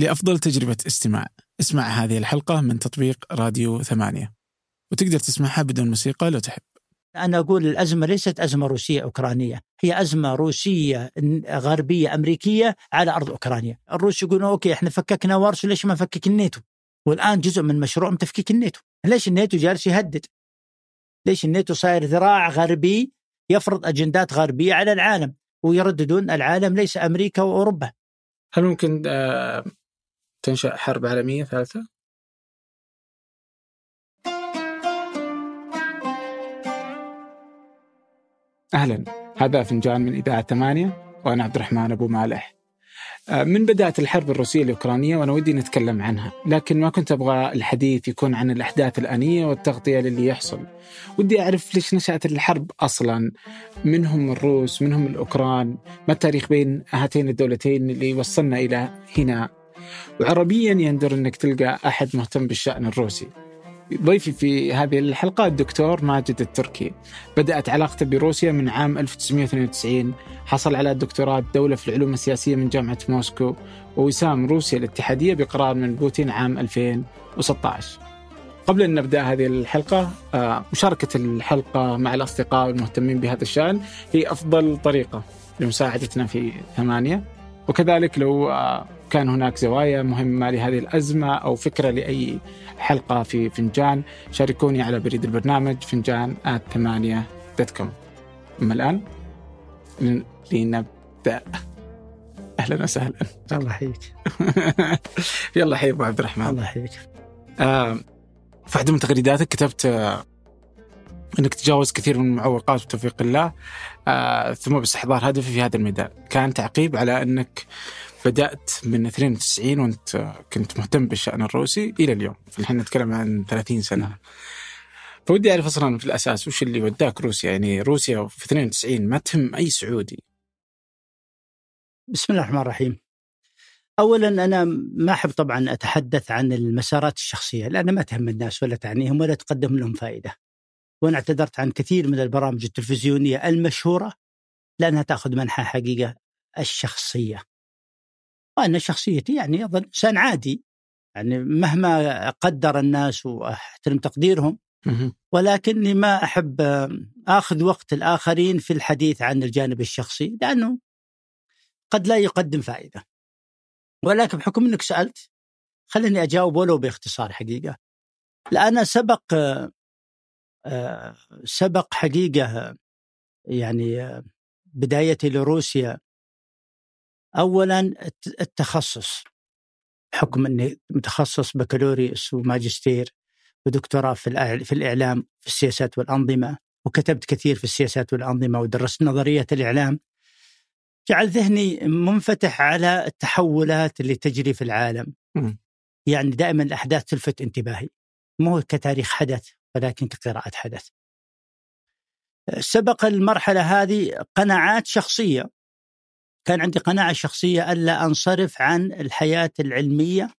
لأفضل تجربة استماع. اسمع هذه الحلقة من تطبيق راديو ثمانية. وتقدر تسمعها بدون موسيقى لو تحب. أنا أقول الأزمة ليست أزمة روسية أوكرانية. هي أزمة روسية غربية أمريكية على أرض أوكرانيا. الروس يقولون okay إحنا فككنا وارسو ليش ما نفكك الناتو؟ والآن جزء من مشروع تفكيك الناتو. ليش الناتو جالس يهدد؟ ليش الناتو صاير ذراع غربي يفرض أجندات غربية على العالم؟ ويرددون العالم ليس أمريكا وأوروبا. هل ممكن آه، تنشأ حرب عالمية ثالثة؟ أهلا. هذا فنجان من إذاعة ثمانية وأنا عبد الرحمن أبو مالح. آه، من بدأت الحرب الروسية الأوكرانية وأنا ودي نتكلم عنها لكن ما كنت أبغى الحديث يكون عن الأحداث الآنية والتغطية للي يحصل. ودي أعرف ليش نشأت الحرب أصلا؟ من هم الروس من هم الأوكران. ما التاريخ بين هاتين الدولتين اللي وصلنا إلى هنا؟ وعربيا يندر أنك تلقى أحد مهتم بالشأن الروسي. ضيفي في هذه الحلقة الدكتور ماجد التركي. بدأت علاقته بروسيا من عام 1992 حصل على دكتوراه الدولة في العلوم السياسية من جامعة موسكو. ووسام روسيا الاتحادية بقرار من بوتين عام 2016 قبل أن نبدأ هذه الحلقة آه، مشاركة الحلقة مع الأصدقاء والمهتمين بهذا الشأن هي أفضل طريقة لمساعدتنا في ثمانية. وكذلك لو آه، كان هناك زوايا مهمة لهذه الأزمة أو فكرة لأي حلقة في فنجان شاركوني على بريد البرنامج فنجان at ثمانية dot com. أما الآن لنبدأ. أهلا وسهلا. الله يحييك. يلا حي أبو عبد الرحمن. الله يحييك. آه في واحدة من تغريداتك كتبت آه إنك تجاوز كثير من المعوقات بتوفيق الله آه ثم باستحضار هدفي في هذا الميدان. كان تعقيب على إنك بدأت من 92 وأنت كنت مهتم بالشأن الروسي إلى اليوم. الحين نتكلم عن 30 سنة. فودي أعرف أصلا في الأساس وش اللي وداك روسيا؟ يعني روسيا في 92 ما تهم أي سعودي. بسم الله الرحمن الرحيم. اولا أنا ما أحب طبعا أتحدث عن المسارات الشخصية لأن ما تهم الناس ولا تعنيهم ولا تقدم لهم فائدة. وأنا اعتذرت عن كثير من البرامج التلفزيونية المشهورة لأنها تأخذ منحى حقيقة الشخصية. وأنا شخصيتي يعني أظن إنسان عادي يعني مهما قدر الناس وأحترم تقديرهم ولكني ما أحب آخذ وقت الآخرين في الحديث عن الجانب الشخصي لأنه قد لا يقدم فائدة. ولكن بحكم أنك سألت خليني أجاوب ولو باختصار حقيقة. لأن سبق سبق حقيقة يعني بدايتي لروسيا. اولا التخصص بحكم إني متخصص بكالوريوس وماجستير ودكتوراه في في الإعلام في السياسات والأنظمة وكتبت كثير في السياسات والأنظمة ودرست نظرية الإعلام. جعل ذهني منفتح على التحولات اللي تجري في العالم. م. يعني دائما الأحداث تلفت انتباهي. مو كتاريخ حدث ولكن كقراءة حدث. سبق المرحلة هذه قناعات شخصية. كان عندي قناعة شخصية ألا أنصرف عن الحياة العلمية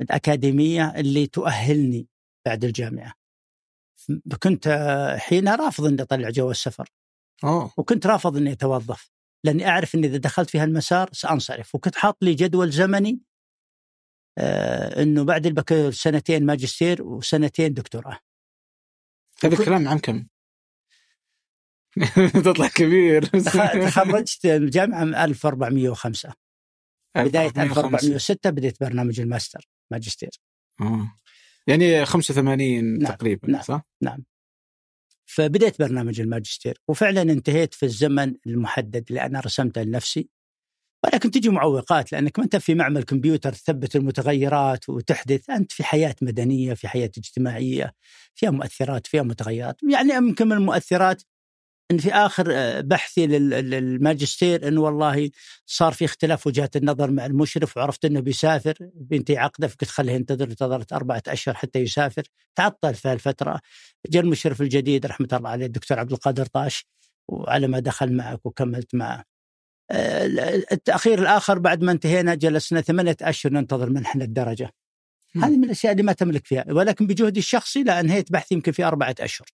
الأكاديمية اللي تؤهلني بعد الجامعة. كنت حينها رافض أني أطلع جواز سفر. أوه. وكنت رافض أني أتوظف. لأني أعرف أني إذا دخلت في هالمسار سأنصرف. وكنت حاط لي جدول زمني آه أنه بعد البكالوريوس سنتين ماجستير وسنتين دكتوراه هذا الكلام عام كم؟ تطلع كبير تخرجت الجامعة 1405 بداية 1406 بديت برنامج الماستر ماجستير آه. يعني 85 نعم. تقريبا نعم. صح؟ نعم فبديت برنامج الماجستير وفعلا انتهيت في الزمن المحدد اللي أنا رسمته لنفسي ولكن تجي معوقات لأنك ما أنت في معمل كمبيوتر تثبت المتغيرات وتحدث، أنت في حياة مدنية، في حياة اجتماعية، فيها مؤثرات، فيها متغيرات، يعني يمكن من المؤثرات إن في آخر آه، بحثي للماجستير انه والله صار في اختلاف وجهات النظر مع المشرف وعرفت إنه بيسافر بنتي عقده فقلت خليه ينتظر انتظرت أربعة أشهر حتى يسافر. تعطل في الفترة جاء المشرف الجديد رحمة الله عليه الدكتور عبد القادر طاش وعلى ما دخل معك وكملت معه. التأخير الآخر بعد ما انتهينا جلسنا ثمانية أشهر ننتظر منحنى الدرجة. هذه من الأشياء اللي ما تملك فيها ولكن بجهدي الشخصي لا انهيت بحثي يمكن في أربعة أشهر.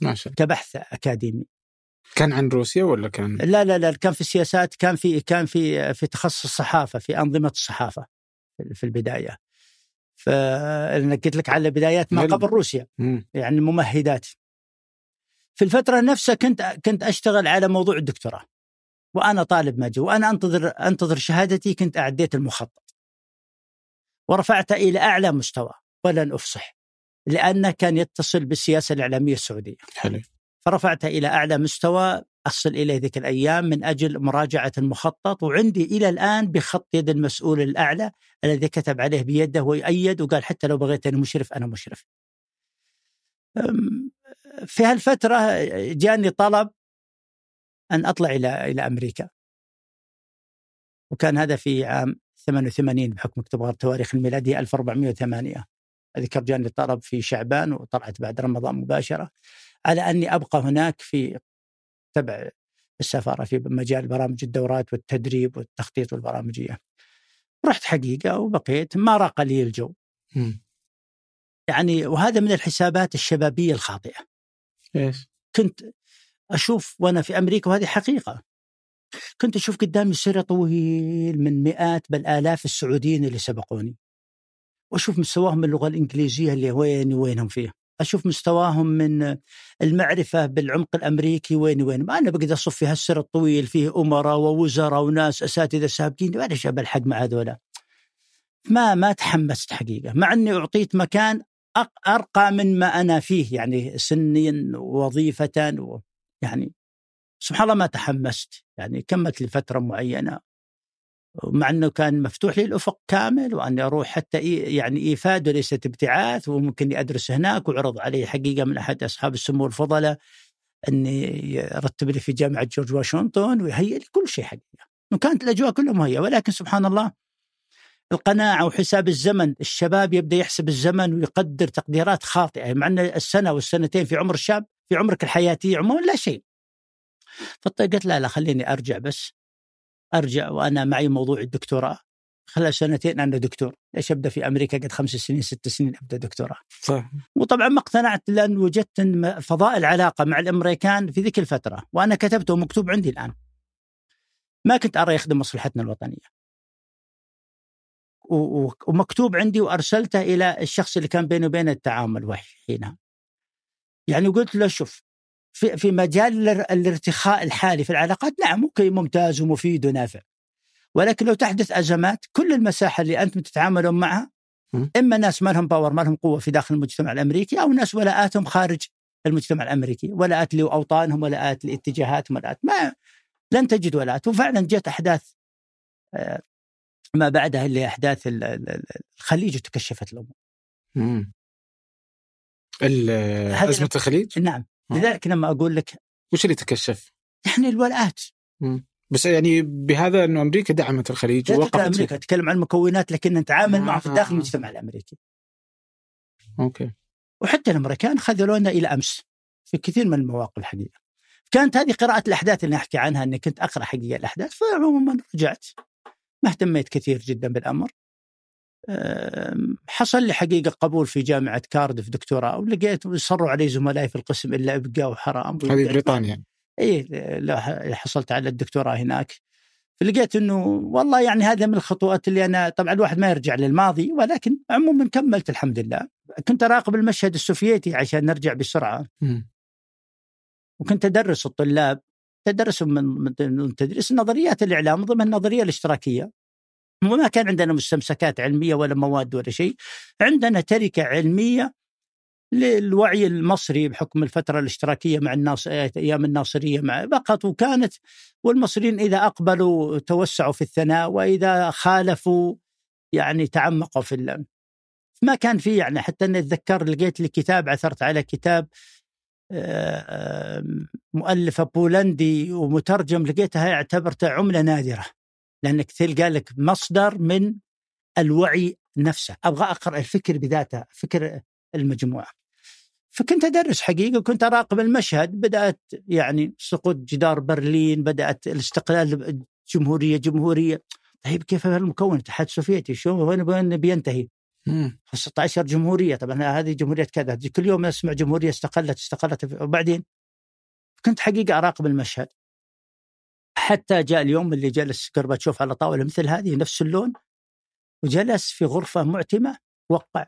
ما شاء الله. كبحث أكاديمي. كان عن روسيا ولا كان؟ لا لا لا كان في السياسات كان في كان في في تخصص الصحافة في أنظمة الصحافة في البداية. فانا قلت لك على بدايات ما قبل روسيا. مم. يعني ممهدات. في الفترة نفسها كنت كنت أشتغل على موضوع الدكتوراه. وأنا طالب ماجي وأنا أنتظر أنتظر شهادتي كنت أعديت المخطط. ورفعته إلى أعلى مستوى ولن أفصح لأنه كان يتصل بالسياسة الإعلامية السعودية. حلو. فرفعته إلى أعلى مستوى أصل إليه ذيك الأيام من أجل مراجعة المخطط وعندي إلى الآن بخط يد المسؤول الأعلى الذي كتب عليه بيده ويؤيد وقال حتى لو بغيت أنا مشرف أنا مشرف. في هالفترة جاني طلب أن أطلع إلى إلى أمريكا. وكان هذا في عام 88 بحكم تبغى التواريخ الميلادية 1408 اذكر جاني طلب في شعبان وطلعت بعد رمضان مباشرة على أني أبقى هناك في تبع السفارة في مجال برامج الدورات والتدريب والتخطيط والبرامجية. رحت حقيقة وبقيت ما راق لي الجو. م. يعني وهذا من الحسابات الشبابية الخاطئة. إيش؟ كنت أشوف وأنا في أمريكا وهذه حقيقة. كنت أشوف قدامي سيرة طويل من مئات بل آلاف السعوديين اللي سبقوني. وأشوف مستواهم اللغة الإنجليزية اللي وين وينهم فيها. أشوف مستواهم من المعرفة بالعمق الأمريكي وين وين ما أنا بقدر أصف في هالسر الطويل فيه أمراء ووزراء وناس أساتذة سابقين ما إيش بلحق مع هذولا ما ما تحمست حقيقة مع إني أعطيت مكان أرقى من ما أنا فيه يعني سنيا وظيفه و يعني سبحان الله ما تحمست. يعني كملت لفترة معينة. مع إنه كان مفتوح لي الأفق كامل وأني أروح حتى يعني إيفاد وليست ابتعاث وممكن أدرس هناك وعرض علي حقيقة من أحد أصحاب السمو الفضلاء إني يرتب لي في جامعة جورج واشنطن ويهيئ لي كل شيء حقيقة. وكانت الأجواء كلها مهيئه ولكن سبحان الله القناعة وحساب الزمن الشباب يبدأ يحسب الزمن ويقدر تقديرات خاطئة. مع إن السنة والسنتين في عمر الشاب في عمرك الحياتي عموما؟ لا شيء. فقلت لا لا خليني أرجع بس. أرجع وأنا معي موضوع الدكتوراه. خلال سنتين أنا دكتور. ليش أبدأ في أمريكا؟ قد خمس سنين ست سنين أبدأ دكتوراه. صح وطبعا ما اقتنعت لأن وجدت فضاء العلاقة مع الأمريكان في ذيك الفترة وأنا كتبته مكتوب عندي الآن. ما كنت أرى يخدم مصلحتنا الوطنية. ومكتوب عندي وأرسلته إلى الشخص اللي كان بيني وبينه التعامل حينها يعني قلت له شوف في في مجال الارتخاء الحالي في العلاقات نعم ممكن ممتاز ومفيد ونافع. ولكن لو تحدث أزمات كل المساحة اللي أنتم تتعاملون معها إما ناس ما لهم باور ما لهم قوة في داخل المجتمع الأمريكي أو ناس ولاءاتهم خارج المجتمع الأمريكي ولاءات لاوطانهم ولاءات لاتجاهاتهم ولاءات ما لن تجد ولاءات وفعلا جت أحداث آه، ما بعدها اللي أحداث الخليج وتكشفت الأمور. أزمة الخليج؟ نعم لذلك لما أقول لك وش اللي تكشف؟ يعني الولاءات بس يعني بهذا إنه أمريكا دعمت الخليج ووقفت أمريكا أتكلم عن المكونات لكن نتعامل آه معه في داخل المجتمع الأمريكي. أوكي. وحتى الأمريكان خذلونا إلى أمس في كثير من المواقف الحقيقة. كانت هذه قراءة الأحداث اللي أحكي عنها أني كنت أقرأ حقيقة الأحداث فعموما رجعت ما اهتميت كثير جدا بالأمر حصل لي حقيقة قبول في جامعة كاردف دكتوراه ولقيت صروا علي زملائي في القسم إلا أبقى وحرام. هذه بريطانيا. إي حصلت على الدكتوراه هناك. فلقيت إنه والله يعني هذا من الخطوات اللي أنا طبعا الواحد ما يرجع للماضي ولكن عموما كملت الحمد لله. كنت أراقب المشهد السوفيتي عشان نرجع بسرعة. م. وكنت أدرس الطلاب تدرسهم من تدريس نظريات الإعلام ضمن النظرية الاشتراكية. وما كان عندنا مستمسكات علمية ولا مواد ولا شيء عندنا تركة علمية للوعي المصري بحكم الفترة الاشتراكية مع الناس أيام الناصرية مع فقط وكانت والمصريين إذا أقبلوا توسعوا في الثناء وإذا خالفوا يعني تعمقوا في اللم. ما كان في يعني حتى اني أتذكر لقيت لي كتاب عثرت على كتاب مؤلفة بولندي ومترجم لقيتها اعتبرته عمله نادرة لأنك تلقى لك مصدر من الوعي نفسه. أبغى أقرأ الفكر بذاته فكر المجموعة. فكنت أدرس حقيقة وكنت أراقب المشهد. بدأت يعني سقوط جدار برلين بدأت الاستقلال جمهورية جمهورية. طيب كيف المكون الاتحاد السوفيتي؟ شو وين وين بينتهي؟ 16 جمهورية. طبعا هذه جمهورية كذا. كل يوم أسمع جمهورية استقلت استقلت. وبعدين؟ كنت حقيقة أراقب المشهد. حتى جاء اليوم اللي جلس قربتشوف على طاولة مثل هذه نفس اللون وجلس في غرفة معتمة وقع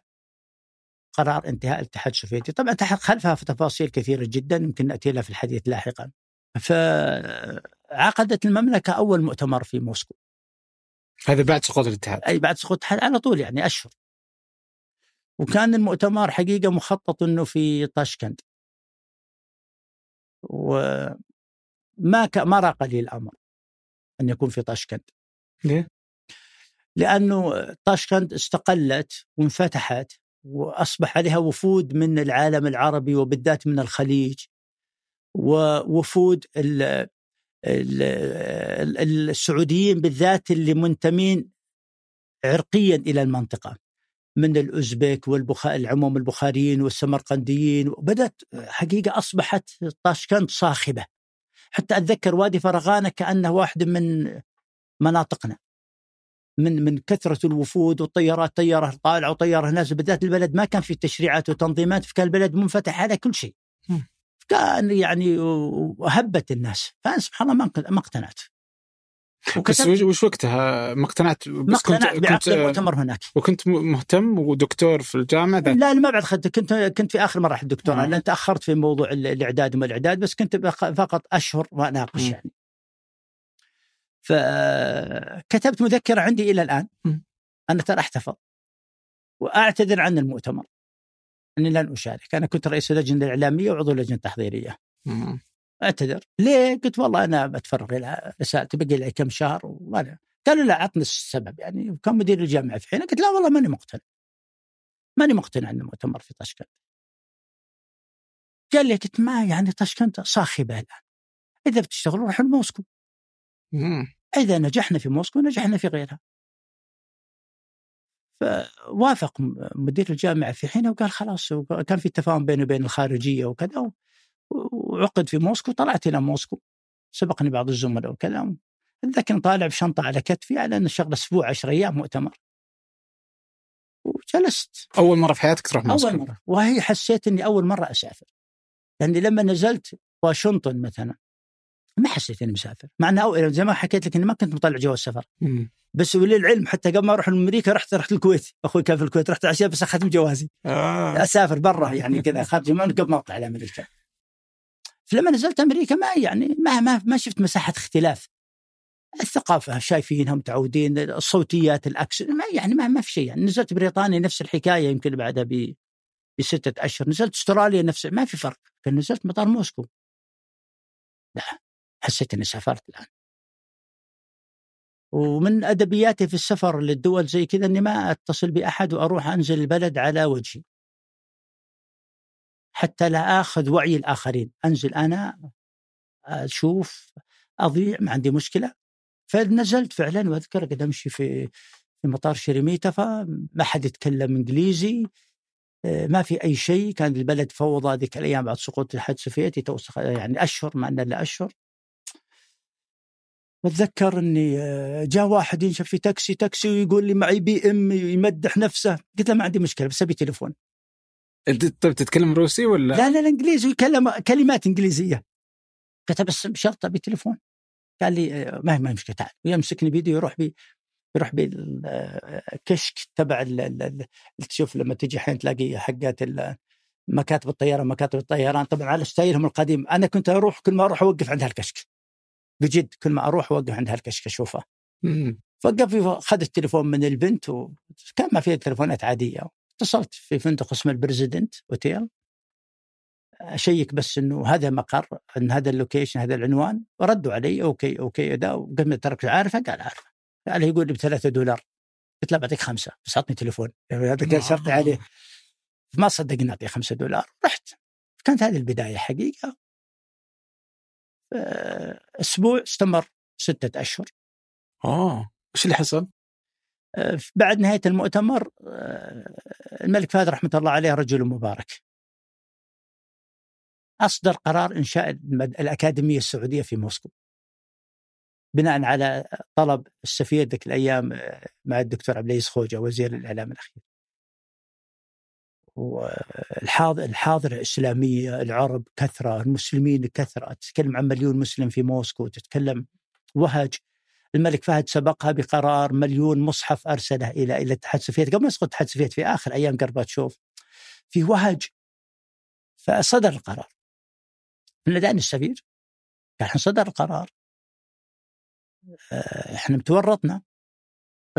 قرار انتهاء الاتحاد السوفيتي. طبعا خلفها في تفاصيل كثيرة جدا يمكن نأتي لها في الحديث لاحقا. فعقدت المملكة أول مؤتمر في موسكو. هذا بعد سقوط الاتحاد. أي بعد سقوط الاتحاد على طول يعني أشهر. وكان المؤتمر حقيقة مخطط أنه في طاشكند. وما ك... ما راق لي الأمر أن يكون في طاشكند. ليه؟ لأنه طاشكند استقلت وانفتحت وأصبح عليها وفود من العالم العربي وبالذات من الخليج ووفود السعوديين بالذات اللي منتمين عرقيا إلى المنطقة. من الأوزبك والبخار العموم البخاريين والسمرقنديين وبدات حقيقة أصبحت طاشكند صاخبة. حتى أتذكر وادي فرغانه كأنه واحد من مناطقنا من من كثرة الوفود والطيارات طيارة طالعة وطيارة نازله بالذات البلد ما كان في تشريعات وتنظيمات فكان البلد منفتح على كل شيء. كان يعني وهبت الناس فانا سبحان الله ما اقتنعت. بس وش وقتها؟ ما اقتنعت ما اقتنعت بعقد المؤتمر هناك. وكنت مهتم ودكتور في الجامعة ذات. لا ما بعد خدت كنت كنت في آخر مراحل الدكتوراه آه. لأن تأخرت في موضوع الإعداد وما الإعداد بس كنت فقط أشهر واناقش يعني. فكتبت مذكرة عندي إلى الآن. أنا ترى أحتفظ. وأعتذر عن المؤتمر. أني لن أشارك. أنا كنت رئيس اللجنة الإعلامية وعضو اللجنة التحضيرية أعتذر. ليه؟ قلت والله أنا بتفرغ إلى رسالتي بقي لي كم شهر وأنا قالوا لا عطني السبب. يعني وكان مدير الجامعة في حين قلت لا والله ماني مقتنع. ماني مقتنع أن المؤتمر في طشكنت قال لي قلت ما يعني طشكنت صاخبة الآن. إذا بتشتغلوا روحوا لموسكو. إذا نجحنا في موسكو نجحنا في غيرها. فوافق مدير الجامعة في حينه وقال خلاص كان في تفاهم بينه وبين الخارجية وكذا وعقد في موسكو طلعت إلى موسكو. سبقني بعض الزملاء وكذا اتذكر طالع بشنطة على كتفي على أن الشغل أسبوع 10 أيام مؤتمر. وجلست. أول مرة في حياتك تروح موسكو؟ أول مرة. وهي حسيت أني أول مرة أسافر. لأني لما نزلت واشنطن مثلا ما حسيت إني مسافر. مع إنه زي ما حكيت لك إني ما كنت مطلع جواز سفر بس وللعلم حتى قبل ما أروح لامريكا رحت رحت الكويت. أخوي كان في الكويت رحت عشان بس أخذت جوازي. آه. أسافر برا يعني كذا اخذت قبل ما أطلع لأمريكا. فلما نزلت أمريكا ما يعني ما ما ما شفت مساحة اختلاف. الثقافة شايفينها متعودين الصوتيات الأكس ما يعني ما, ما في شيء يعني. نزلت بريطانيا نفس الحكاية يمكن بعدها ب بستة أشهر. نزلت أستراليا نفس ما في فرق. نزلت مطار موسكو. لا حسيت إني سافرت الآن. ومن أدبياتي في السفر للدول زي كذا إني ما أتصل بأحد وأروح أنزل البلد على وجهي. حتى لا آخذ وعي الآخرين. أنزل أنا أشوف أضيع ما عندي مشكلة. فنزلت فعلا وأذكر قد أمشي في في مطار شريميتا فما حد يتكلم إنجليزي ما في أي شيء. كان البلد فوضى ذيك الأيام بعد سقوط الاتحاد السوفيتي يعني أشهر ما ان إلا أشهر. بتذكر إني آه، جاء واحد ينشف في تاكسي تاكسي ويقول لي معي BM يمدح نفسه. قلت له ما عندي مشكلة بس أبي تليفون. طيب تتكلم روسي ولا؟ لا لا الانجليزي يكلم كلمات إنجليزية. قلت بس بشرط ابي تليفون قال لي آه، ما ما مشكلة تعال. ويمسكني بيدي ويروح بي يروح بالكشك آه، تبع تشوف لما تجي حين تلاقي حقات مكاتب الطيران مكاتب الطيران. طبعا على ستايلهم القديم. أنا كنت أروح كل ما أروح أوقف عند هالكشك. بجد كل ما أروح أوقف عند هالكشك أشوفه. فوقف أخذ التليفون من البنت وكان ما فيها تليفونات عادية. اتصلت في فندق اسمه ال President Hotel. أشيك بس إنه هذا مقر إن هذا ال location هذا العنوان وردوا علي okay okay ده وقلت ترك عارفه؟ قال عارفه. قال يقول لي بثلاثة دولار. قلت له بعطيك خمسة. بس اعطني تليفون هذا كان شرطي عليه. ما صدقني أعطيه خمسة دولار. رحت. كانت هذه البداية حقيقة. أسبوع استمر ستة أشهر. آه. إيش اللي حصل؟ آه، بعد نهاية المؤتمر آه، الملك فهد رحمة الله عليه رجل مبارك. أصدر قرار إنشاء الأكاديمية السعودية في موسكو. بناء على طلب السفير ذيك الأيام آه، مع الدكتور عبد العزيز خوجة وزير الإعلام الأخير. والحاضر الحاضرة الإسلامية العرب كثرة المسلمين كثرة. تتكلم عن مليون مسلم في موسكو تتكلم وهج. الملك فهد سبقها بقرار مليون مصحف أرسله إلى إلى الاتحاد السوفيتي. قبل ما يسقط الاتحاد السوفيتي في آخر أيام قرباتشوف في وهج. فصدر القرار. من لدينا السفير قال إحنا صدر القرار. آه، إحنا تورطنا.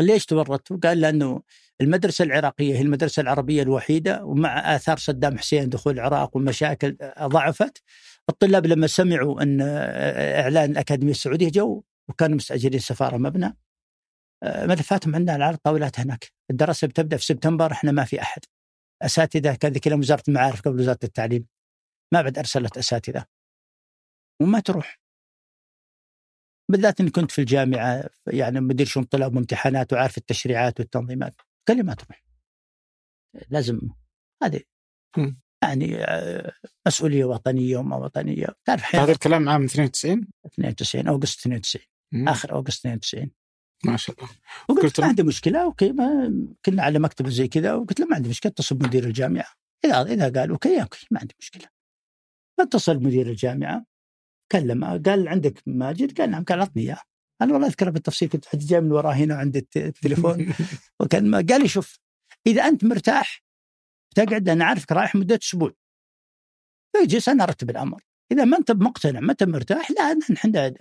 ليش تورطوا؟ قال لأنه المدرسة العراقية هي المدرسة العربية الوحيدة ومع آثار صدام حسين دخول العراق والمشاكل ضعفت. الطلاب لما سمعوا إن إعلان الأكاديمية السعودية جو وكانوا مستأجرين سفارة مبنى. ملفاتهم عندنا على الطاولات هناك. الدراسة بتبدأ في سبتمبر إحنا ما في أحد. أساتذة كان ذيك وزارة المعارف قبل وزارة التعليم. ما بعد أرسلت أساتذة. وما تروح. بالذات إني كنت في الجامعة يعني مدير شؤون طلاب وامتحانات وعارف التشريعات والتنظيمات. قال لي ما تروح. لازم. هذه. يعني آه، مسؤولية وطنية وما وطنية. تعرف هذا الكلام عام 92 92 August 92 مم. آخر August 92 ما شاء الله. وقلت ما عندي مشكلة okay ما كنا على مكتب زي كذا وقلت له ما عندي مشكلة اتصل بمدير الجامعة. اذا إذا قال okay okay ما عندي مشكلة. فاتصل بمدير الجامعة كلم قال عندك ماجد؟ قال نعم قال اعطني إياه. أنا والله اذكرها بالتفصيل كنت حد جاي من وراه هنا عند التليفون. وكان ما قال لي شوف إذا أنت مرتاح تقعد أنا عارفك رايح مدة أسبوع. فيجلس أنا أرتب الأمر. إذا ما أنت مقتنع ما أنت مرتاح لا إحنا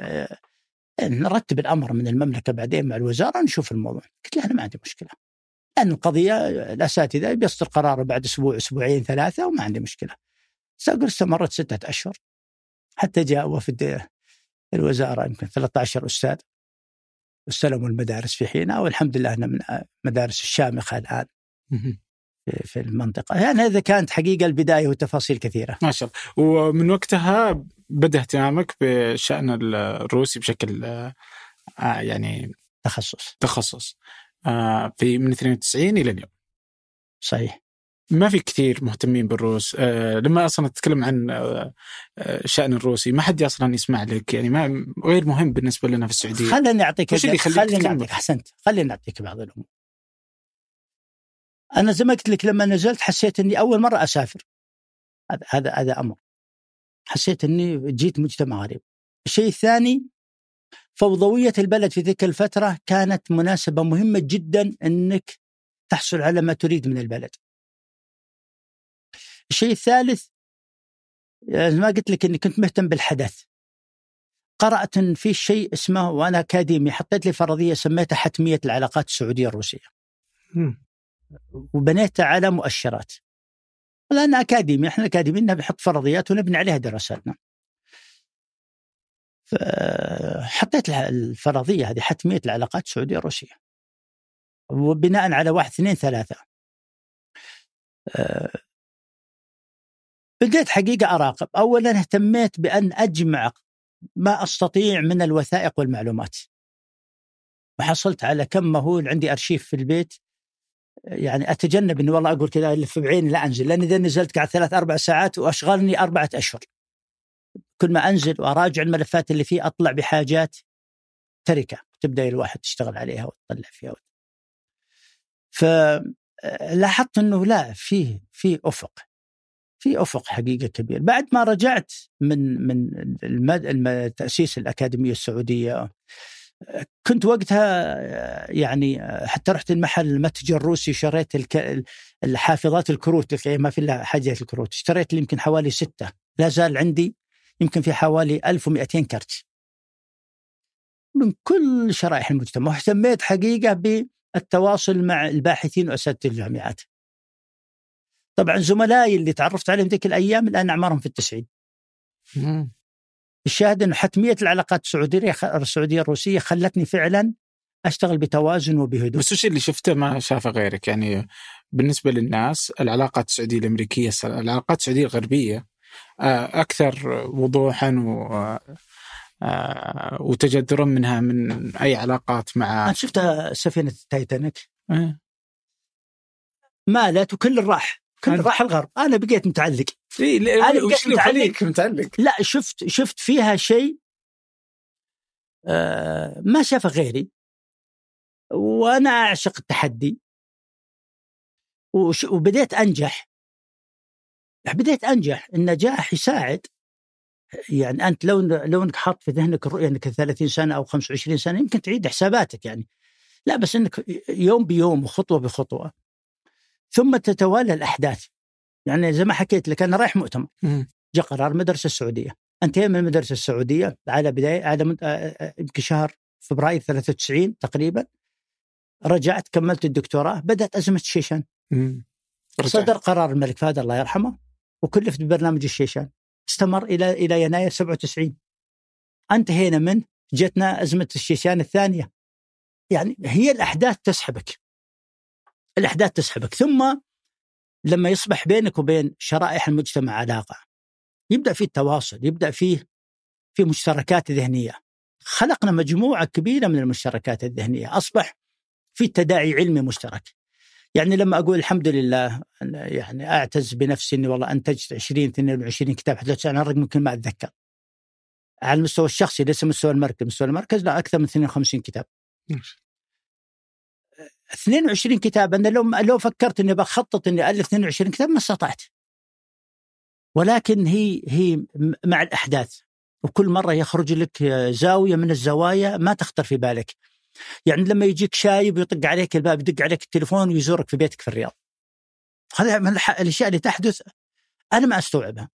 نرتب الأمر من المملكة بعدين مع الوزارة نشوف الموضوع. قلت له أنا ما عندي مشكلة. لأن القضية الأساتذة بيصدر قراره بعد أسبوع أسبوعين ثلاثة وما عندي مشكلة. استمرت ستة أشهر. حتى جاء وفد الوزارة يمكن 13 أستاذ. واستلموا المدارس في حينها والحمد لله إنها من المدارس الشامخة الآن. في المنطقة. يعني هذا كانت حقيقة البداية وتفاصيل كثيرة. ما شاء الله. ومن وقتها بدأ اهتمامك بشأن الروسي بشكل آه يعني تخصص. تخصص. آه في من 92 إلى اليوم. صحيح. ما في كثير مهتمين بالروس. آه لما أصلا تتكلم عن آه الشان آه، الروسي ما حد أصلا يسمع لك يعني ما غير مهم بالنسبة لنا في السعودية. خليني أعطيك خليني أعطيك أحسنت. خليني أعطيك بعض الأمور. أنا زي ما قلت لك لما نزلت حسيت إني أول مرة أسافر. هذا هذا هذا أمر. حسيت إني جيت مجتمع غريب. الشيء الثاني فوضوية البلد في تلك الفترة كانت مناسبة مهمة جدا إنك تحصل على ما تريد من البلد. الشيء الثالث يعني ما قلت لك إني كنت مهتم بالحدث. قرأت ان في شيء اسمه وأنا أكاديمي حطيت لي فرضية سميتها حتمية العلاقات السعودية الروسية. وبنيتها على مؤشرات. لأن أكاديمي إحنا أكاديميين نحط فرضيات ونبني عليها دراساتنا. فحطيت الفرضية هذه حتمية العلاقات السعودية الروسيه وبناء على واحد اثنين ثلاثة. آه، بديت حقيقة أراقب. أولا اهتميت بأن أجمع ما أستطيع من الوثائق والمعلومات. وحصلت على كم مهول عندي أرشيف في البيت. يعني أتجنب أني والله أقول كذا ألف بعيني لا أنزل لأن إذا نزلت قاعد ثلاث أربع ساعات وأشغلني أربعة أشهر. كل ما أنزل وأراجع الملفات اللي فيه أطلع بحاجات تركة تبدأ الواحد تشتغل عليها وتطلع فيها. فلاحظت أنه لا فيه في أفق في أفق حقيقة كبير. بعد ما رجعت من من المد... تأسيس الأكاديمية السعودية كنت وقتها يعني حتى رحت المحل المتجر الروسي شريت الك... الحافظات الكروت ما في إلا حاجة الكروت. اشتريت لي يمكن حوالي ستة. لا زال عندي يمكن في حوالي 1200 كرت. من كل شرائح المجتمع واهتميت حقيقة بالتواصل مع الباحثين وأساتذة الجامعات. طبعا زملائي اللي تعرفت عليهم ذيك الأيام الآن أعمارهم في التسعين. الشاهد أنه حتميه العلاقات السعودية السعودية الروسية خلتني فعلا أشتغل بتوازن وبهدوء. بس وش اللي شفته؟ ما شافه غيرك. يعني بالنسبة للناس العلاقات السعودية الأمريكية العلاقات السعودية الغربية آه، أكثر وضوحا و آه، وتجذرا منها من أي علاقات مع أنا شفت سفينة التايتانيك أه. مالت وكل راح كل راح الغرب. أنا بقيت متعلق. اي أنا بقيت متعلق. متعلق؟ لا شفت شفت فيها شيء آه ما شافه غيري وأنا أعشق التحدي. وبديت أنجح. بديت أنجح. النجاح يساعد. يعني أنت لو لو إنك حاط في ذهنك الرؤية إنك 30 سنة أو 25 سنة يمكن تعيد حساباتك يعني. لا بس إنك يوم بيوم وخطوة بخطوة. ثم تتوالى الأحداث. يعني زي ما حكيت لك أنا رايح مؤتمر. جاء قرار المدرسة السعودية. انتهي من المدرسة السعودية على بداية على يمكن شهر فبراير 93 تقريبا. رجعت كملت الدكتوراه بدأت أزمة الشيشان. صدر قرار الملك فهد الله يرحمه وكلفت ببرنامج الشيشان. استمر إلى إلى يناير 97 انتهينا منه جتنا أزمة الشيشان الثانية. يعني هي الأحداث تسحبك. الأحداث تسحبك. ثم لما يصبح بينك وبين شرائح المجتمع علاقة يبدأ في التواصل يبدأ فيه في مشتركات ذهنية. خلقنا مجموعة كبيرة من المشتركات الذهنية. أصبح في تداعي علمي مشترك. يعني لما أقول الحمد لله يعني أعتز بنفسي إني والله أنتجت 20 22 كتاب حدثت عن الرقم ممكن ما أتذكر. على المستوى الشخصي ليس مستوى المركز، مستوى المركز لا أكثر من 52 كتاب. 22 كتاب. أنا لو لو فكرت إني بخطط إني ألف 22 كتاب ما استطعت. ولكن هي هي مع الأحداث. وكل مرة يخرج لك زاوية من الزوايا ما تخطر في بالك. يعني لما يجيك شايب ويطق عليك الباب يدق عليك التليفون ويزورك في بيتك في الرياض. هذا من الأشياء اللي تحدث أنا ما أستوعبها.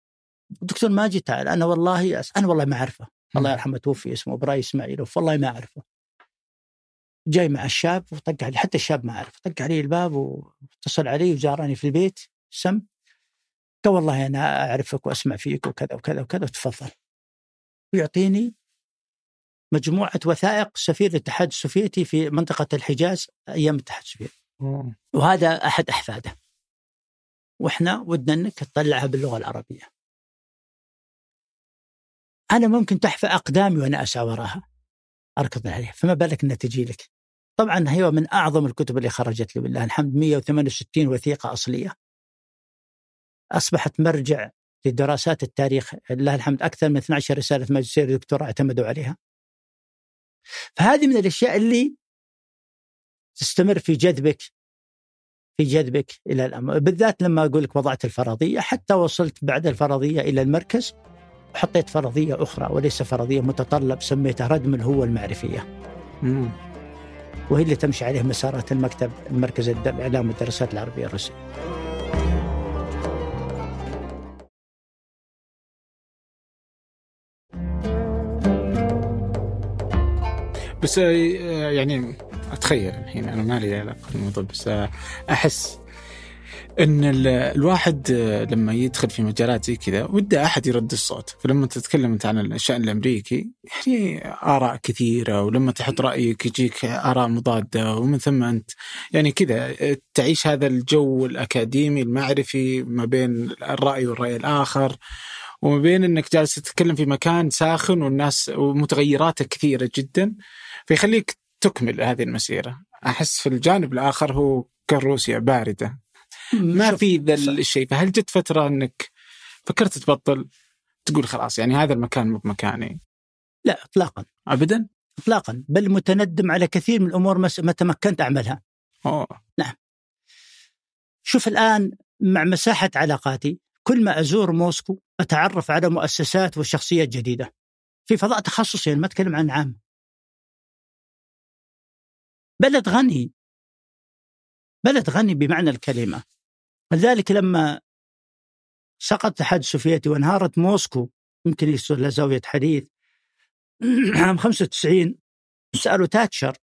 الدكتور ماجد تعال. أنا والله. أنا والله ما أعرفه. الله يرحمه توفي اسمه إبراهيم إسماعيل. والله ما أعرفه. جاي مع الشاب وطق علي حتى الشاب ما أعرف طق علي الباب واتصل علي وزارني في البيت سم قال والله أنا أعرفك وأسمع فيك وكذا وكذا وكذا وتفضل. ويعطيني مجموعة وثائق سفير الاتحاد السوفيتي في منطقة الحجاز أيام الاتحاد السوفيتي. وهذا أحد أحفاده. وإحنا ودنا أنك تطلعها باللغة العربية. أنا ممكن تحفى أقدامي وأنا أسعى وراها أركض عليها. فما بالك أنها تجي لك؟ طبعا هي من أعظم الكتب اللي خرجت لي بالله الحمد 168 وثيقة أصلية أصبحت مرجع لدراسات التاريخ لله الحمد أكثر من 12 رسالة ماجستير ودكتوراه اعتمدوا عليها فهذه من الأشياء اللي تستمر في جذبك في جذبك إلى الامر بالذات لما أقول لك وضعت الفرضية حتى وصلت بعد الفرضية إلى المركز وحطيت فرضية أخرى وليس فرضية متطلب سميتها ردم الهوه المعرفية. مم. وهي اللي تمشي عليه مسارات المكتب المركز الاعلام والدراسات العربية الروسية. بس آه، يعني أتخيل الحين أنا ما لي علاقة بالموضوع بس آه، أحس إن الواحد آه، لما يدخل في مجالات زي كذا وده أحد يرد الصوت. فلما تتكلم انت عن الشأن الأمريكي يعني آراء كثيرة ولما تحط رأيك يجيك آراء مضادة ومن ثم أنت يعني كذا تعيش هذا الجو الأكاديمي المعرفي ما بين الرأي والرأي الآخر وما بين إنك جالس تتكلم في مكان ساخن والناس ومتغيراته كثيرة جدا. فيخليك تكمل هذه المسيرة. أحس في الجانب الآخر هو كروسيا باردة. ما في ذا الشيء. فهل جت فترة انك فكرت تبطل؟ تقول خلاص يعني هذا المكان مو بمكاني. لا اطلاقا. ابدا؟ اطلاقا. بل متندم على كثير من الأمور ما تمكنت أعملها. أوه. نعم. شوف الآن مع مساحة علاقاتي كل ما أزور موسكو أتعرف على مؤسسات وشخصيات جديدة. في فضاء تخصصي يعني ما أتكلم عن عام. بلد غني بلد غني بمعنى الكلمة. لذلك لما سقط الاتحاد السوفيتي وانهارت موسكو يمكن يصير لها زاوية حديث عام 95 سألوا تاتشر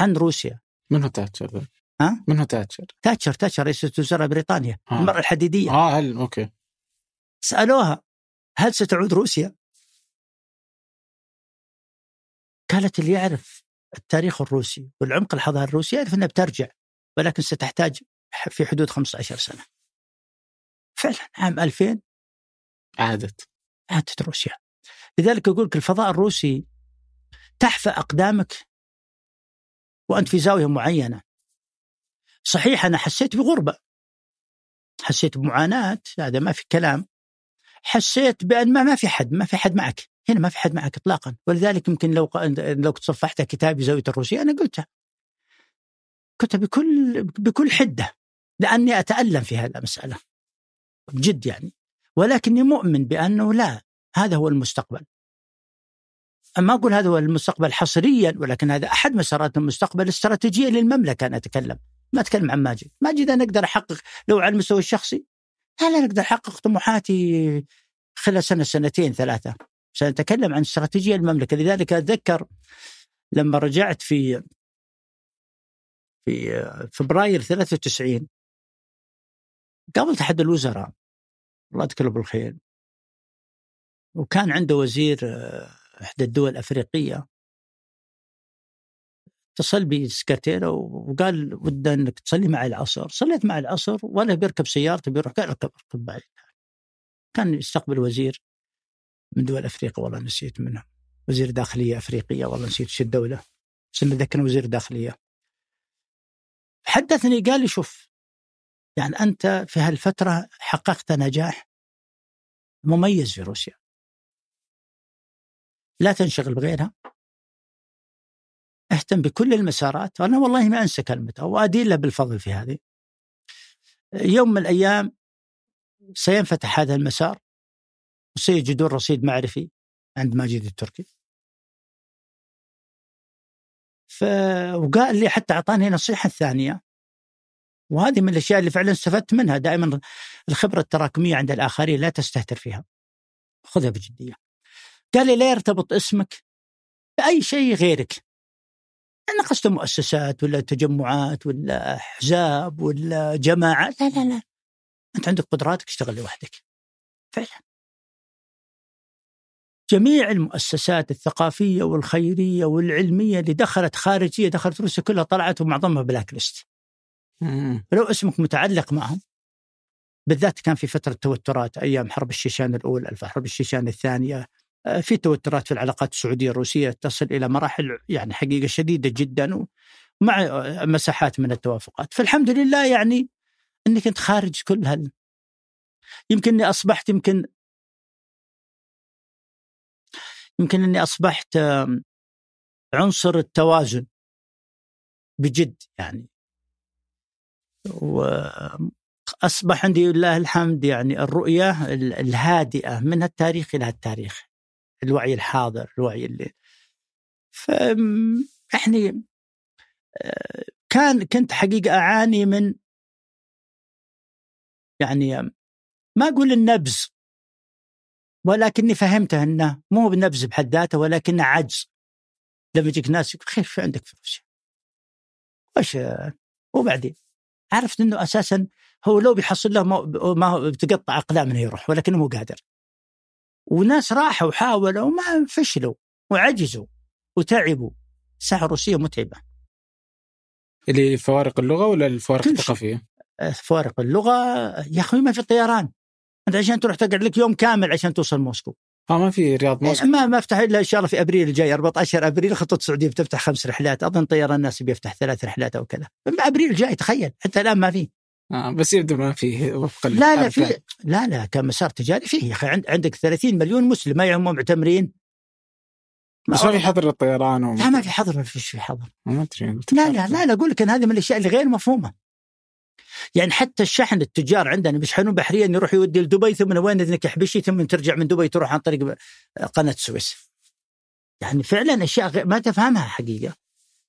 عن روسيا من هو تاتشر ها؟ من هو تاتشر؟ تاتشر تاتشر رئيسة وزراء بريطانيا آه. المرأة الحديدية آه هل okay سألوها هل ستعود روسيا؟ قالت اللي يعرف التاريخ الروسي والعمق الحضاري الروسي يعرف أنها بترجع ولكن ستحتاج في حدود 15 سنة. فعلا عام 2000 عادت عادت روسيا. لذلك أقول لك الفضاء الروسي تحفى أقدامك وأنت في زاوية معينة. صحيح أنا حسيت بغربة. حسيت بمعاناة هذا ما في كلام. حسيت بأن ما, ما في حد ما في حد معك. هنا ما في حد معك اطلاقا ولذلك يمكن لو لو تصفحت كتابي زاوية الروسية أنا قلتها قلتها بكل بكل حدة لأني أتألم في هذه المسألة. بجد يعني. ولكني مؤمن بأنه لا هذا هو المستقبل. ما أقول هذا هو المستقبل حصريا ولكن هذا أحد مسارات المستقبل الاستراتيجيه للمملكة أنا أتكلم. ما أتكلم عن ماجد. ماجد أنا أقدر أحقق لو على المستوى الشخصي لا لا أقدر أحقق طموحاتي خلال سنة سنتين ثلاثة. سنتكلم عن استراتيجية المملكة. لذلك أتذكر لما رجعت في في فبراير 93 قابلت أحد الوزراء. الله يذكره بالخير. وكان عنده وزير إحدى الدول الافريقيه اتصل بي السكرتيره وقال ودنا إنك تصلي معي العصر، صليت معي العصر ولا بيركب سيارته بيروح قال اركب اركب معي. كان يستقبل وزير من دول أفريقيا والله نسيت منه. وزير داخلية أفريقية والله نسيت شو الدولة. بس إنه وزير داخلية. حدثني قال لي شوف يعني أنت في هالفترة حققت نجاح مميز في روسيا. لا تنشغل بغيرها. اهتم بكل المسارات. أنا والله ما أنسى كلمته وأدين له بالفضل في هذه. يوم من الأيام سينفتح هذا المسار وسيجدون رصيد معرفي عند ماجد التركي. ف... وقال لي حتى أعطاني نصيحة ثانية. وهذه من الأشياء اللي فعلا استفدت منها. دائما الخبرة التراكمية عند الآخرين لا تستهتر فيها. خذها بجدية. قال لي لا يرتبط اسمك بأي شيء غيرك. نقصت مؤسسات ولا تجمعات ولا احزاب ولا جماعات. لا لا لا. أنت عندك قدراتك اشتغل لوحدك. فعلا. جميع المؤسسات الثقافية والخيرية والعلمية اللي دخلت خارجية دخلت روسيا كلها طلعت ومعظمها بلاك ليست. لو اسمك متعلق معهم بالذات كان في فترة توترات أيام حرب الشيشان الأولى حرب الشيشان الثانية آه، في توترات في العلاقات السعودية الروسية تصل إلى مراحل يعني حقيقة شديدة جدا ومع مساحات من التوافقات. فالحمد لله يعني إني كنت خارج كل هال يمكن إني أصبحت يمكن يمكن إني أصبحت عنصر التوازن بجد يعني. وأصبح عندي لله الحمد يعني الرؤية الهادئة من التاريخ إلى التاريخ. الوعي الحاضر الوعي اللي ف يعني آه، كان كنت حقيقة أعاني من يعني ما أقول النبز ولكني فهمته إنه مو بنبز بحد ذاته ولكنه عجز. لما يجيك ناس يقول خير شو عندك في روسيا؟ وش وبعدين؟ عرفت إنه أساسا هو لو بيحصل له ما هو بتقطع اقدام إنه يروح ولكنه مو قادر. وناس راحوا وحاولوا وما فشلوا وعجزوا وتعبوا. الساحه الروسيه متعبه اللي فوارق اللغة ولا الفوارق الثقافية؟ أه، فوارق اللغة. يا أخوي ما في طيران. أنت عشان تروح تقعد لك يوم كامل عشان توصل موسكو. آه ما في رياض موسكو ما ما أفتح إلا إن شاء الله في أبريل الجاي 14 أبريل خطوط السعوديه بتفتح خمس رحلات أظن طيران الناس بيفتح ثلاث رحلات أو كذا. أبريل الجاي تخيل حتى الآن ما في. آه بس يبدو ما في وفق لا لا في لا لا كمسار تجاري فيه. يا أخي عندك 30 مليون مسلم ما هم معتمرين. بس ما في حظر للطيران لا ما في حظر ما فيش في حظر. ما أدري لا لا لا. لا أقول لك ان هذه من الأشياء اللي غير مفهومة. يعني حتى الشحن التجار عندنا بيشحنون بحريا يروح يودي لدبي ثم وين اذنك حبشي ثم ترجع من دبي تروح عن طريق قناة السويس يعني فعلا أشياء ما تفهمها حقيقة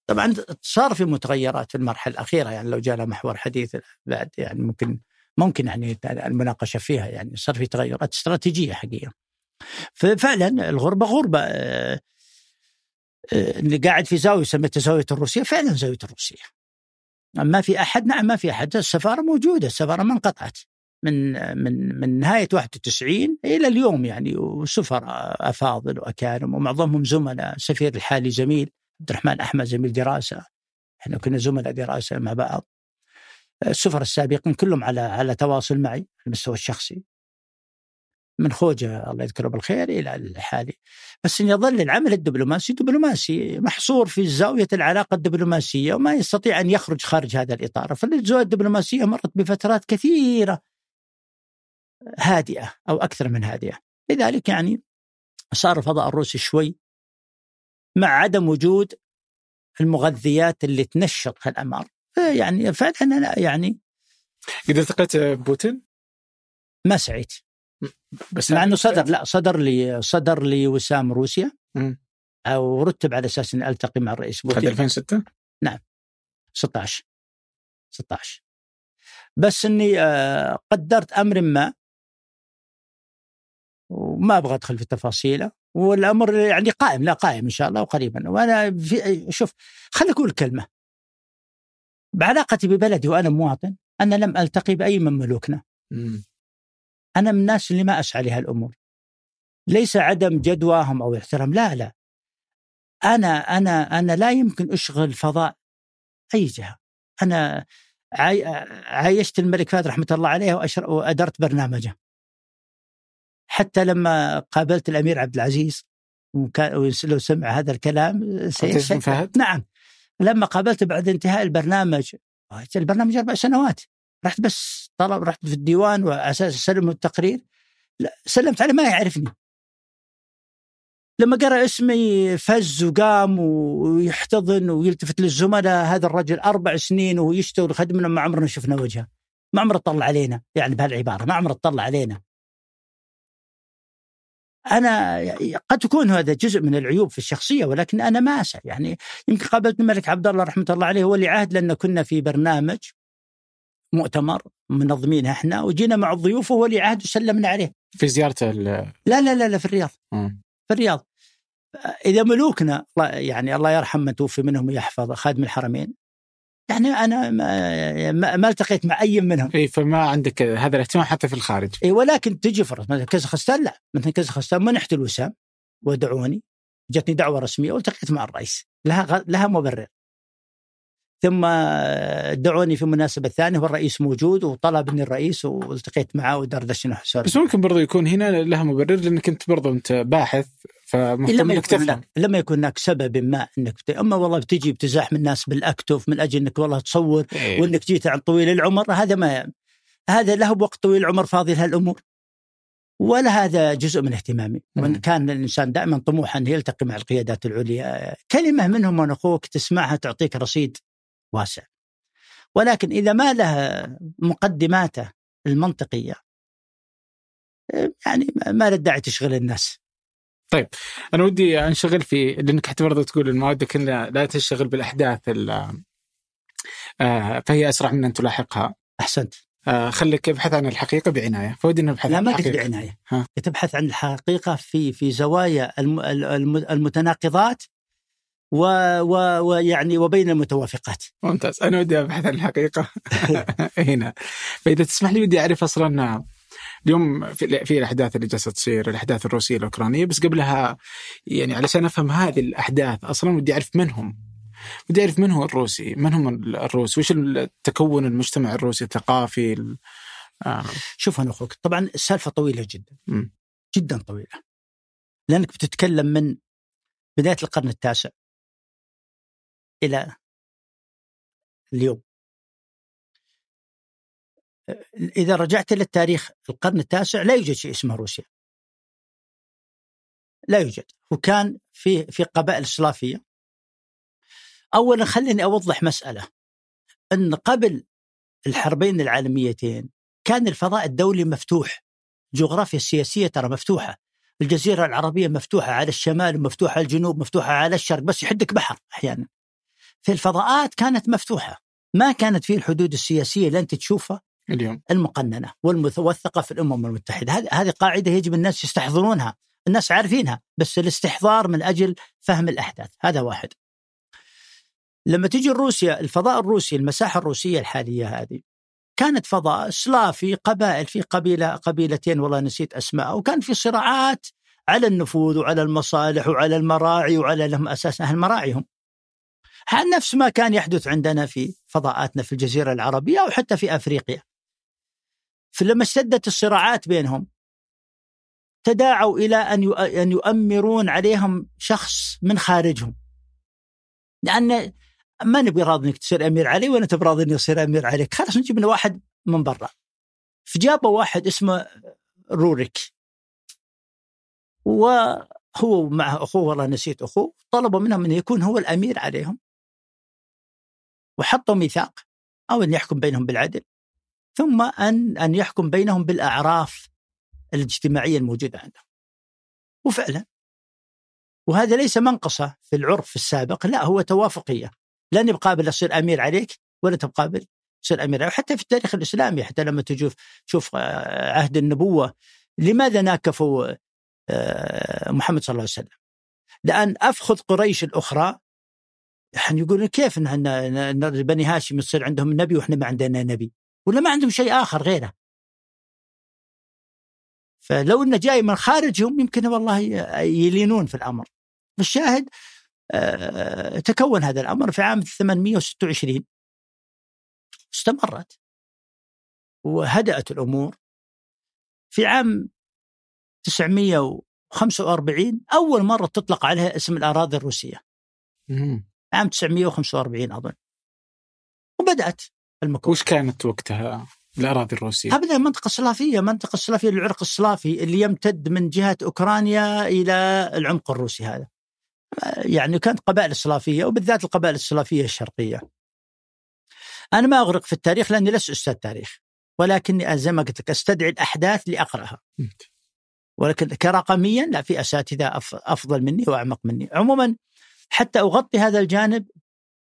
طبعا صار في متغيرات في المرحلة الأخيرة يعني لو جاء محور حديث بعد يعني ممكن ممكن يعني المناقشة فيها يعني صار في تغيرات استراتيجية حقيقة. ففعلا الغربة غربة آه، آه، اللي قاعد في زاوية سميتها زاوية الروسية فعلا زاوية الروسية. ما في أحد نعم ما في أحد. السفارة موجودة السفارة ما انقطعت. من من من نهاية 91 إلى اليوم يعني وسفراء أفاضل وأكارم ومعظمهم زملاء. سفير الحالي زميل عبد الرحمن أحمد زميل دراسة. إحنا كنا زملاء دراسة مع بعض. السفراء السابقين كلهم على على تواصل معي على المستوى الشخصي. من خوجة الله يذكره بالخير إلى الحالي. بس أن يظل العمل الدبلوماسي دبلوماسي محصور في زاوية العلاقة الدبلوماسية وما يستطيع أن يخرج خارج هذا الإطار. فالزاوية الدبلوماسية مرت بفترات كثيرة هادئة أو أكثر من هادئة. لذلك يعني صار الفضاء الروسي شوي مع عدم وجود المغذيات اللي تنشط هالأمر. يعني فعلا يعني قد التقيت بوتين؟ ما سعيت. بس مع انه صدر لا صدر لي صدر لي وسام روسيا. مم. أو رتب على أساس إني ألتقي مع الرئيس هذا بوتين. 2006 16 16 بس إني آه، قدرت أمر ما. وما أبغى أدخل في تفاصيله. والأمر يعني قائم لا قائم إن شاء الله وقريبا. وأنا في شوف خليني أقول كلمة. بعلاقتي ببلدي وأنا مواطن أنا لم ألتقي بأي من ملوكنا. مم. أنا من الناس اللي ما أسعى لها الأمور. ليس عدم جدواهم أو احترام لا لا. أنا أنا أنا لا يمكن أشغل فضاء أي جهة. أنا عاي... عايشت الملك فهد رحمة الله عليه. وأدرت برنامجه. حتى لما قابلت الأمير عبد العزيز لو سمع هذا الكلام فهد؟ نعم. لما قابلته بعد انتهاء البرنامج البرنامج أربع سنوات. رحت بس طلب رحت في الديوان وعلى أساس اسلم التقرير. لا سلمت عليه ما يعرفني. لما قرأ اسمي فز وقام ويحتضن ويلتفت للزملاء هذا الرجل أربع سنين وهو يشتغل خدمنا ما عمرنا شفنا وجهه. ما عمره طلع علينا يعني بهالعبارة ما عمره طلع علينا. أنا قد تكون هذا جزء من العيوب في الشخصية ولكن أنا ما أسعى. يعني يمكن قابلت الملك عبد الله رحمة الله عليه ولي عهد لأن كنا في برنامج مؤتمر. منظمينه إحنا وجينا مع الضيوف وهو ولي عهد وسلمنا عليه. في زيارته ال- لا لا لا, لا في الرياض. في الرياض. إذا ملوكنا يعني الله يرحم من توفي منهم ويحفظ خادم الحرمين. يعني أنا ما, ما, التقيت مع أي منهم. اي فما عندك هذا الاهتمام حتى في الخارج. اي ولكن تجي فرص مثلا كازاخستان لا. مثلا كازاخستان منحت الوسام ودعوني. جتني دعوة رسمية والتقيت مع الرئيس. لها غ... لها مبرر. ثم دعوني في مناسبة ثانية والرئيس موجود وطلبني الرئيس والتقيت معه ودردشنا حسون بس ممكن برضو يكون هنا لها مبرر لأنك أنت برضو أنت باحث فمهتم إنك يكون تفهم. لما يكون هناك سبب ما إنك بت... أما والله بتجي بتزاحم الناس بالأكتف من أجل إنك والله تصور إيه. وإنك جيت عن طويل العمر هذا ما هذا له وقت طويل العمر فاضي لهالأمور. ولا هذا جزء من اهتمامي. وان مم. كان الإنسان دائما طموحا يلتقي مع القيادات العليا. كلمة منهم من أخوك تسمعها تعطيك رصيد واسع. ولكن إذا ما لها مقدماته المنطقية يعني ما له داعي تشغل الناس. أنا ودي أنشغل في لأنك حتى برضو تقول المواد كلها لا تشتغل بالأحداث ال- آه فهي أسرع من أن تلاحقها. أحسنت. آه خليك ابحث عن الحقيقة بعناية. فودي نبحث لا عن ما الحقيقة. بعناية. ها. تبحث عن الحقيقة في في زوايا الم- الم- المتناقضات و- و- ويعني وبين المتوافقات. ممتاز. أنا ودي أبحث عن الحقيقة. هنا. فإذا تسمح لي ودي أعرف أصلا اليوم في, في الأحداث اللي جالسة تصير الأحداث الروسية الأوكرانية بس قبلها يعني علشان أفهم هذه الأحداث أصلا ودي أعرف من هم. ودي أعرف من هو الروسي؟ من هم الروس؟ وش التكون المجتمع الروسي الثقافي ال- آه. شوف أنا أخوك طبعا السالفة طويلة جدا. مم. جدا طويلة. لأنك بتتكلم من بداية القرن التاسع. إلى اليوم. إذا رجعت للتاريخ القرن التاسع لا يوجد شيء اسمه روسيا. لا يوجد. وكان في في قبائل سلافيه اولا خليني أوضح مسألة. أن قبل الحربين العالميتين كان الفضاء الدولي مفتوح. الجغرافيا السياسية ترى مفتوحة. الجزيرة العربية مفتوحة على الشمال ومفتوحه على الجنوب مفتوحة على الشرق بس يحدك بحر أحيانا. في الفضاءات كانت مفتوحة. ما كانت فيه الحدود السياسية اللي انت تشوفها؟ اليوم. المقننة والموثقه في الأمم المتحدة. هذه هذه قاعدة يجب الناس يستحضرونها. الناس عارفينها بس الاستحضار من أجل فهم الأحداث. هذا واحد. لما تيجي روسيا الفضاء الروسي المساحة الروسية الحالية هذه كانت فضاء سلافي قبائل في قبيله قبيلتين والله نسيت أسماء وكان في صراعات على النفوذ وعلى المصالح وعلى المراعي وعلى لهم أساس أهل مراعيهم. نفس ما كان يحدث عندنا في فضاءاتنا في الجزيرة العربية أو حتى في أفريقيا؟ فلما اشتدت الصراعات بينهم تداعوا أن أن يؤمرون عليهم شخص من خارجهم. لأن ما نبي راضي إنك تصير أمير علي ولا انت براضي إني أصير أمير عليك. خلاص نجيب لنا واحد من برا. فجابوا واحد اسمه روريك. وهو مع أخوه والله نسيت أخوه طلبوا منهم أن يكون هو الأمير عليهم. وحطوا ميثاق أو أن يحكم بينهم بالعدل ثم أن أن يحكم بينهم بالأعراف الاجتماعية الموجودة عندهم. وفعلا وهذا ليس منقصة في العرف السابق، لا هو توافقية. لن بقابل أصير أمير عليك ولا تبقابل تصير أمير عليك. حتى في التاريخ الإسلامي حتى لما تشوف شوف آه، عهد النبوة لماذا ناكفوا آه، محمد صلى الله عليه وسلم؟ لأن أفخذ قريش الأخرى يعني يقولون كيف إن بني هاشم يصير عندهم نبي وإحنا ما عندنا نبي؟ ولا ما عندهم شيء آخر غيره. فلو إنه جاي من خارجهم يمكن والله يلينون في الأمر. الشاهد آه، تكون هذا الأمر في عام 826 استمرت. وهدأت الأمور. في عام 945 أول مرة تطلق عليها اسم الأراضي الروسية. عام 945 أظن. وبدأت المكون. وش كانت وقتها الأراضي الروسية؟ ابدا منطقة سلافية، منطقة سلافية للعرق السلافي اللي يمتد من جهة أوكرانيا إلى العمق الروسي هذا. يعني كانت قبائل سلافيه وبالذات القبائل السلافية الشرقية. أنا ما أغرق في التاريخ لأني لست أستاذ تاريخ ولكني زي ما قلت لك أستدعي الأحداث لأقرأها. ولكن كرقميا لا في أساتذة أفضل مني وأعمق مني. عموما حتى أغطي هذا الجانب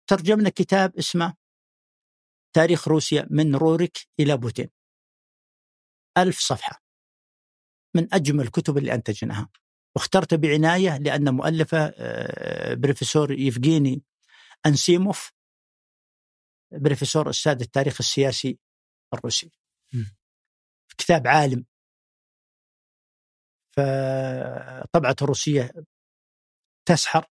ترجمنا كتاب اسمه تاريخ روسيا من رورك إلى بوتين. ألف صفحة. من أجمل الكتب اللي أنتجناها. واخترت بعناية لأن مؤلفة آه، بروفيسور يفجيني أنسيموف بروفيسور أستاذ التاريخ السياسي الروسي. كتاب عالم. فطبعة الروسية تسحر.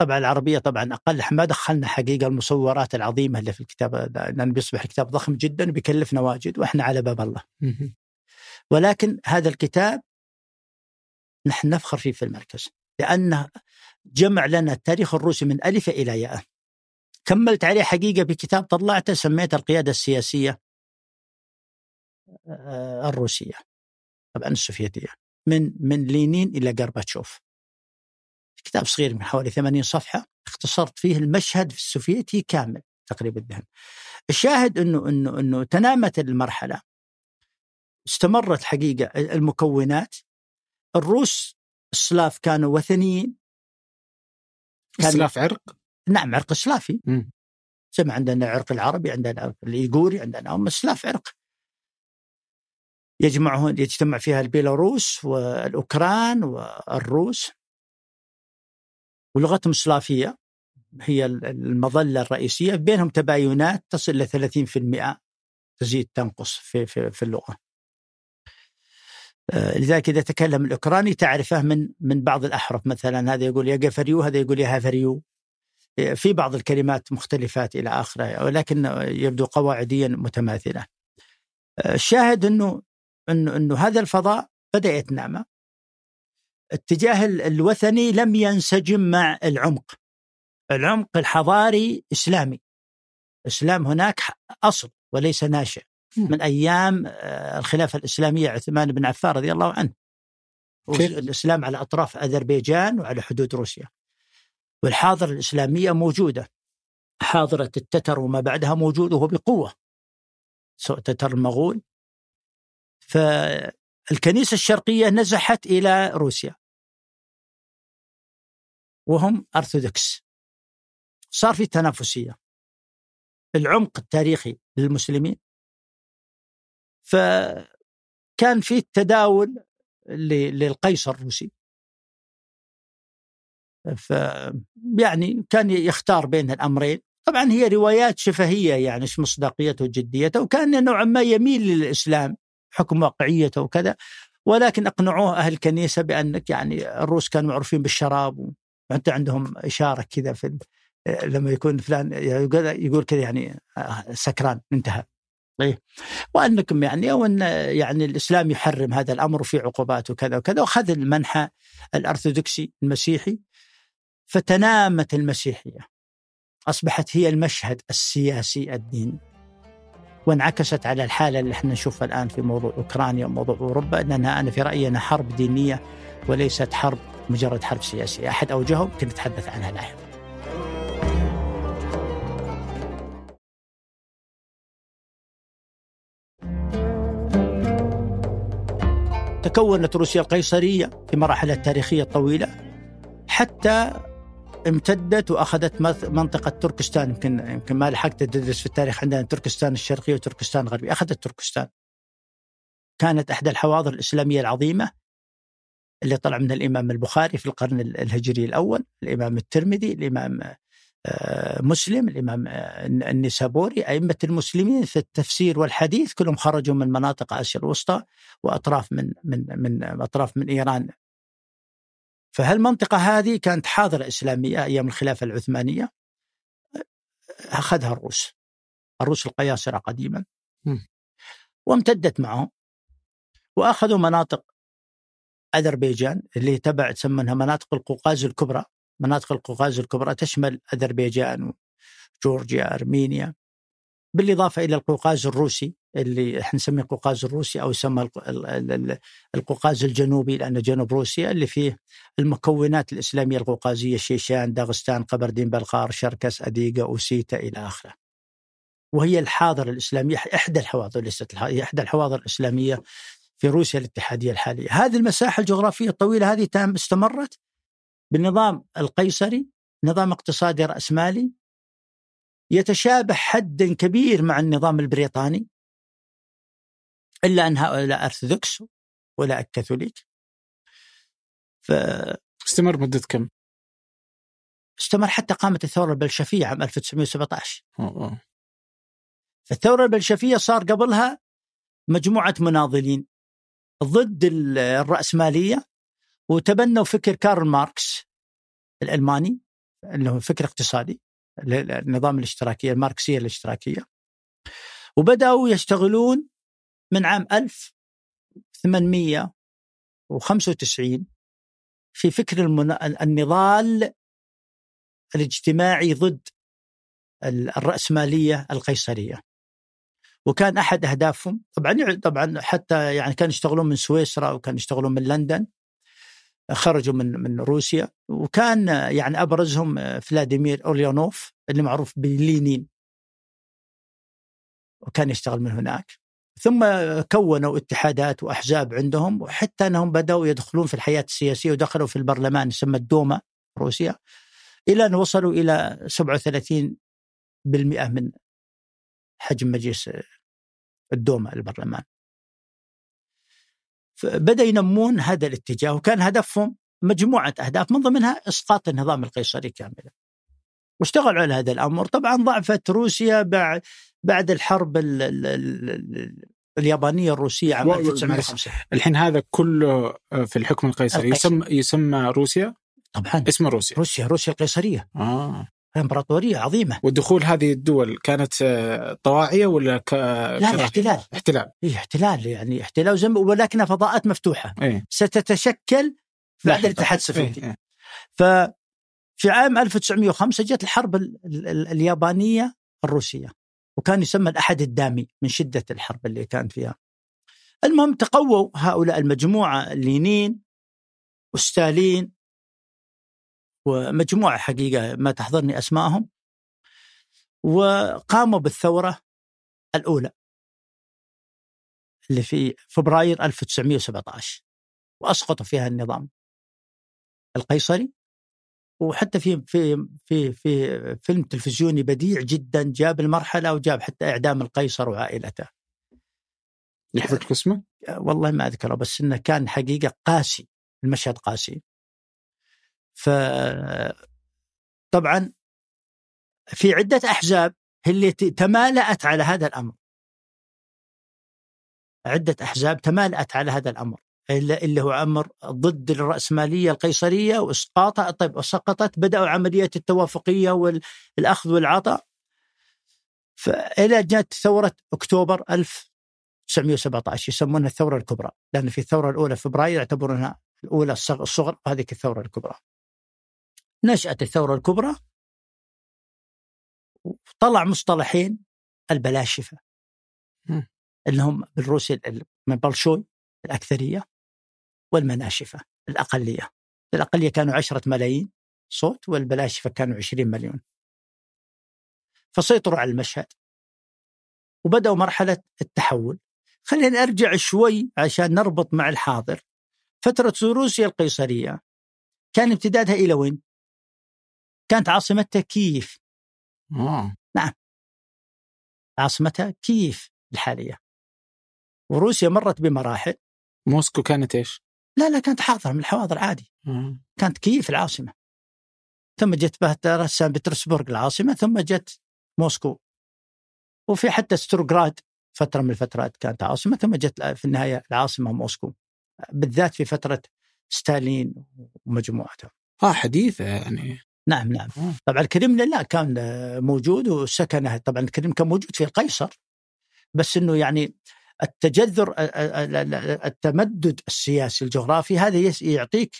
طبعا العربية طبعا أقل. ما دخلنا حقيقة المصورات العظيمة اللي في الكتاب لأن بيصبح الكتاب ضخم جدا وبيكلفنا واجد وإحنا على باب الله. ولكن هذا الكتاب نحن نفخر فيه في المركز لأنه جمع لنا التاريخ الروسي من ألف إلى ياء كملت عليه حقيقة بكتاب طلعته سميته القيادة السياسية آه، الروسية طبعا السوفيتية من من لينين إلى غرباتشوف. كتاب صغير من حوالي 80 صفحة اختصرت فيه المشهد في السوفيتي كامل تقريبا الذهن الشاهد انه انه إنه تنامت المرحلة. استمرت حقيقة المكونات. الروس السلاف كانوا وثنيين. كان السلاف عرق؟ نعم عرق سلافي. زي ما عندنا العرق العربي عندنا العرق الإيغوري عندنا هم السلاف عرق. يجمعهم يجتمع فيها البيلاروس والأوكران والروس. ولغتهم السلافية هي المظلة الرئيسية بينهم تباينات تصل إلى 30% تزيد تنقص في, في, في اللغة. آه، لذلك إذا تكلم الأوكراني تعرفه من من بعض الأحرف مثلا هذا يقول я говорю هذا يقول я говорю. آه، في بعض الكلمات مختلفات إلى آخره ولكن يبدو قواعديا متماثلة. آه، الشاهد أنه أنه, أنه هذا الفضاء بدأ يتنامى. اتجاه الوثني لم ينسجم مع العمق. العمق الحضاري إسلامي. الاسلام هناك أصل وليس ناشئ. من أيام آه، الخلافة الإسلامية عثمان بن عفان رضي الله عنه؟ الاسلام على أطراف أذربيجان وعلى حدود روسيا. والحاضرة الإسلامية موجودة. حاضرة التتر وما بعدها موجوده وبقوه سواء تتر المغول. فالكنيسه الشرقية نزحت إلى روسيا. وهم أرثوذكس. صار في تنافسية. العمق التاريخي للمسلمين. فكان في تداول للقيصر الروسي. ف يعني كان يختار بين الأمرين. طبعا هي روايات شفهية يعني إيش مصداقيته وجديته وكان نوعا ما يميل للإسلام. حكم واقعيته وكذا ولكن أقنعوه أهل الكنيسة بأنك يعني الروس كانوا معروفين بالشراب حتى عندهم إشارة كذا في لما يكون فلان يقول كذا يعني آه، سكران انتهى. طيب وأنكم يعني أو أن يعني الإسلام يحرم هذا الأمر وفي عقوبات وكذا وكذا وأخذ المنحى الأرثوذكسي المسيحي فتنامت المسيحية أصبحت هي المشهد السياسي الديني. وانعكست على الحالة اللي إحنا نشوفها الآن في موضوع أوكرانيا وموضوع أوروبا أنها أنا في رأيي أنها حرب دينية وليست حرب مجرد حرب سياسية. أحد أوجهه يمكن نتحدث عنها لاحقا تكونت روسيا القيصرية في مراحلها التاريخية الطويلة حتى امتدت وأخذت منطقة تركستان. يمكن يمكن ما لحقت تدرس في التاريخ عندنا تركستان الشرقيه وتركستان الغربيه أخذت تركستان. كانت إحدى الحواضر الإسلامية العظيمة اللي طلع من الإمام البخاري في القرن الهجري الأول الإمام الترمذي الإمام آه، مسلم الإمام آه، النسابوري أئمة المسلمين في التفسير والحديث كلهم خرجوا من مناطق آسيا الوسطى وأطراف من من من أطراف من إيران. فهالمنطقة هذه كانت حاضرة إسلامية أيام الخلافة العثمانية؟ أخذها الروس الروس القياصرة قديما. وامتدت معهم. وأخذوا مناطق أذربيجان اللي تبع تسمونها مناطق القوقاز الكبرى. مناطق القوقاز الكبرى تشمل أذربيجان وجورجيا أرمينيا بالإضافة إلى القوقاز الروسي. اللي إحنا نسميه القوقاز الروسي أو يسمى القوقاز الجنوبي لأنه جنوب روسيا اللي فيه المكونات الإسلامية القوقازية شيشان، داغستان، قبردين، بلقار، شركس، أديغا، أوسيتا إلى آخره. وهي الحاضره الإسلامية إحدى الحواضر ليست هي إحدى الحواضر الإسلامية في روسيا الاتحادية الحالية. هذه المساحة الجغرافية الطويلة هذه استمرت بالنظام القيصري، نظام اقتصادي رأسمالي يتشابه حدا كبير مع النظام البريطاني إلا أن هؤلاء أرثوذكس ولا كاثوليك ف استمر مدة كم؟ استمر حتى قامت الثورة البلشفية عام 1917 أوه. الثوره البلشفية صار قبلها مجموعة مناضلين ضد الرأسمالية وتبنوا فكر كارل ماركس الألماني اللي هو فكر اقتصادي النظام الاشتراكية الماركسية الاشتراكية وبدأوا يشتغلون من عام 1895 في فكر النضال الاجتماعي ضد الرأسمالية القيصرية. وكان أحد أهدافهم طبعا طبعا حتى يعني كانوا يشتغلون من سويسرا وكانوا يشتغلون من لندن خرجوا من من روسيا. وكان يعني أبرزهم فلاديمير اوليونوف اللي معروف بلينين. وكان يشتغل من هناك. ثم كونوا اتحادات وأحزاب عندهم وحتى أنهم بدأوا يدخلون في الحياة السياسية ودخلوا في البرلمان يسمى الدوما روسيا إلى أن وصلوا إلى 37% من حجم مجلس الدوما البرلمان. فبدأ ينمون هذا الاتجاه وكان هدفهم مجموعة أهداف من ضمنها إسقاط النظام القيصري كاملا. واشتغلوا على هذا الأمر، طبعا ضعفت روسيا بعد بعد الحرب ال ال ال اليابانية الروسية عام 1905 الحين هذا كله آه، في الحكم القيصري. يسمى يسمى روسيا؟ طبعا. اسم روسيا. روسيا روسيا القيصرية. آه. إمبراطورية عظيمة. ودخول هذه الدول كانت آه، طواعية ولا ك... لا احتلال. احتلال. اي احتلال يعني احتلال زم... ولكنها فضاءات مفتوحة. إيه؟ ستتشكل بعد الاتحاد السوفيتي. إيه؟ إيه؟ ففي عام 1905 جت الحرب ال... ال... اليابانية الروسية وكان يسمى الأحد الدامي من شدة الحرب اللي كان فيها. المهم تقووا هؤلاء المجموعة لينين وستالين ومجموعة حقيقة ما تحضرني أسمائهم وقاموا بالثورة الأولى اللي في فبراير 1917 وأسقطوا فيها النظام القيصري. وحتى في في في في فيلم تلفزيوني بديع جدا جاب المرحلة وجاب حتى إعدام القيصر وعائلته. يحفظك اسمه؟ والله ما أذكره بس إنه كان حقيقة قاسي المشهد قاسي. ف طبعا في عدة أحزاب هي اللي تمالأت على هذا الأمر. عدة أحزاب تمالأت على هذا الأمر. اللي هو أمر ضد الرأسمالية القيصرية واسقاطها طيب وسقطت بدأوا عمليه التوافقية والأخذ والعطاء. فإلى جاءت ثورة أكتوبر 1917 يسمونها الثورة الكبرى لأن في الثورة الأولى فبراير يعتبرونها الأولى الصغر وهذه الثورة الكبرى. نشأت الثورة الكبرى طلع مصطلحين البلاشفة. اللي هم بالروسي من بلشوي الأكثرية. والمناشفة الأقلية. الأقلية كانوا عشرة ملايين صوت والبلاشفة كانوا عشرين مليون. فسيطروا على المشهد. وبدأوا مرحلة التحول. خلينا أرجع شوي عشان نربط مع الحاضر. فترة روسيا القيصرية. كان امتدادها إلى وين؟ كانت عاصمتها كييف. آه. نعم. عاصمتها كييف الحالية. وروسيا مرت بمراحل. موسكو كانت إيش؟ لا لا كانت حاضرة من الحواضر عادي. كانت كييف العاصمة. ثم جت بها سان بطرسبورغ العاصمة ثم جت موسكو. وفي حتى بتروغراد فترة من الفترات كانت عاصمة ثم جت في النهاية العاصمة موسكو. بالذات في فترة ستالين ومجموعته آه حديثة يعني. نعم نعم. آه. طبعا الكريملين لا كان موجود وسكنه. طبعا الكريملين كان موجود في القيصر. بس إنه يعني التجذر التمدد السياسي الجغرافي هذا يعطيك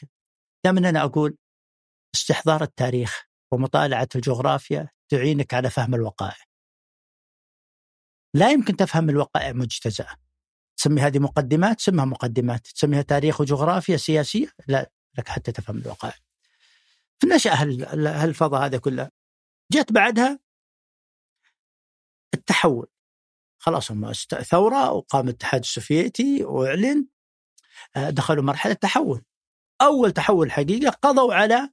دائما أنا أقول استحضار التاريخ ومطالعة الجغرافيا تعينك على فهم الوقائع. لا يمكن تفهم الوقائع مجتزأة. تسمي هذه مقدمات سمها مقدمات، تسميها تاريخ وجغرافيا سياسية لا لك حتى تفهم الوقائع. هال- هالفضاء هذا كله جت بعدها التحول خلاص هم ثورة وقام الاتحاد السوفيتي وإعلن آه، دخلوا مرحلة تحول. أول تحول حقيقة قضوا على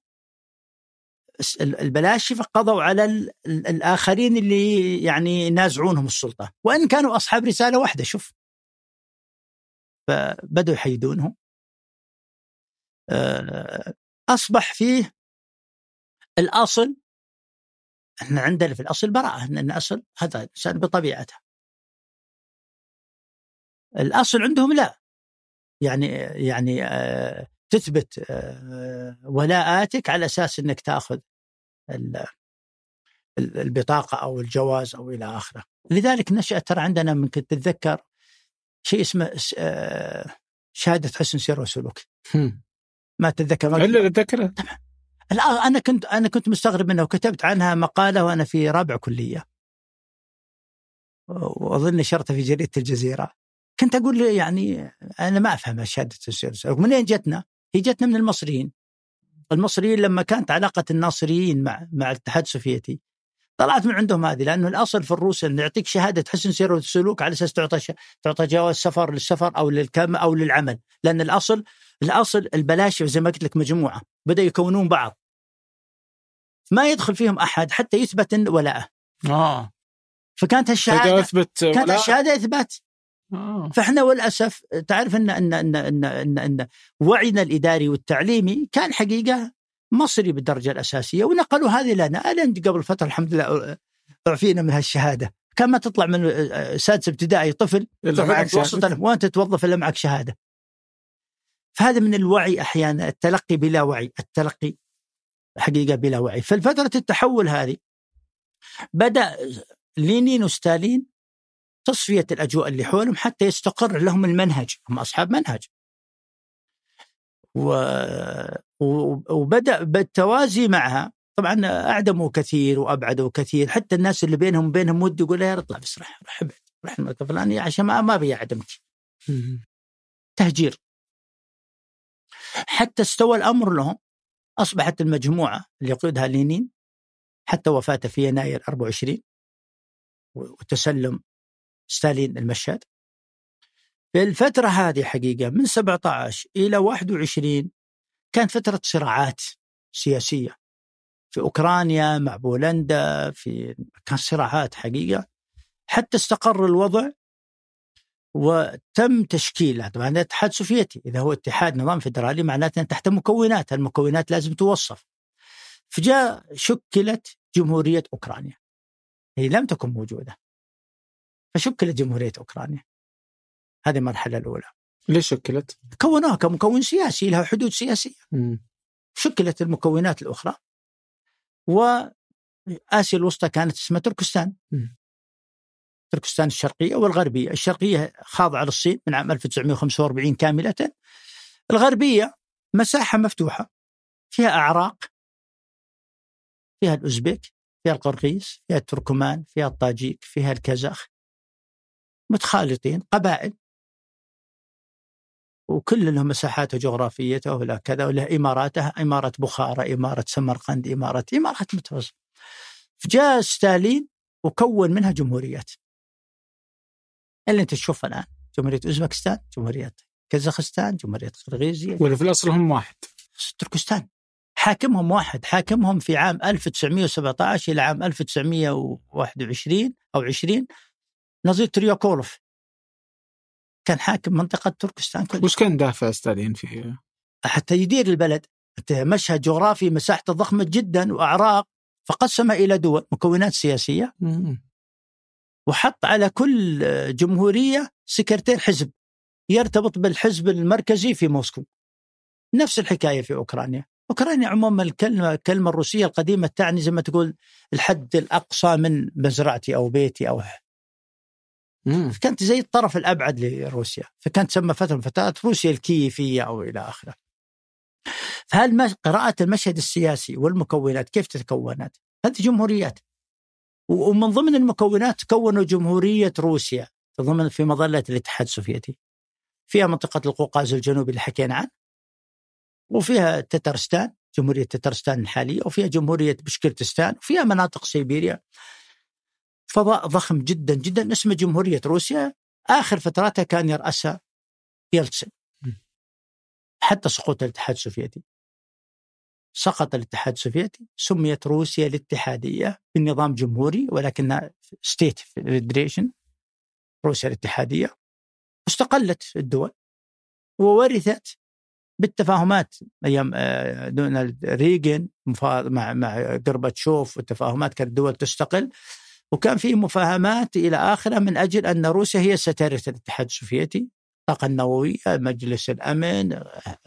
الس- ال- البلاشفة قضوا على ال- ال- الآخرين اللي يعني ينازعونهم السلطة. وإن كانوا أصحاب رسالة واحدة شوف. فبدوا يحيدونهم. آه، أصبح فيه الأصل إحنا عندنا في الأصل براءة إن الأصل هذا الانسان بطبيعته. الأصل عندهم لا. يعني يعني آه، تثبت آه، ولاءاتك على أساس إنك تأخذ ال- ال- البطاقة أو الجواز أو إلى آخره. لذلك نشأت ترى عندنا ممكن تتذكر شيء اسمه آه، شهادة حسن سير وسلوك. ما تتذكر؟ الا اتذكره الآن أنا كنت أنا كنت مستغرب منها وكتبت عنها مقالة وأنا في رابع كلية. وأظن نشرتها في جريدة الجزيرة. كنت أقول له يعني أنا ما أفهم شهاده السير والسلوك منين جتنا؟ هي جتنا من المصريين. المصريين لما كانت علاقة الناصريين مع مع الاتحاد السوفيتي طلعت من عندهم هذه لأنه الأصل في الروس إنه يعطيك شهادة حسن سير وسلوك على أساس تعطى ش... تعطى جواز سفر للسفر أو للكم أو للعمل. لأن الأصل الأصل البلاشفه زي ما قلت لك مجموعة بدأوا يكونون بعض. ما يدخل فيهم أحد حتى يثبت ولاءه آه. فكانت الشهاده كانت الشهاده إثبات. آه. فإحنا والاسف تعرف إن إن إن إن, إن, إن وعينا الإداري والتعليمي كان حقيقة مصري بالدرجة الأساسية ونقلوا هذه لنا ألين قبل فترة الحمد لله اعفينا من هالشهادة كان ما تطلع من سادس ابتدائي طفل معك شهادة. وأنت تتوظف إلا معك شهادة فهذا من الوعي أحيانا التلقي بلا وعي التلقي حقيقة بلا وعي فالفتره التحول هذه بدأ لينين وستالين تصفية الأجواء اللي حولهم حتى يستقر لهم المنهج هم أصحاب منهج. و... و- وبدأ بالتوازي معها. طبعا أعدموا كثير وأبعدوا كثير حتى الناس اللي بينهم وبينهم ود يقول يا اطلع بس رح رح أبعد رح المنطقة الفلانيه عشان ما ما أبي أعدمك. تهجير. حتى استوى الأمر لهم. أصبحت المجموعة اللي يقودها لينين حتى وفاته في يناير 24 وتسلم ستالين المشهد. في الفترة هذه حقيقة من 17 إلى 21 كانت فترة صراعات سياسية في أوكرانيا مع بولندا في كان صراعات حقيقة. حتى استقر الوضع وتم تشكيله طبعا الاتحاد السوفيتي إذا هو اتحاد نظام فدرالي معناته تحت مكونات. المكونات لازم توصف. فجاء شكلت جمهورية أوكرانيا. هي لم تكن موجودة. فشكلت جمهوريه أوكرانيا. هذه المرحلة الأولى. ليش شكلت؟ كونوها كمكون سياسي لها حدود سياسية. مم. شكلت المكونات الأخرى. وآسيا الوسطى كانت اسمها تركستان. مم. تركستان الشرقية والغربية، الشرقية خاضعه للصين من عام 1945 كاملة. الغربية مساحة مفتوحة. فيها أعراق. فيها الأوزبك، فيها القرقيز، فيها التركمان، فيها الطاجيك، فيها الكازاخ. متخالطين قبائل. وكل لهم مساحاته جغرافيته ولا كذا وله إماراته إمارة بخارى إمارة سمرقند إمارة إمارات متوسطه فجاء ستالين وكون منها جمهوريات. اللي انت تشوفها الآن جمهورية أوزبكستان جمهورية كازاخستان جمهورية قرغيزيا ولا في الأصل هم واحد. تركستان. حاكمهم واحد. حاكمهم في عام 1917 إلى عام 1921 أو 20 نظير ترياكولوف كان حاكم منطقة تركستان كلها. وش كان دافع ستالين فيه؟ حتى يدير البلد. مشهد جغرافي مساحته ضخمة جدا وأعراق فقسم إلى دول مكونات سياسية. وحط على كل جمهورية سكرتير حزب يرتبط بالحزب المركزي في موسكو. نفس الحكاية في أوكرانيا. أوكرانيا عموما الكلمة الكلمة الروسية القديمة تعني زي ما تقول الحد الأقصى من مزرعتي أو بيتي أو مم. زي الطرف الأبعد لروسيا فكانت تسمى فتره من روسيا الكيفيه أو إلى آخره. فهل قراءة المشهد السياسي والمكونات كيف تتكونت؟ هذه جمهوريات. ومن ضمن المكونات تكونوا جمهورية روسيا ضمن في مظلة الاتحاد السوفيتي. فيها منطقة القوقاز الجنوبي اللي حكينا عنه. وفيها تترستان جمهورية تترستان الحالية وفيها جمهورية بشكرتستان وفيها مناطق سيبيريا. فضاء ضخم جدا جدا اسمه جمهورية روسيا. آخر فتراتها كان يرأسها يلتسن. حتى سقوط الاتحاد السوفيتي. سقط الاتحاد السوفيتي. سميت روسيا الاتحادية بالنظام جمهوري ولكنها state federation روسيا الاتحادية. استقلت الدول وورثت بالتفاهمات أيام آه، دونالد ريغن مع مع قربتشوف والتفاهمات كانت الدول تستقل. وكان في مفاهمات إلى آخره من أجل أن روسيا هي سترث الاتحاد السوفيتي الطاقة النووية مجلس الأمن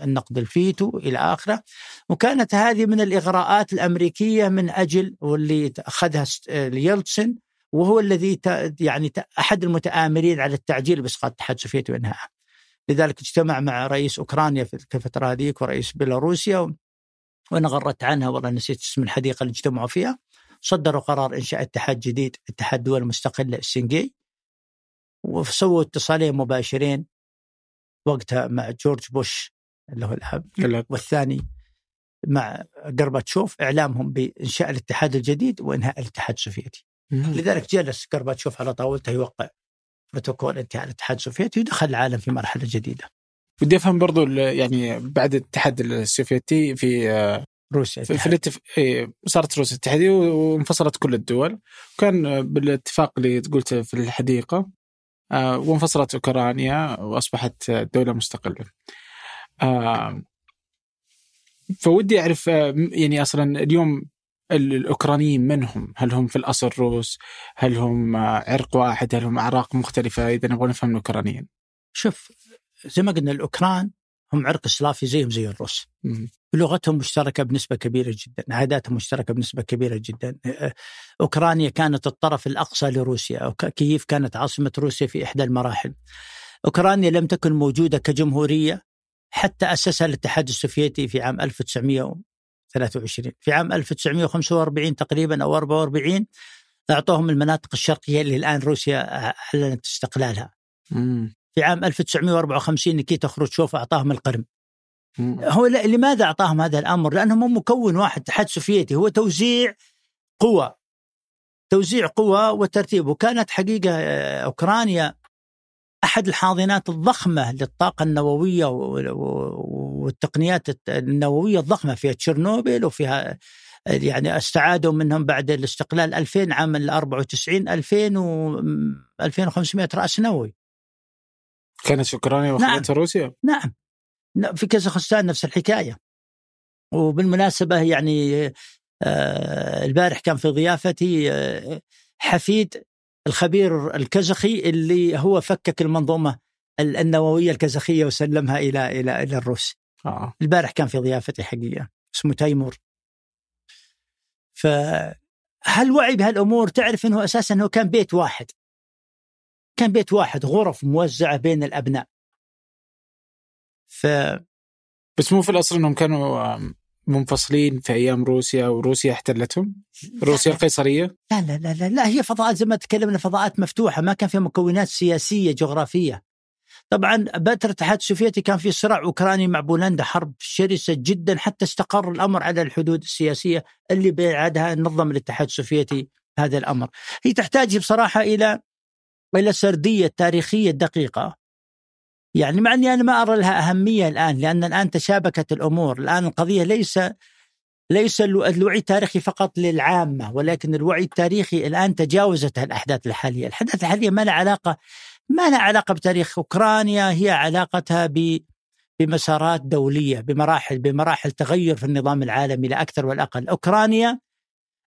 النقض الفيتو إلى آخره. وكانت هذه من الإغراءات الأمريكية من أجل واللي أخذها يلتسن وهو الذي يعني أحد المتآمرين على التعجيل بإسقاط الاتحاد السوفيتي وإنهائه. لذلك اجتمع مع رئيس أوكرانيا في الفترة هذيك ورئيس بيلاروسيا وأنا غرت عنها والله نسيت اسم الحديقة اللي اجتمعوا فيها. صدروا قرار إنشاء اتحاد جديد اتحاد دول مستقلة السنجي وسووا اتصالين مباشرين وقتها مع جورج بوش اللي هو الأب والثاني مع قرباتشوف إعلامهم بإنشاء الاتحاد الجديد وإنهاء الاتحاد السوفيتي. لذلك جلس قرباتشوف على طاولته يوقع بروتوكول إنتهاء الاتحاد السوفيتي ودخل العالم في مرحلة جديدة. بدي أفهم برضو يعني بعد الاتحاد السوفيتي في روسيا في, في الاتف... إيه، صارت روسيا اتحاديه وانفصلت كل الدول وكان بالاتفاق اللي قلته في الحديقة آه، وانفصلت أوكرانيا وأصبحت دولة مستقلة. آه، فودي أعرف آه، يعني أصلا اليوم الأوكرانيين من هم؟ هل هم في الأصل روس؟ هل هم عرق واحد؟ هل هم أعراق مختلفة؟ إذا نبغى نفهم الأوكرانيين. شوف زي ما قلنا الأوكران هم عرق سلافي زيهم زي الروس. لغتهم مشتركة بنسبة كبيرة جدا، عاداتهم مشتركة بنسبة كبيرة جدا. أوكرانيا كانت الطرف الأقصى لروسيا، كييف كانت عاصمة روسيا في إحدى المراحل. أوكرانيا لم تكن موجودة كجمهورية حتى أسسها الاتحاد السوفيتي في عام 1923 في عام 1945 تقريبا أو 44 أعطوهم المناطق الشرقية اللي الآن روسيا أعلنت استقلالها. مم. في عام 1954 نيكيتا خروتشوف أعطاهم القرم. هو لماذا أعطاهم هذا الأمر؟ لأنهم مكون واحد اتحاد سوفيتي هو توزيع قوى توزيع قوى وترتيب وكانت حقيقة آه، أوكرانيا أحد الحاضنات الضخمة للطاقة النووية والتقنيات النووية الضخمة فيها تشيرنوبل وفيها يعني استعادوا منهم بعد الاستقلال 2000 عام ال 94 2000 و 2500 رأس نووي كانت في اوكرانيا واخذتها نعم. روسيا؟ نعم في كازاخستان نفس الحكاية وبالمناسبة يعني آه البارح كان في ضيافتي آه حفيد الخبير الكازاخي اللي هو فكك المنظومة النووية الكازاخيه وسلمها إلى إلى إلى الروس. آه. البارح كان في ضيافتي حقيقة اسمه تيمور. فهل وعي بهالأمور تعرف إنه أساسا انه كان بيت واحد. كان بيت واحد غرف موزعة بين الأبناء. ف بس مو في الأصل إنهم كانوا منفصلين في أيام روسيا وروسيا احتلتهم؟ روسيا القيصرية؟ لا لا لا لا, لا هي فضاءات زي ما تكلمنا فضاءات مفتوحة ما كان فيها مكونات سياسية جغرافية. طبعا فتره الاتحاد السوفيتي كان في صراع أوكراني مع بولندا حرب شرسة جدا حتى استقر الأمر على الحدود السياسية اللي بعدها نظم الاتحاد السوفيتي هذا الأمر. هي تحتاج بصراحة إلى إلى سردية تاريخية دقيقة. يعني مع أني أنا ما أرى لها أهمية الآن لأن الآن تشابكت الأمور، الآن القضية ليس ليس الوعي التاريخي فقط للعامة ولكن الوعي التاريخي الآن تجاوزت الأحداث الحالية، الأحداث الحالية ما لها علاقة ما لها علاقة بتاريخ أوكرانيا هي علاقتها ب بمسارات دولية بمراحل بمراحل تغير في النظام العالمي لا أكثر ولا أقل، أوكرانيا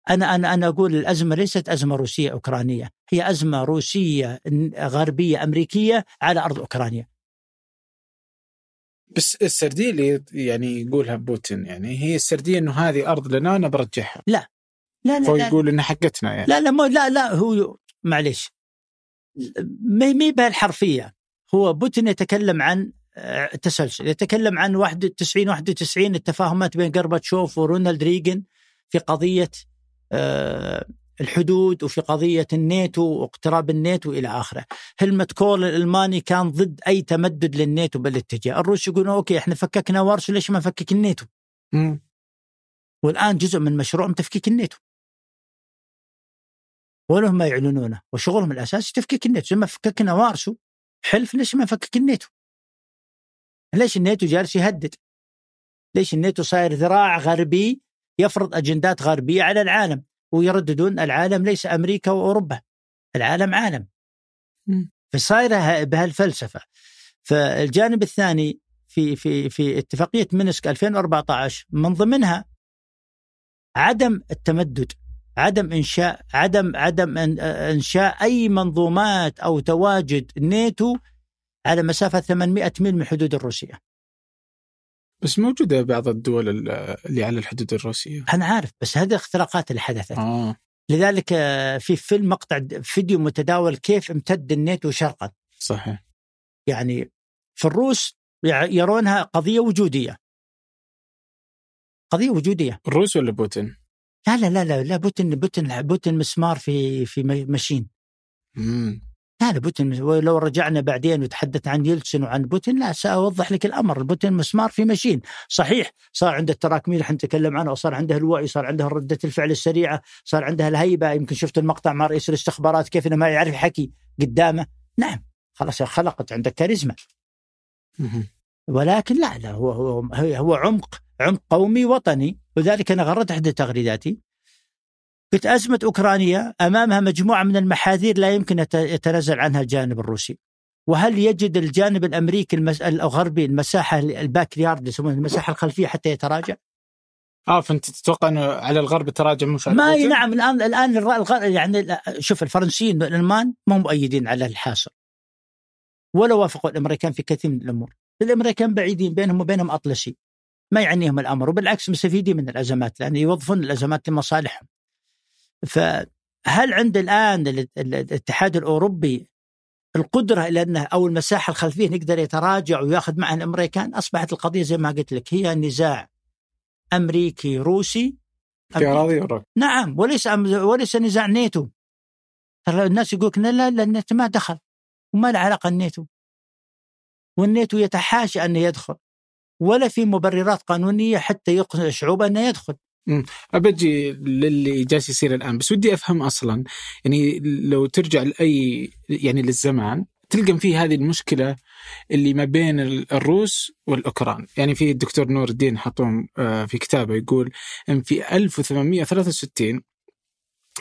أنا أنا أنا أقول الأزمة ليست أزمة روسية أوكرانية، هي أزمة روسية غربية أمريكية على أرض أوكرانيا. بس السردية اللي يعني يقولها بوتين يعني هي السردية إنه هذه أرض لنا أنا برجعها. لا. لا لا فهو يقول إنها حقتنا يعني. لا لا مو لا لا هو معليش. ما مي بهالحرفية. هو بوتين يتكلم عن آه، تسلسل. يتكلم عن 91 91 التفاهمات بين غرباتشوف ورونالد ريغن في قضية الحدود وفي قضية الناتو واقتراب الناتو إلى آخره. هلمت كول الألماني كان ضد أي تمدد للناتو بالاتجاه الروس يقولون okay إحنا فككنا وارسو ليش ما نفكك الناتو؟ م. والآن جزء من مشروعهم تفكيك الناتو. ولهم ما يعلنونه. وشغلهم الأساسي تفكيك الناتو. زي ما فككنا وارسو حلف ليش ما نفكك الناتو؟ ليش الناتو جالس يهدد؟ ليش الناتو صاير ذراع غربي يفرض أجندات غربية على العالم ويرددون العالم ليس أمريكا وأوروبا العالم عالم. فصايرة بهالفلسفة. فالجانب الثاني في في في اتفاقية مينسك 2014 من ضمنها عدم التمدد عدم إنشاء عدم عدم إنشاء أي منظومات أو تواجد ناتو على مسافة 800 ميل من الحدود الروسية. بس موجودة بعض الدول اللي على الحدود الروسية. أنا عارف بس هذه الاختراقات اللي حدثت. آه. لذلك آه، في فيلم مقطع فيديو متداول كيف امتد الناتو شرقا. صحيح. يعني في الروس يرونها قضية وجودية. قضية وجودية. الروس ولا بوتين؟ لا لا لا لا, لا بوتين بوتين بوتين مسمار في في ماشين. امم لا بوتين ولو رجعنا بعدين وتحدث عن يلتسن وعن بوتين لا سأوضح لك الأمر. بوتين مسمار في مشين صحيح صار عنده التراكمية اللي حنتكلم عنها وصار عنده الوعي صار عنده ردة الفعل السريعة صار عنده الهيبة. يمكن شفت المقطع مع رئيس الاستخبارات كيف إنه ما يعرف يحكي قدامه. نعم خلاص خلقت عنده كاريزما. ولكن لا لا هو هو هو عمق عمق قومي وطني. ولذلك أنا غردت احدى تغريداتي. قلت أزمة أوكرانيا أمامها مجموعة من المحاذير لا يمكن يتنازل عنها الجانب الروسي. وهل يجد الجانب الأمريكي المس... الغربي المساحة الباك يارد يسمونها المساحة الخلفية حتى يتراجع؟ آه فأنت تتوقع إنه على الغرب التراجع مش على ما نعم الان الآن الغرب يعني شوف الفرنسيين والألمان ما هم مؤيدين على الحاصل. ولا وافقوا الأمريكان في كثير من الأمور. الأمريكان بعيدين بينهم وبينهم أطلسي. ما يعنيهم الأمر وبالعكس مستفيدين من الأزمات لأن يوظفون الأزمات لمصالحهم. فهل عند الآن الاتحاد الأوروبي القدرة إلى انه أو المساحة الخلفية نقدر يتراجع ويأخذ معه الأمريكان؟ أصبحت القضية زي ما قلت لك هي نزاع أمريكي روسي في أراضي نعم وليس وليس نزاع نيتو ترى الناس يقول لك لا لا الناتو ما دخل وما له علاقة الناتو والناتو يتحاشى انه يدخل ولا في مبررات قانونية حتى يقنع الشعوب انه يدخل. أبجي للي جالس يصير الآن بس ودي أفهم أصلا يعني لو ترجع لأي يعني للزمان تلقى فيه هذه المشكلة اللي ما بين الروس والأوكران. يعني في الدكتور نور الدين حطوم آه، في كتابه يقول أن في 1863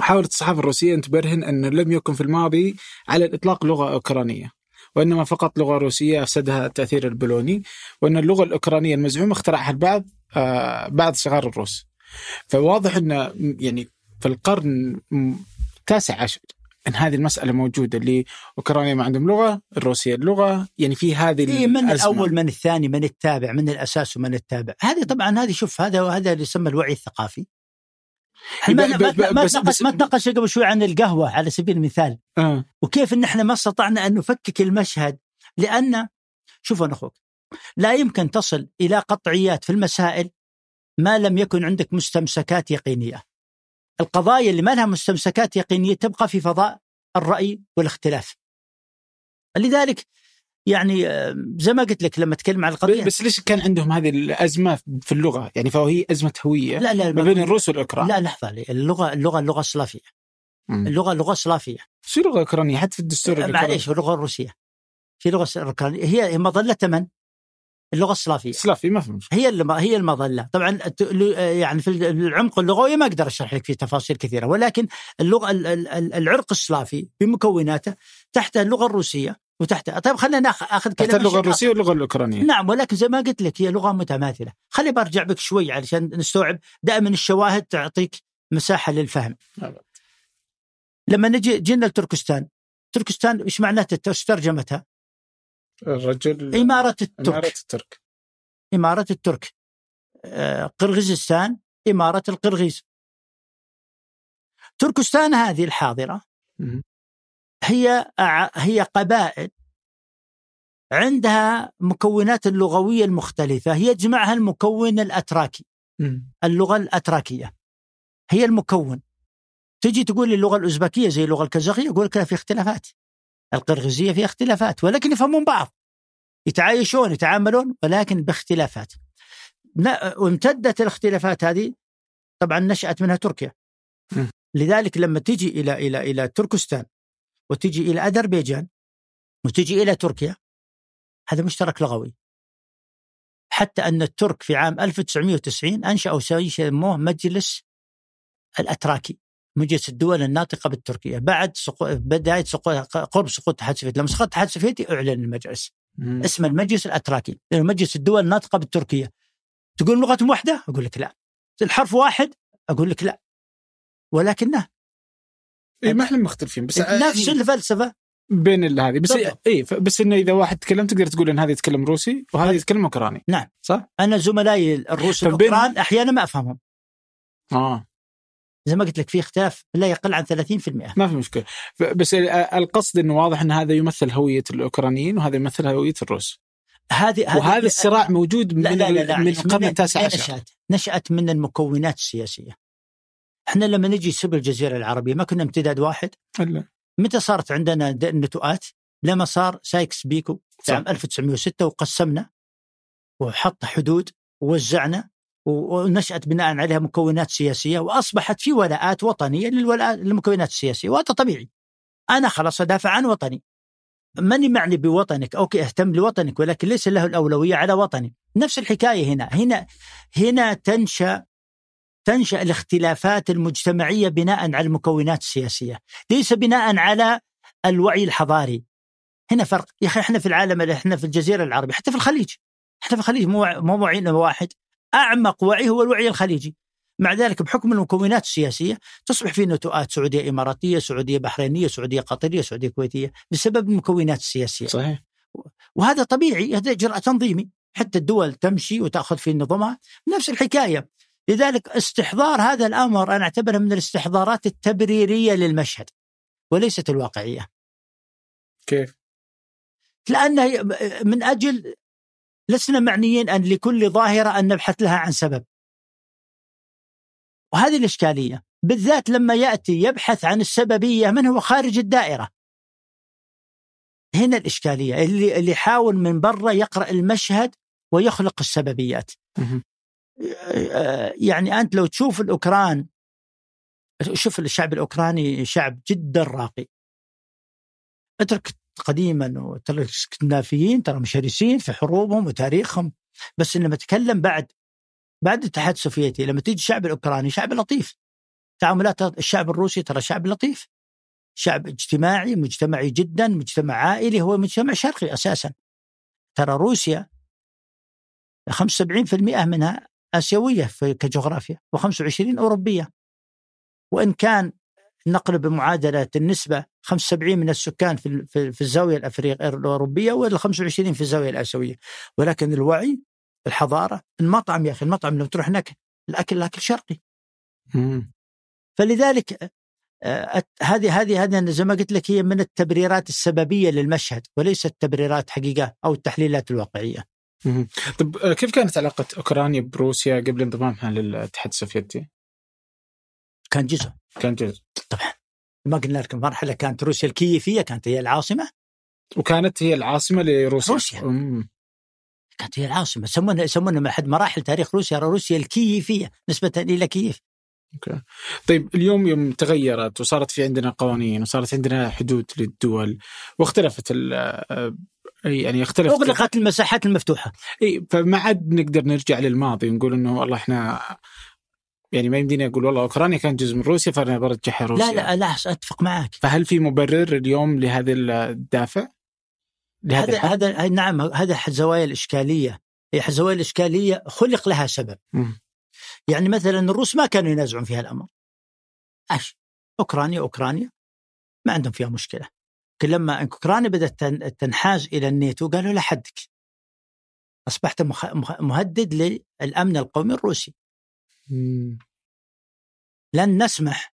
حاولت الصحافة الروسية أن تبرهن أن لم يكن في الماضي على الإطلاق لغة أوكرانية وإنما فقط لغة روسية أفسدها التأثير البولوني وأن اللغة الأوكرانية المزعومة اخترعها البعض آه، بعض صغار الروس. فواضح إنه يعني في القرن التاسع عشر إن هذه المسألة موجودة اللي أوكرانيا ما عندهم لغة، الروسية اللغة، يعني في هذه إيه من الأزمة. الأول من الثاني من التابع من الأساس ومن التابع، هذه طبعا هذه شوف هذا هذا اللي يسمى الوعي الثقافي. ما تناقش ما تناقش قبل شوي عن القهوة على سبيل المثال آه. وكيف إن إحنا ما استطعنا أن نفكك المشهد لأن شوف أنا أخوك لا يمكن تصل إلى قطعيات في المسائل ما لم يكن عندك مستمسكات يقينية. القضايا اللي ما لها مستمسكات يقينية تبقى في فضاء الرأي والاختلاف. لذلك يعني آه، زي ما قلت لك لما اتكلم عن القضية بس ليش كان عندهم هذه الأزمة في اللغة؟ يعني فهو هي أزمة هوية لا لا ما بين الروس والأوكران لا لحظة اللغة اللغة اللغة السلافية اللغة اللغة السلافية شو لغة أوكرانية حتى في الدستور معليش اللغة الروسية في لغة أوكرانية هي مظلة من؟ اللغة السلافية. سلافي ما في مشكلة. هي الم- هي المظلة. طبعا يعني في العمق اللغوي ما أقدر أشرح لك فيه تفاصيل كثيرة ولكن اللغة ال- ال- ال- العرق السلافي بمكوناته تحت اللغة الروسية وتحت طيب خلينا ناخ- آخذ تحت كلمة اللغة الروسية واللغة الأوكرانية. نعم ولكن زي ما قلت لك هي لغة متماثلة. خلي برجع بك شوي علشان نستوعب دائما الشواهد تعطيك مساحة للفهم. نعم. لما نجي جينا لتركستان تركستان إيش معناته؟ إيش ترجمتها؟ الرجل إمارة الترك. إمارة الترك. إمارة الترك. آه، قرغيزستان إمارة القرغيز. تركستان هذه الحاضرة. هي هي قبائل عندها مكونات اللغوية المختلفة. يجمعها المكون الأتراكي. اللغة الأتراكية. هي المكون. تجي تقول لي اللغة الأوزبكية زي اللغة الكازاخية يقول لك لا في اختلافات. القرغيزية فيها اختلافات ولكن يفهمون بعض. يتعايشون يتعاملون ولكن باختلافات. وامتدت الاختلافات هذه طبعا نشأت منها تركيا. لذلك لما تجي إلى إلى إلى تركستان وتجي إلى أذربيجان وتجي إلى تركيا هذا مشترك لغوي. حتى أن الترك في عام 1990 أنشأوا شيء يسموه مجلس الأتراكي. مجلس الدول الناطقة بالتركية. بعد سقو... بداية سقو... قرب سقوط الاتحاد السوفيتي لما سقط الاتحاد السوفيتي أعلن المجلس. مم. اسمه المجلس الأتراكي. لأنه مجلس الدول الناطقة بالتركية. تقول لغتهم واحدة؟ أقول لك لا. الحرف واحد؟ أقول لك لا. ولكنه. إيه ما إحنا مختلفين بس نفس الفلسفة. بين هذه. بس. اي بس إنه إذا واحد تكلم تقدر تقول إن هذا يتكلم روسي وهذا هذا- يتكلم أوكراني. نعم. صح؟ أنا زملائي الروس والاوكران أحيانا ما أفهمهم. آه. زي ما قلت لك في اختلاف لا يقل عن 30% ما في مشكلة بس ال- القصد إنه واضح إن هذا يمثل هوية الأوكرانيين وهذا يمثل هوية الروس هذه وهذا الصراع موجود من لا لا لا, لا. من القرن التاسع عشر نشأت نشأت من المكونات السياسية إحنا لما نجي سب الجزيرة العربية ما كنا امتداد واحد إلا. متى صارت عندنا نتوءات؟ لما صار سايكس بيكو في. عام 1906 وقسمنا وحط حدود ووزعنا ونشأت بناء عليها مكونات سياسية وأصبحت في ولاءات وطنية للمكونات السياسية وهذا طبيعي. أنا خلاص أدافع عن وطني. ماني معني بوطنك okay اهتم لوطنك ولكن ليس له الأولوية على وطني نفس الحكاية هنا. هنا هنا تنشأ تنشأ الاختلافات المجتمعية بناء على المكونات السياسية. ليس بناء على الوعي الحضاري. هنا فرق. يا أخي إحنا في العالم إحنا في الجزيرة العربية حتى في الخليج. إحنا في الخليج مو مو وعينا واحد. أعمق وعي هو الوعي الخليجي. مع ذلك بحكم المكونات السياسية تصبح في نتوءات سعودية إماراتية، سعودية بحرينية، سعودية قطرية، سعودية كويتية بسبب المكونات السياسية. صحيح. وهذا طبيعي هذا إجراء تنظيمي. حتى الدول تمشي وتأخذ في نظامها نفس الحكاية. لذلك استحضار هذا الأمر أنا أعتبره من الاستحضارات التبريرية للمشهد وليست الواقعية. كيف؟ لأن من أجل لسنا معنيين أن لكل ظاهرة أن نبحث لها عن سبب. وهذه الإشكالية بالذات لما يأتي يبحث عن السببية من هو خارج الدائرة. هنا الإشكالية اللي, اللي يحاول من برا يقرأ المشهد ويخلق السببيات. مهم. يعني أنت لو تشوف الأوكران شوف الشعب الأوكراني شعب جدا راقي. اترك قديما وترى الإسكندنافيين ترى شرسين في حروبهم وتاريخهم. بس لما تكلم بعد بعد الاتحاد السوفيتي لما تيجي الشعب الأوكراني شعب لطيف. تعاملات الشعب الروسي ترى شعب لطيف. شعب اجتماعي مجتمعي جدا مجتمع عائلي هو مجتمع شرقي أساسا. ترى روسيا 75% منها آسيوية في كجغرافيا و25 أوروبية. وإن كان نقلب بمعادله النسبة 75 من السكان في في, الزاوية الافريقيه الأوروبية وال 25 في الزاوية الآسيوية ولكن الوعي الحضارة المطعم يا أخي المطعم لو تروح هناك الاكل الأكل شرقي مم. فلذلك هذه هذه هذه زي ما قلت لك هي من التبريرات السببية للمشهد وليست تبريرات حقيقة أو التحليلات الواقعية. طب آه، كيف كانت علاقة أوكرانيا بروسيا قبل انضمامها للاتحاد السوفيتي؟ كان جزء كان جزء طبعا. ما قلنا لك مرحلة كانت روسيا الكييفيه كانت هي العاصمة. وكانت هي العاصمة لروسيا. روسيا. مم. كانت هي العاصمة. يسمونها من احد مراحل تاريخ روسيا روسيا الكييفيه نسبة إلى كييف. أوكي. طيب اليوم يوم تغيرت وصارت في عندنا قوانين وصارت عندنا حدود للدول واختلفت ال- آه، يعني يختلف أغلقت المساحات المفتوحة. إي فما عاد نقدر نرجع للماضي ونقول إنه والله إحنا يعني ما يمديني أقول والله أوكرانيا كانت جزء من روسيا فأنا برجعها روسيا. لا لا لا أتفق معك. فهل في مبرر اليوم لهذا الدافع؟ لهذا هذا؟ هذا نعم هذا زوايا الاشكاليه زوايا الاشكاليه خلق لها سبب. مم. يعني مثلا الروس ما كانوا ينازعون في هالامر إيش أوكرانيا أوكرانيا. ما عندهم فيها مشكلة. لكن لما أوكرانيا بدأت تن- تنحاز إلى الناتو قالوا لا حدك. أصبحت مخ- مهدد للأمن القومي الروسي. لن نسمح.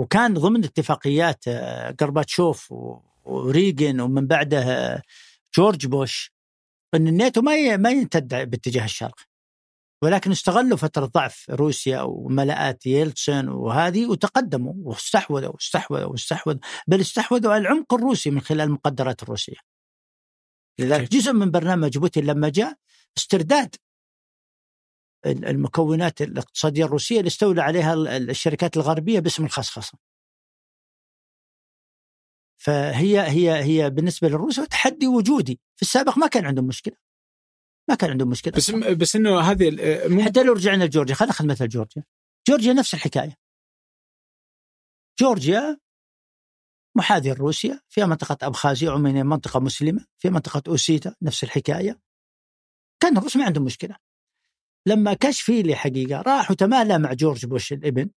وكان ضمن اتفاقيات آه، غورباتشوف و- وريغن ومن بعده آه، جورج بوش إن الناتو ما ما يمتد باتجاه الشرق. ولكن استغلوا فترة ضعف روسيا وملاءات ييلتسن وهذه وتقدموا واستحوذوا واستحوذوا واستحوذوا. بل استحوذوا على العمق الروسي من خلال المقدرات الروسية. لذلك جزء من برنامج بوتين لما جاء استرداد المكونات الاقتصادية الروسية اللي استولى عليها ال- ال- الشركات الغربية باسم الخصخصة. فهي هي هي بالنسبة للروس تحدي وجودي، في السابق ما كان عندهم مشكلة. ما كان عندهم مشكلة بس بس إنه هذه ال- مو حتى لو رجعنا لجورجيا خلينا ناخذ مثل جورجيا. جورجيا نفس الحكاية. جورجيا محاذية روسيا فيها منطقة أبخازيا عموما منطقة مسلمة في منطقة أوسيتا نفس الحكاية. كان الروس ما عندهم مشكلة. لما كشفيلي حقيقة راح وتمالى مع جورج بوش الابن.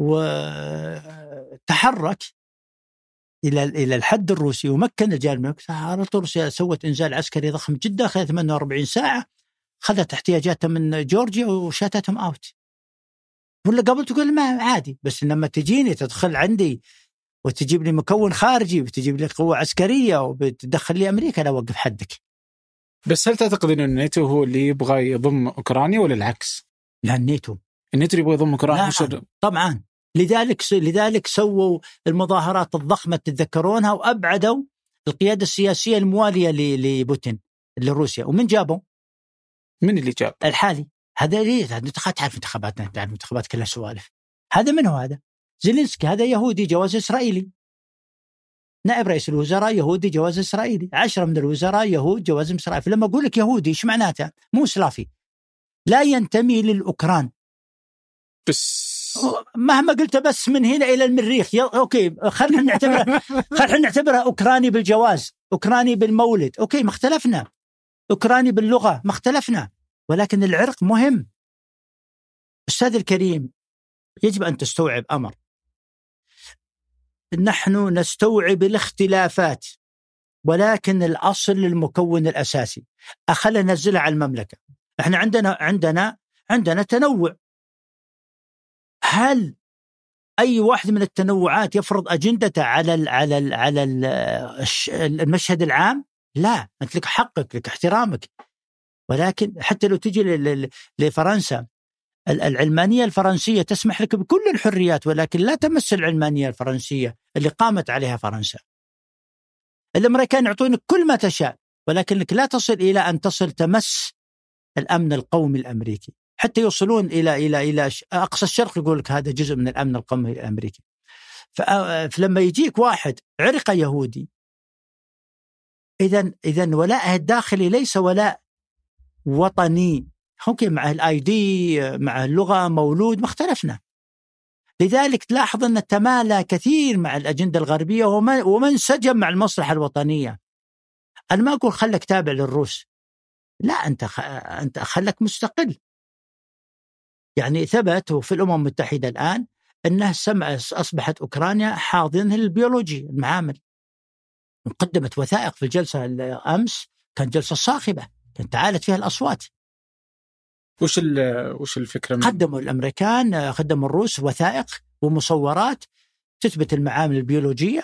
وتحرك إلى إلى الحد الروسي ومكن الجانب طول روسيا سوت إنزال عسكري ضخم جدا خلال 48 ساعة خذت احتياجاتها من جورجيا وشاتتهم out ولا قبل تقول ما عادي. بس لما تجيني تدخل عندي وتجيب لي مكون خارجي وتجيب لي قوة عسكرية وبتدخل لي أمريكا لا أوقف حدك. بس هل تعتقد إنه الناتو هو اللي يبغى يضم أوكرانيا ولا العكس؟ لا الناتو الناتو يبغى يضم أوكرانيا نعم. طبعا لذلك لذلك سووا المظاهرات الضخمة تتذكرونها وأبعدوا القيادة السياسية الموالية ل- لبوتين لروسيا ومن جابوا؟ من اللي جاب؟ الحالي هذا ليه؟ تعرف انتخاباتنا تعرف انتخابات كلها سوالف هذا من هو هذا؟ زيلينسكي هذا يهودي جواز إسرائيلي نائب رئيس الوزراء يهودي جواز إسرائيلي. عشرة من الوزراء يهود جواز إسرائيلي. فلما أقول لك يهودي إيش معناته؟ مو سلافي لا ينتمي للأوكران. بس. مهما قلت بس من هنا إلى المريخ. يلا okay خلينا نعتبره خلينا نعتبره أوكراني بالجواز أوكراني بالمولد. okay ما اختلفنا. أوكراني باللغة ما اختلفنا. ولكن العرق مهم. أستاذ الكريم يجب أن تستوعب أمر. نحن نستوعب الاختلافات ولكن الأصل المكون الأساسي خلينا ننزلها على المملكة إحنا عندنا عندنا عندنا تنوع هل أي واحد من التنوعات يفرض أجندته على ال على ال على ال المشهد العام؟ لا، أنت لك حقك، لك احترامك. ولكن حتى لو تجي لفرنسا العلمانية الفرنسية تسمح لك بكل الحريات ولكن لا تمس العلمانية الفرنسية اللي قامت عليها فرنسا. الأمريكان يعطونك كل ما تشاء ولكنك لا تصل إلى أن تصل تمس الأمن القومي الأمريكي. حتى يوصلون إلى إلى إلى أقصى الشرق يقول لك هذا جزء من الأمن القومي الأمريكي. فلما يجيك واحد عرق يهودي اذا اذا ولائه الداخلي ليس ولاء وطني okay مع ال ID مع اللغة مولود ما اختلفنا. لذلك تلاحظ أن تمالى كثير مع الأجندة الغربية وما انسجم مع المصلحة الوطنية. أنا ما أقول خلك تابع للروس. لا أنت خ... أنت خلك مستقل. يعني ثبت في الأمم المتحدة الآن انها سمع أصبحت أوكرانيا حاضنة البيولوجي المعامل. قدمت وثائق في الجلسة امس كانت جلسة صاخبة كانت تعالت فيها الأصوات. وش وش الفكرة؟ من... قدموا الأمريكان قدموا الروس وثائق ومصورات تثبت المعامل البيولوجية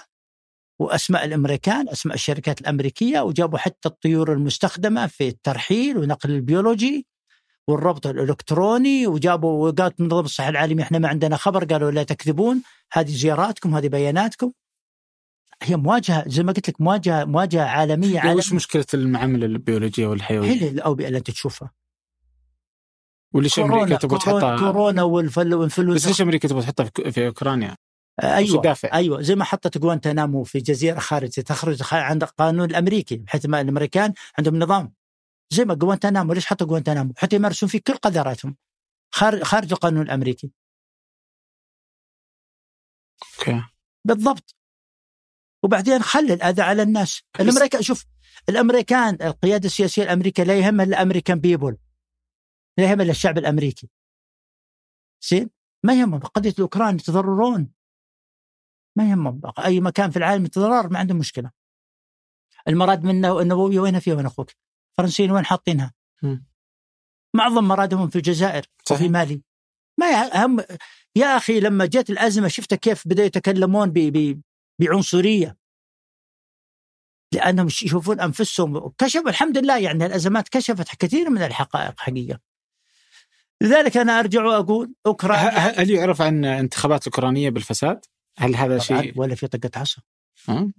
وأسماء الأمريكان أسماء الشركات الأمريكية وجابوا حتى الطيور المستخدمة في الترحيل ونقل البيولوجي والربط الإلكتروني وجابوا وقالت منظمه الصحه العالميه إحنا ما عندنا خبر قالوا لا تكذبون هذه زياراتكم هذه بياناتكم هي مواجهة زي ما قلت لك مواجهة مواجهة عالمية عالمية. وش مشكلة المعامل البيولوجية والحيوية؟ هي الأوبئة اللي أنت تشوفها وليش أمريكا تبغى تحطها كورونا والانفلونزا بس ليش أمريكا تبغى تحطها في أوكرانيا؟ أيوه دافع. أيوه زي ما حطت جوانتنامو في جزيرة خارجية تخرج عن القانون الأمريكي بحيث ما الأمريكان عندهم نظام. زي ما جوانتنامو ليش حطوا جوانتنامو؟ حتى يمارسون فيه كل قذراتهم خارج خارج القانون الأمريكي. أوكي. بالضبط. وبعدين خلي الأذى على الناس. الامريكان شوف الأمريكان القيادة السياسية الأمريكية لا يهمها الامريكان بيبول لا يهمها الشعب الأمريكي. زين؟ ما يهمهم. قضية الأوكران يتضررون. ما يهمهم. أي مكان في العالم يتضرر ما عندهم مشكلة. المراد منه النووية وين فيها وين أخوك؟ الفرنسيين وين حاطينها؟ معظم مرادهم في الجزائر صحيح. وفي مالي. ما هم يا أخي لما جت الأزمة شفت كيف بدأوا يتكلمون ب... ب... بعنصرية. لأنهم يشوفون أنفسهم. كشف الحمد لله يعني الأزمات كشفت كثير من الحقائق حقيقة. لذلك أنا أرجع وأقول اوكرانيا هل يعرف عن انتخابات الأوكرانية بالفساد؟ هل هذا شيء؟ ولا في طقة عصا ها؟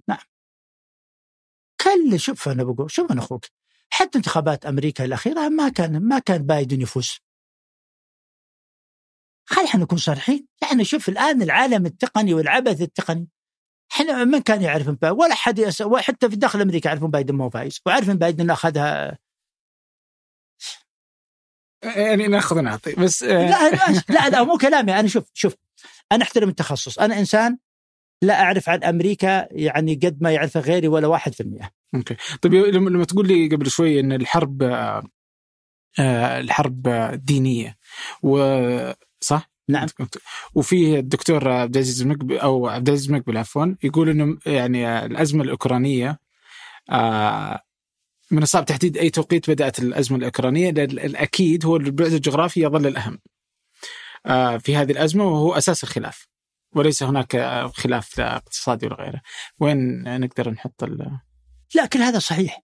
كل شوف أنا بقول شوف أنا أخوك حتى انتخابات أمريكا الأخيرة ما كان ما كان بايدن يفوز. خلينا نكون صريحين. يعني شوف الآن العالم التقني والعبث التقني. إحنا من كان يعرف ولا حد يس... حتى في داخل أمريكا يعرفون بايدن ما هو فايز وعارف إن بايدن أخذها يعني ناخذ ونعطي بس آه، لا لا لا, مو كلامي أنا شوف شوف أنا أحترم التخصص أنا إنسان لا أعرف عن أمريكا يعني قد ما يعرفه غيري ولا واحد في المئة. Okay. طيب لما تقول لي قبل شوي إن الحرب آه، آه، الحرب دينية و صح؟ نعم. وفيه الدكتور عبد العزيز المقبل أو عبد العزيز المقبل عفوا يقول إنه يعني الأزمة الأوكرانية آه، من الصعب تحديد أي توقيت بدأت الأزمة الأوكرانية لأن الأكيد هو البعد الجغرافي يظل الأهم آه، في هذه الأزمة وهو أساس الخلاف وليس هناك خلاف لا اقتصادي ولا غيره وين نقدر نحط ال... لا كل هذا صحيح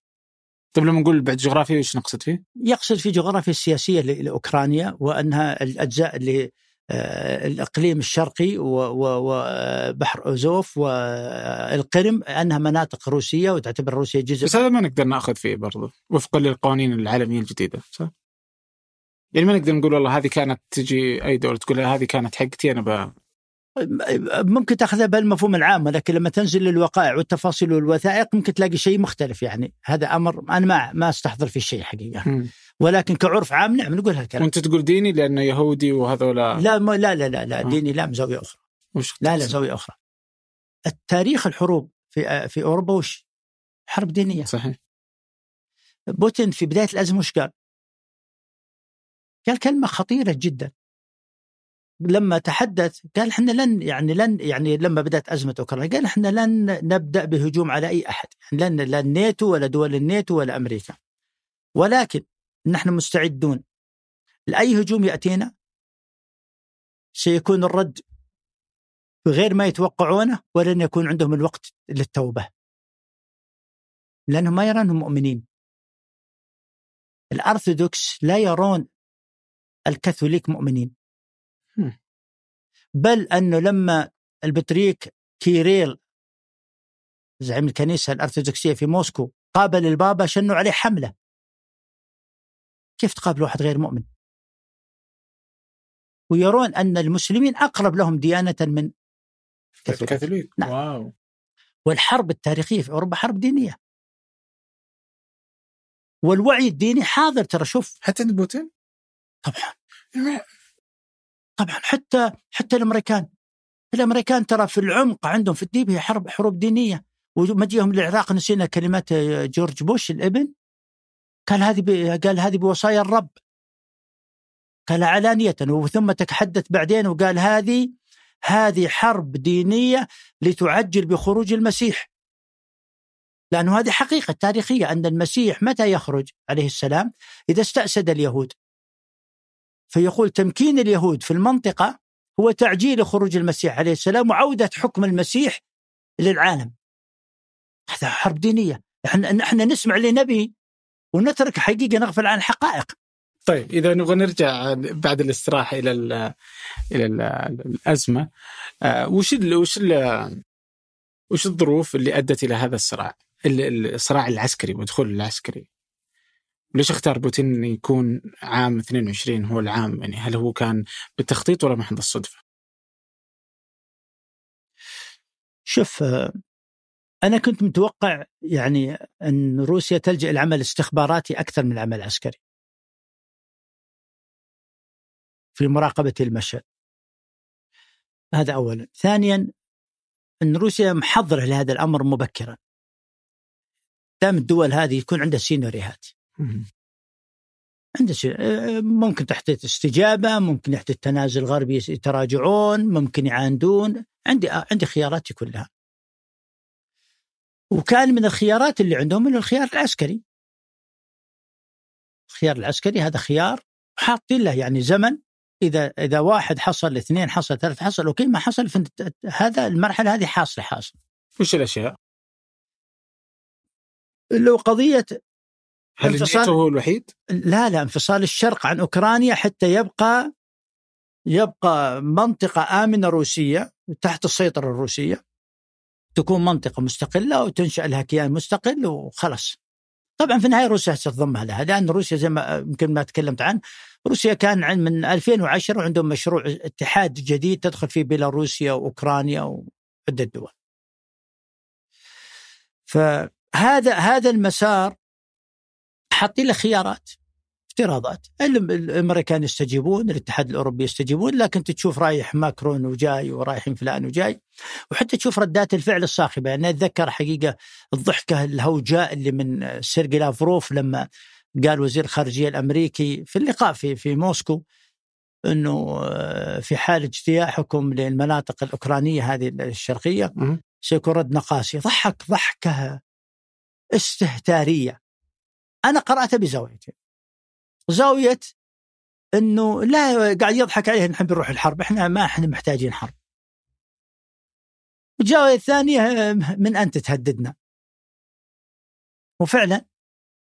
طيب لما نقول البعد الجغرافي إيش نقصد فيه؟ يقصد في جغرافيا السياسية لأوكرانيا وأنها الأجزاء اللي الإقليم الشرقي وبحر أوزوف والقرم أنها مناطق روسية وتعتبر روسيا جزء بس هذا ما نقدر نأخذ فيه برضو وفقا للقوانين العالمية الجديدة صح؟ يعني ما نقدر نقول والله هذه كانت تجي أي دولة تقول هذه كانت حقتي أنا. ممكن تاخذها بالمفهوم العام ولكن لما تنزل للوقائع والتفاصيل والوثائق ممكن تلاقي شيء مختلف يعني. هذا أمر أنا ما ما أستحضر في شيء حقيقة. مم. ولكن كعرف عام نعم نقول هالكلام. وأنت تقول ديني لأنه يهودي وهذولا. لا لا لا لا لا آه. ديني لا من زاويه أخرى. وش لا لا زاويه أخرى. التاريخ الحروب في في أوروبا وش؟ حرب دينية. صحيح. بوتين في بداية الأزمة وش قال؟ قال كلمة خطيرة جدا. لما تحدث قال إحنا لن يعني لن يعني لما بدأت أزمة أوكرانيا قال إحنا لن نبدأ بهجوم على أي أحد. لن لا الناتو ولا دول الناتو ولا أمريكا. ولكن نحن مستعدون. لأي هجوم يأتينا؟ سيكون الرد بغير ما يتوقعونه ولن يكون عندهم الوقت للتوبة. لأنهم ما يرونهم مؤمنين. الأرثوذكس لا يرون الكاثوليك مؤمنين. بل أنه لما البطريق كيريل زعيم الكنيسة الأرثوذكسية في موسكو قابل البابا شنوا عليه حملة. كيف تقابل واحد غير مؤمن؟ ويرون أن المسلمين أقرب لهم ديانة من الكاثوليك. كاثوليك. نعم. Wow. والحرب التاريخية في أوروبا حرب دينية. والوعي الديني حاضر ترى شوف. حتى عند بوتين طبعا طبعا حتى حتى الأمريكان. الأمريكان ترى في العمق عندهم في الديب هي حرب حروب دينية. ومجيهم للعراق نسينا كلمات جورج بوش الابن. قال هذه قال هذه بوصايا الرب. قال علانية. وثم تحدث بعدين وقال هذه هذه حرب دينية لتعجل بخروج المسيح. لأنه هذه حقيقة تاريخية أن المسيح متى يخرج عليه السلام؟ إذا استأسد اليهود. فيقول تمكين اليهود في المنطقة هو تعجيل خروج المسيح عليه السلام وعودة حكم المسيح للعالم هذا حرب دينية إحنا نحن نسمع لنبي ونترك حقيقة نغفل عن الحقائق طيب إذا نبغى نرجع بعد الاستراحه إلى ال إلى ال الأزمة آه، وش ال وش ال وش الظروف اللي أدت إلى هذا الصراع؟ ال- الصراع العسكري والدخول العسكري. ليش اختار بوتين إنه يكون عام 22 هو العام يعني هل هو كان بالتخطيط ولا محض الصدفة؟ شوف آه، أنا كنت متوقع يعني أن روسيا تلجأ إلى عمل استخباراتي أكثر من العمل العسكري. في مراقبة المشهد. هذا اولا، ثانيا أن روسيا محضرة لهذا الأمر مبكرا. دام الدول هذه يكون عندها سيناريوهات. عنده آه، ممكن تحت استجابة، ممكن تحت التنازل الغربي يتراجعون، ممكن يعاندون، عندي آه، عندي خياراتي كلها. وكان من الخيارات اللي عندهم من الخيار العسكري. الخيار العسكري هذا خيار حاطين له يعني زمن. إذا إذا واحد حصل اثنين حصل ثلاث حصل أوكي ما حصل هذا المرحلة هذه حاصلة حاصل. وش الأشياء؟ لو قضية هل انفصال هو الوحيد؟ لا لا انفصال الشرق عن أوكرانيا حتى يبقى يبقى منطقة آمنة روسية تحت السيطرة الروسية. تكون منطقة مستقلة وتنشأ لها كيان مستقل وخلاص. طبعا في النهاية روسيا ستضمها لها لأن روسيا زي ما يمكن ما تكلمت عنه روسيا كان من 2010 وعندهم مشروع اتحاد جديد تدخل فيه بيلاروسيا وأوكرانيا وعدة دول. فهذا هذا المسار حاطين له خيارات افتراضات. الأمريكان يستجيبون الاتحاد الأوروبي يستجيبون لكن تشوف رايح ماكرون وجاي ورايحين فلان وجاي وحتى تشوف ردات الفعل الصاخبه يعني أتذكر حقيقة الضحكة الهوجاء اللي من سيرجي لافروف لما قال وزير الخارجية الأمريكي في اللقاء في في موسكو إنه آه، في حال اجتياحكم للمناطق الأوكرانية هذه الشرقية سيكون رد نقاسي. ضحك ضحكة استهتارية. أنا قراتها بزاويتين. زاوية إنه لا قاعد يضحك عليه نحن بنروح الحرب إحنا ما إحنا محتاجين حرب. الزاوية الثانية من أنت تهددنا. وفعلا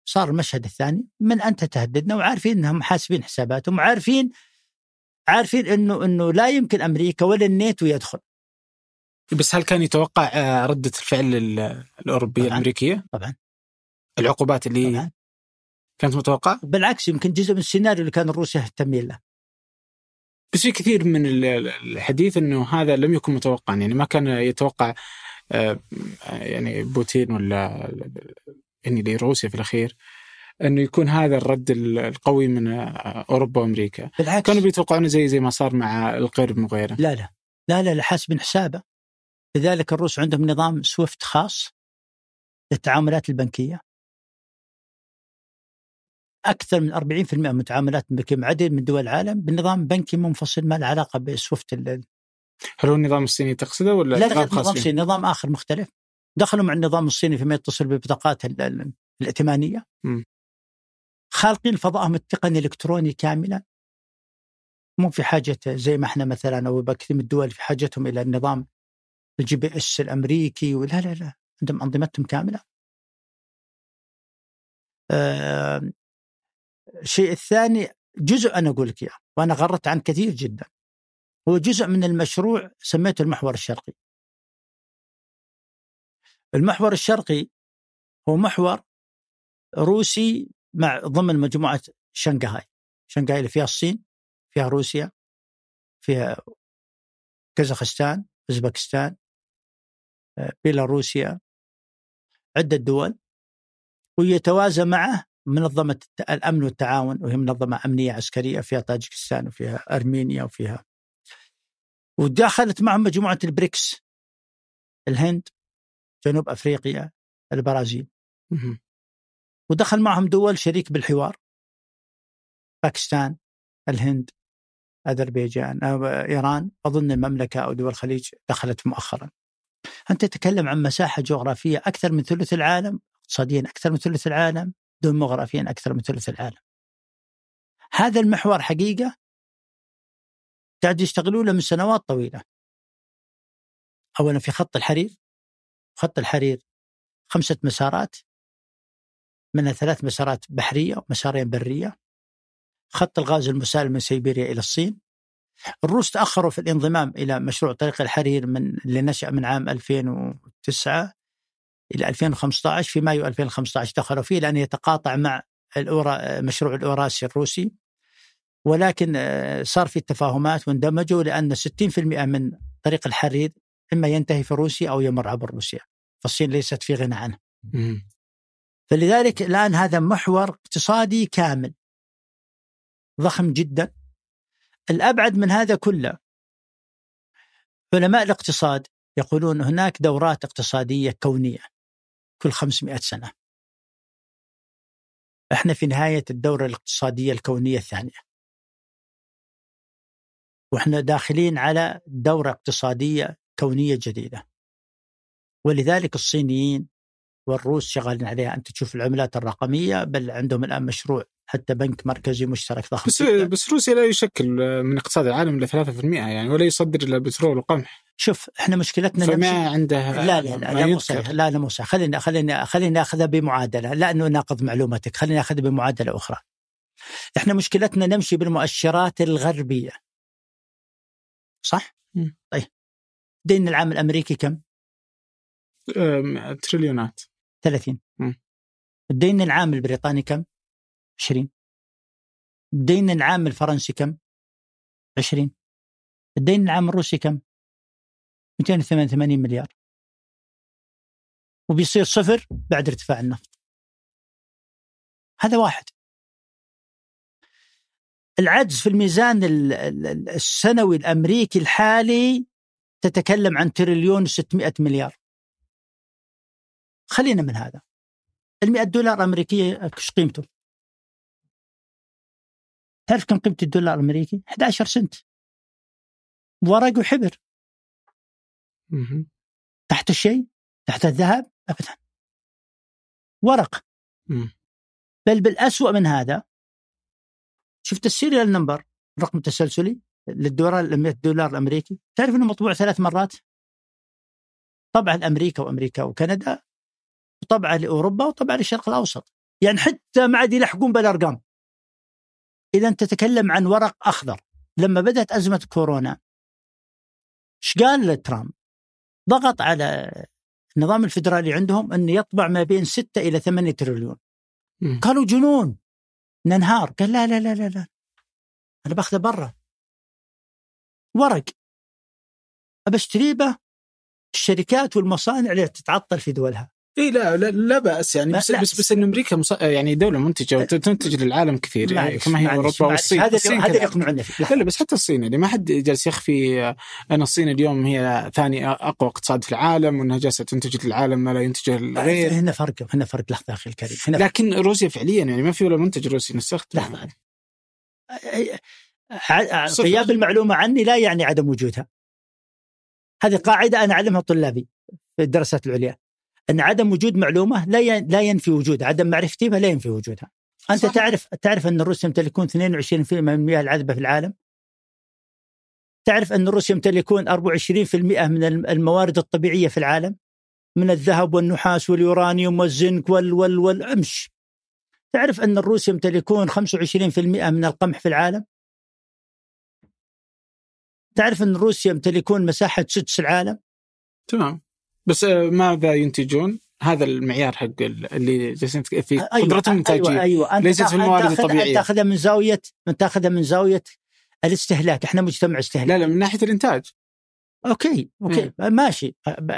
صار المشهد الثاني من أنت تهددنا وعارفين إنهم حاسبين حساباتهم وعارفين عارفين إنه إنه لا يمكن أمريكا ولا الناتو يدخل. بس هل كان يتوقع آه، ردة الفعل الأوروبية طبعًا الأمريكية؟ طبعا. العقوبات اللي طبعًا كانت متوقعة؟ بالعكس يمكن جزء من السيناريو اللي كان الروس يهتمين له. بس في كثير من الحديث إنه هذا لم يكن متوقعا. يعني ما كان يتوقع آه، يعني بوتين ولا يعني لروسيا في الأخير إنه يكون هذا الرد القوي من أوروبا وأمريكا. بالعكس. كانوا بيتوقعون زي زي ما صار مع القرب وغيره لا لا. لا لا, لا حاسبين حسابه. لذلك الروس عندهم نظام سويفت خاص للتعاملات البنكية. أكثر من 40% من متعاملات مع عدد من دول العالم بنظام بنكي منفصل ما له علاقة ب SWIFT هل هو النظام الصيني تقصده ولا لا نظام خاص صيني نظام آخر مختلف دخلوا مع النظام الصيني فيما يتصل بالبطاقات الائتمانية. خالقين فضائهم التقني الإلكتروني كاملا مو في حاجة زي ما إحنا مثلا أو كثير من الدول في حاجتهم إلى النظام ال GPS الأمريكي ولا لا لا عندهم أنظمتهم كاملة. الشيء الثاني جزء أنا أقول لك إياه وأنا غرت عن كثير جدا. هو جزء من المشروع سميته المحور الشرقي. المحور الشرقي هو محور روسي مع ضمن مجموعة شنغهاي. شنغهاي اللي فيها الصين فيها روسيا فيها كازاخستان أوزبكستان آه، بيلاروسيا عدة دول ويتوازى معه منظمة الأمن والتعاون وهي منظمة أمنية عسكرية فيها طاجكستان وفيها أرمينيا وفيها ودخلت معهم مجموعة البريكس الهند جنوب أفريقيا البرازيل. ودخل معهم دول شريك بالحوار باكستان الهند أذربيجان إيران. أظن المملكة أو دول الخليج دخلت مؤخرا. أنت تتكلم عن مساحة جغرافية أكثر من ثلث العالم اقتصاديا أكثر من ثلث العالم. ديموغرافيا أكثر من ثلث العالم. هذا المحور حقيقة قاعد يشتغلوا له من سنوات طويلة. أولا في خط الحرير خط الحرير خمسة مسارات منها ثلاث مسارات بحرية ومسارين برية. خط الغاز المسال من سيبيريا إلى الصين. الروس تأخروا في الانضمام إلى مشروع طريق الحرير من اللي نشأ من عام 2009 إلى 2015 في مايو 2015 دخلوا فيه لأنه يتقاطع مع الأورا مشروع الأوراسي الروسي. ولكن آه، صار في تفاهمات واندمجوا لأن 60% من طريق الحرير إما ينتهي في روسيا أو يمر عبر روسيا. فالصين ليست في غنى عنه. فلذلك الآن هذا محور اقتصادي كامل. ضخم جدا. الأبعد من هذا كله علماء الاقتصاد يقولون هناك دورات اقتصادية كونية. كل 500 سنة. إحنا في نهاية الدورة الاقتصادية الكونية الثانية. وإحنا داخلين على دورة اقتصادية كونية جديدة. ولذلك الصينيين والروس شغالين عليها. أنت تشوف العملات الرقمية بل عندهم الآن مشروع حتى بنك مركزي مشترك ضخم بس جداً. بس روسيا لا يشكل من اقتصاد العالم إلا 3% يعني ولا يصدر إلا البترول والقمح شوف إحنا مشكلتنا نمشي- فما عنده لا لا لا, ما لا مو. صحيح لا لا مو صحيح خلينا خلينا خلينا نأخذها بمعادلة لا إنه ناقض معلوماتك خلينا نأخذها بمعادلة أخرى إحنا مشكلتنا نمشي بالمؤشرات الغربية صح؟ مم. طيب دين العام الأمريكي كم؟ تريليونات 30 مم. الدين العام البريطاني كم؟ 20 الدين العام الفرنسي كم؟ 20 الدين العام الروسي كم؟ 288 مليار. وبيصير صفر بعد ارتفاع النفط. هذا واحد. العجز في الميزان ال- ال- ال- السنوي الأمريكي الحالي تتكلم عن تريليون و600 مليار. خلينا من هذا. ال 100 دولار أمريكية إيش قيمته؟ تعرف كم قيمة الدولار الأمريكي؟ 11 سنت. ورق وحبر. مهم. تحت الشيء؟ تحت الذهب؟ ابدا. ورق. مم. بل بالأسوأ من هذا شفت ال serial number الرقم التسلسلي للدولار ال 100 دولار الأمريكي؟ تعرف إنه مطبوع ثلاث مرات؟ طبعا لامريكا وأمريكا وكندا وطبعا لأوروبا وطبعا للشرق الأوسط. يعني حتى ما عاد يلحقون بالأرقام. إذا تتكلم عن ورق أخضر. لما بدأت أزمة كورونا إيش قال ترامب؟ ضغط على النظام الفدرالي عندهم إنه يطبع ما بين 6 إلى 8 تريليون. مم. قالوا جنون. ننهار. قال لا لا لا لا لا. أنا باخذه برا. ورق. أشتريه به. الشركات والمصانع اللي تتعطل في دولها. اي لا لا, لا بأس. يعني بس لا. بس بس إن أمريكا مص... يعني دولة منتجة وتنتج للعالم كثير يعني كما هي أوروبا. والصين هذا الصين هذا. يقنعنا فيه. لا. لا بس حتى الصين يعني ما حد جالس يخفي أن الصين اليوم هي ثاني أقوى اقتصاد في العالم وأنها جالسة تنتج للعالم ما لا ينتجه الغير هنا فرق هنا فرق. لحظة أخي الكريم هنا لكن روسيا فعليا يعني ما في ولا منتج روسي نستخدمه صفر. غياب المعلومة عني لا يعني عدم وجودها. هذه قاعدة أنا أعلمها طلابي في الدراسات العليا. أن عدم وجود معلومة لا لا ينفي وجودها عدم معرفتي بها لا ينفي وجودها. أنت صح. تعرف تعرف أن الروس يمتلكون 22% من المياه العذبة في العالم؟ تعرف أن الروس يمتلكون 24% من الم- الموارد الطبيعية في العالم؟ من الذهب والنحاس واليورانيوم والزنك وال وال والامش تعرف أن الروس يمتلكون 25% من القمح في العالم؟ تعرف أن روسيا يمتلكون مساحة سدس العالم؟ تمام. بس آه، ماذا ينتجون؟ هذا المعيار حق ال- اللي جالسين في قدرتهم الانتاجيه أيوه أيوه. أنت ليست في الموارد أنت. انت تأخذها من زاويه انت تأخذها من زاوية الاستهلاك. إحنا مجتمع استهلاك لا لا من ناحية الإنتاج. okay okay. ماشي.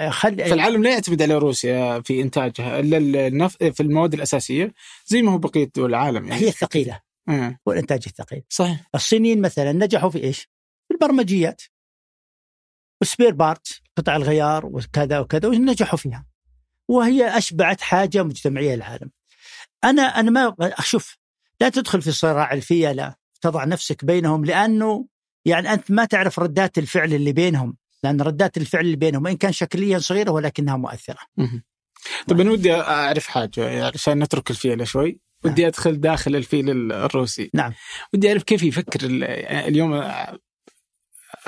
خل فالعالم لا يعتمد على روسيا في إنتاجها إلا النف... في المواد الأساسية زي ما هو بقية دول العالم يعني. هي الثقيلة. آه. والإنتاج الثقيل. صحيح. الصينيين مثلا نجحوا في إيش؟ في البرمجيات. وال spare part قطع الغيار وكذا وكذا ونجحوا فيها وهي أشبعت حاجة مجتمعية للعالم. أنا أنا ما أشوف لا تدخل في صراع الفيله تضع نفسك بينهم لأنه يعني أنت ما تعرف ردات الفعل اللي بينهم لأن ردات الفعل اللي بينهم وان كان شكليا صغيرة ولكنها مؤثرة. طب أنا ودي أعرف حاجة يعني عشان نترك الفيل شوي نعم. ودي أدخل داخل الفيل الروسي نعم. ودي أعرف كيف يفكر ال- اليوم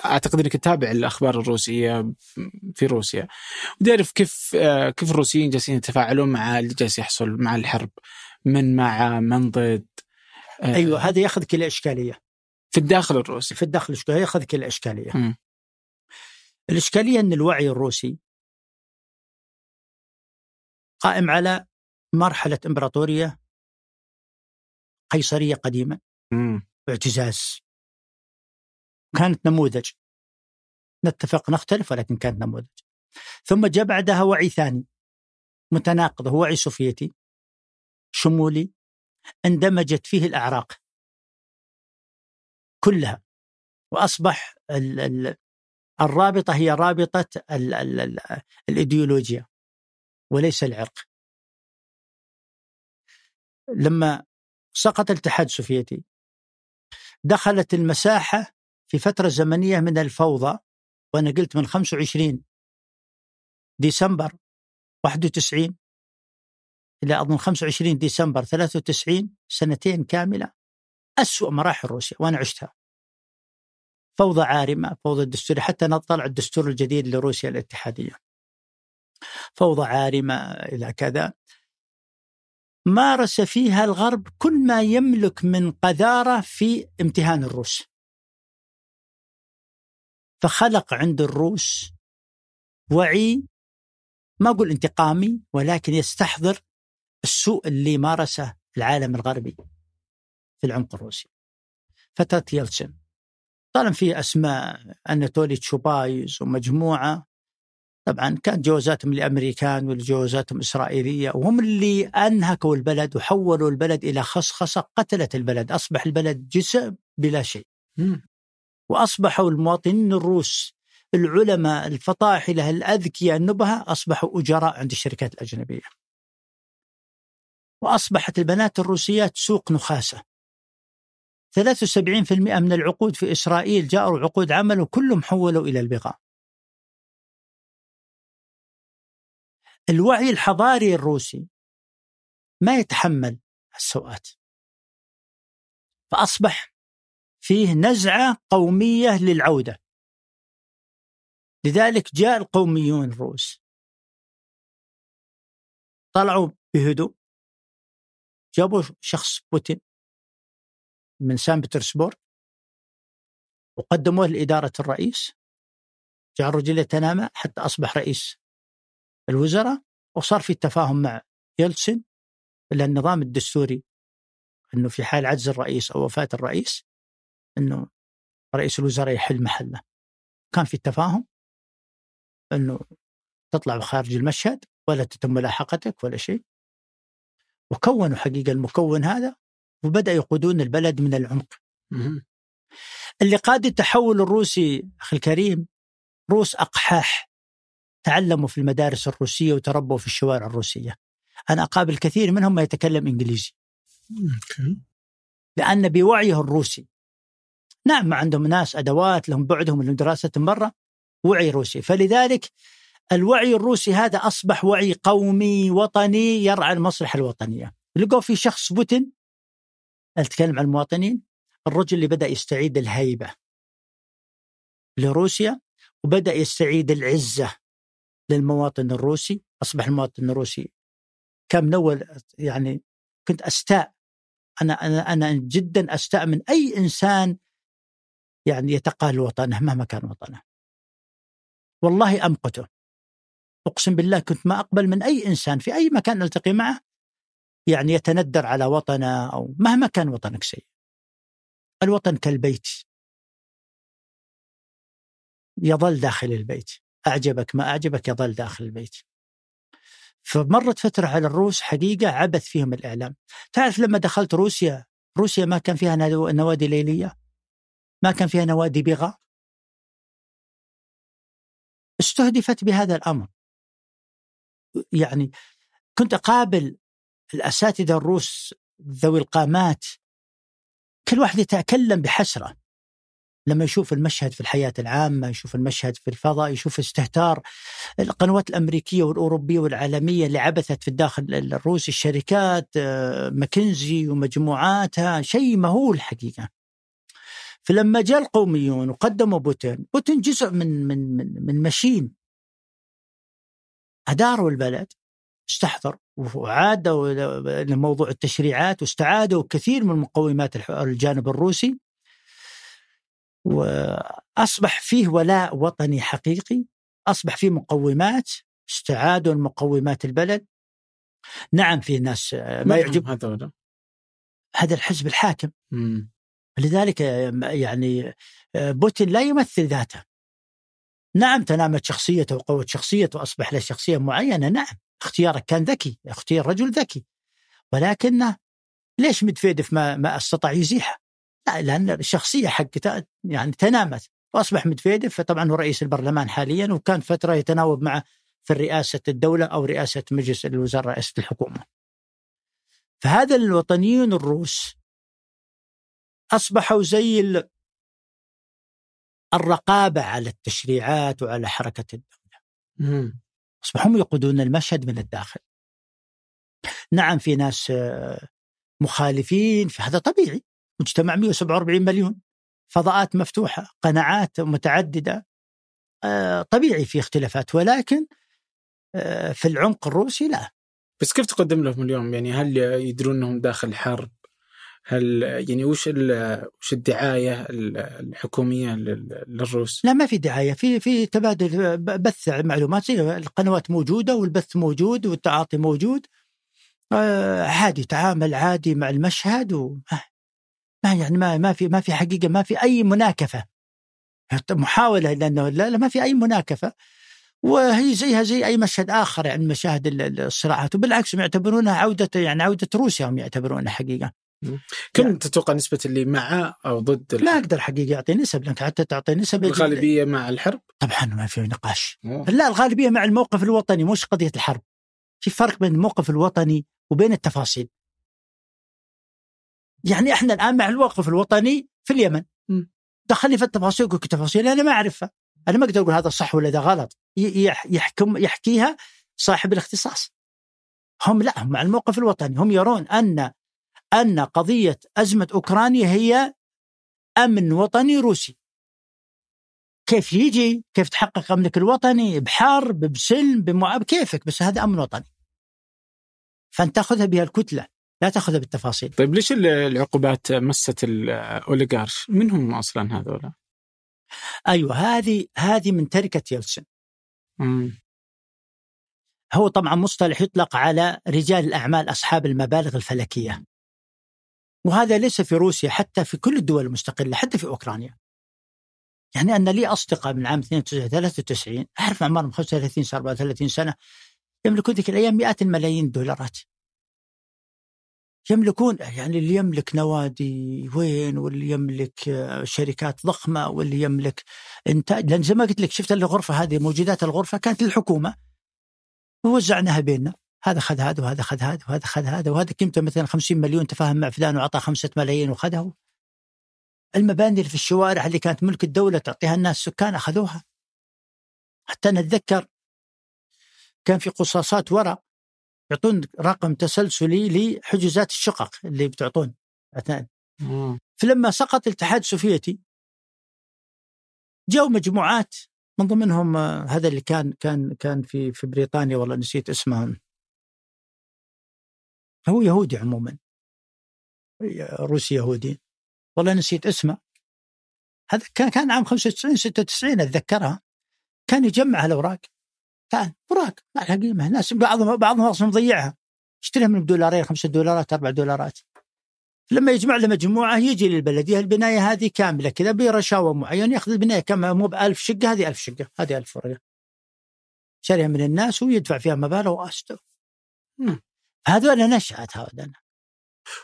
أعتقد إنك تتابع الأخبار الروسية في روسيا. ودي أعرف كيف آه، كيف الروسيين جالسين يتفاعلون مع اللي جالس يحصل مع الحرب؟ من مع من ضد؟ آه، أيوه هذا ياخذك إلى إشكالية. في الداخل الروسي. في الداخل الاشكاليه ياخذك إلى إشكالية. مم. الإشكالية أن الوعي الروسي قائم على مرحلة إمبراطورية قيصرية قديمة. مم. واعتزاز كانت نموذج. نتفق نختلف ولكن كانت نموذج. ثم جاء بعدها وعي ثاني. متناقض هو وعي سوفيتي. شمولي. اندمجت فيه الأعراق. كلها. وأصبح ال ال الرابطة هي رابطة ال ال ال الإيديولوجيا. وليس العرق. لما سقط الاتحاد السوفيتي دخلت المساحة في فترة زمنية من الفوضى وأنا قلت من 25 ديسمبر 91 إلى أظن 25 ديسمبر 93 سنتين كاملة أسوأ مراحل روسيا وأنا عشتها. فوضى عارمة فوضى الدستورية حتى نطلع الدستور الجديد لروسيا الاتحادية. فوضى عارمة إلى كذا. مارس فيها الغرب كل ما يملك من قذارة في امتهان الروس. فخلق عند الروس وعي ما أقول انتقامي ولكن يستحضر السوء اللي مارسه العالم الغربي في العمق الروسي. فترة يلتسن طالما في أسماء أناتولي تشوبايز ومجموعة. طبعا كانت جوازاتهم لامريكان والجوازاتهم إسرائيلية وهم اللي أنهكوا البلد وحولوا البلد إلى خصخصة قتلت البلد، أصبح البلد جسم بلا شيء. وأصبحوا المواطنين الروس العلماء الفطاحله الأذكياء النبهة أصبحوا أجراء عند الشركات الأجنبية. وأصبحت البنات الروسيات سوق نخاسة. 73% من العقود في إسرائيل جاءوا عقود عمل وكلهم حولوا إلى البغاء. الوعي الحضاري الروسي ما يتحمل السوءات فأصبح فيه نزعة قومية للعودة. لذلك جاء القوميون الروس. طلعوا بهدوء. جابوا شخص بوتين من سان بطرسبورغ. وقدموه لإدارة الرئيس. جاء الرجل يتنامى حتى أصبح رئيس الوزراء. وصار في تفاهم مع يلتسن إلا النظام الدستوري إنه في حال عجز الرئيس أو وفاة الرئيس. إنه رئيس الوزراء يحل محله. كان في تفاهم إنه تطلع خارج المشهد ولا تتم ملاحقتك ولا شيء. وكونوا حقيقة المكون هذا وبدأ يقودون البلد من العمق. اللي قاد التحول الروسي أخي الكريم روس أقحاح تعلموا في المدارس الروسية وتربوا في الشوارع الروسية أنا أقابل كثير منهم ما يتكلم إنجليزي لأن بوعيه الروسي نعم ما عندهم ناس أدوات لهم بعدهم من دراسة برا وعي روسي. فلذلك الوعي الروسي هذا أصبح وعي قومي وطني يرعى المصلحة الوطنية. لقوا في شخص بوتين أتكلم عن المواطنين الرجل اللي بدأ يستعيد الهيبة لروسيا وبدأ يستعيد العزة للمواطن الروسي. أصبح المواطن الروسي من اول يعني كنت أستاء. أنا أنا أنا جدا أستاء من أي إنسان يعني يتقال وطنه مهما كان وطنه. والله أمقته. أقسم بالله كنت ما أقبل من أي إنسان في أي مكان ألتقي معه يعني يتندر على وطنه أو مهما كان وطنك سيء. الوطن كالبيت يظل داخل البيت أعجبك ما أعجبك يظل داخل البيت فمرت فترة على الروس حقيقة عبث فيهم الإعلام تعرف لما دخلت روسيا روسيا ما كان فيها نوادي ليلية ما كان فيها نوادي بغاء؟ استهدفت بهذا الأمر. يعني كنت أقابل الأساتذة الروس ذوي القامات. كل واحد يتكلم بحسرة. لما يشوف المشهد في الحياة العامة يشوف المشهد في الفضاء يشوف استهتار القنوات الأمريكية والأوروبية والعالمية اللي عبثت في الداخل الروسي الشركات آه، ماكنزي ومجموعاتها شيء مهول حقيقة. فلما جاء القوميون وقدموا بوتين بوتين جزء من من من, من مشين أداروا البلد استحضر وعادوا لموضوع التشريعات واستعادوا كثير من مقومات الجانب الروسي. وأصبح فيه ولاء وطني حقيقي أصبح فيه مقومات استعادوا المقومات البلد. نعم في ناس ما يعجب هذا هذا الحزب الحاكم. مم. لذلك يعني بوتين لا يمثل ذاته. نعم تنامت شخصيته وقوت شخصيته وأصبح له شخصية معينة نعم اختيارك كان ذكي اختيار رجل ذكي. ولكنه ليش مدفيدف ما, ما استطاع يزيحه؟ لا لأن الشخصية حقته يعني تنامت وأصبح مدفيدف فطبعا هو رئيس البرلمان حاليا وكان فترة يتناوب معه في رئاسة الدولة أو رئاسة مجلس الوزراء رئاسة الحكومة. فهذا الوطنيون الروس أصبحوا زي الرقابة على التشريعات وعلى حركة الدولة. أصبحوا هم يقودون المشهد من الداخل. نعم في ناس آه، مخالفين فهذا طبيعي. مجتمع 147 مليون فضاءات مفتوحة قناعات متعددة آه، طبيعي في اختلافات. ولكن آه، في العمق الروسي لا. بس كيف تقدم لهم اليوم؟ يعني هل يدرون أنهم داخل حرب؟ هل يعني وش وش الدعاية الحكومية للروس؟ لا ما في دعاية. في في تبادل بث معلومات. القنوات موجودة والبث موجود والتعاطي موجود. آه عادي تعامل عادي مع المشهد وما ما يعني ما ما في ما في حقيقة ما في أي مناكفة. محاولة لأنه لا, لا ما في أي مناكفة. وهي زيها زي أي مشهد آخر يعني مشاهد الصراعات. وبالعكس يعتبرونها عودة يعني عودة روسيا هم يعتبرونها حقيقة. كم يعني تتوقع نسبة اللي مع أو ضد الحرب؟ ما أقدر حقيقة أعطي نسب لأنك حتى تعطي نسب الغالبية مع الحرب؟ طبعا ما في نقاش. أوه. لا الغالبية مع الموقف الوطني مش قضية الحرب. في فرق بين الموقف الوطني وبين التفاصيل. يعني إحنا الآن مع الموقف الوطني في اليمن. دخلني في التفاصيل كل تفاصيل أنا ما أعرفها. أنا ما أقدر أقول هذا صح ولا هذا غلط. يحكم يحكيها صاحب الاختصاص. هم لا هم مع الموقف الوطني. هم يرون أن أن قضية أزمة أوكرانيا هي أمن وطني روسي. كيف يجي؟ كيف تحقق أمنك الوطني؟ بحرب بسلم بمعاب؟ كيفك؟ بس هذا أمن وطني. فأنت تأخذها بها الكتلة لا تأخذها بالتفاصيل. طيب ليش العقوبات مست الأوليغارش من هم أصلا هذولا؟ أيوة هذه هذه من تركة يلسن مم. هو طبعا مصطلح يطلق على رجال الأعمال أصحاب المبالغ الفلكية. وهذا ليس في روسيا حتى في كل الدول المستقلة حتى في أوكرانيا. يعني أن لي أصدقاء من عام 92 93 أعرف أعمارهم 35 صار 34 سنة يملكون ذيك الأيام مئات الملايين الدولارات يملكون يعني اللي يملك نوادي وين واللي يملك آه، شركات ضخمة واللي يملك إنتاج. لأن زي ما قلت لك شفت الغرفة هذه موجودات الغرفة كانت للحكومة. ووزعناها بيننا. هذا خذ هذا وهذا خذ هذا وهذا خذ هذا وهذا قيمته مثلا 50 مليون تفاهم مع فلان وعطى 5 ملايين وخذه المباني اللي في الشوارع اللي كانت ملك الدولة تعطيها الناس سكان أخذوها. حتى نتذكر كان في قصاصات ورق يعطون رقم تسلسلي لحجوزات الشقق اللي بتعطون أثناء. فلما سقط الاتحاد السوفيتي جو مجموعات من ضمنهم آه، هذا اللي كان كان كان في في بريطانيا والله نسيت اسمه. هو يهودي عموما. روسي يهودي. والله نسيت اسمه. هذا كان كان عام 95 96 أتذكرها. كان يجمع الأوراق. كان أوراق. ما لها قيمة. ناس بعضهم بعضهم أصلا مضيعها. يشتريها من دولارين خمسة دولارات أربع دولارات. لما يجمع له مجموعه يجي للبلدية. البناية هذه كاملة كذا برشاوى معين يأخذ البناية كم؟ مو ب 1000 شقة هذه 1000 شقة. هذه 1000 ورقه شاريها من الناس ويدفع فيها مبالغ واستو هذول نشأت هذول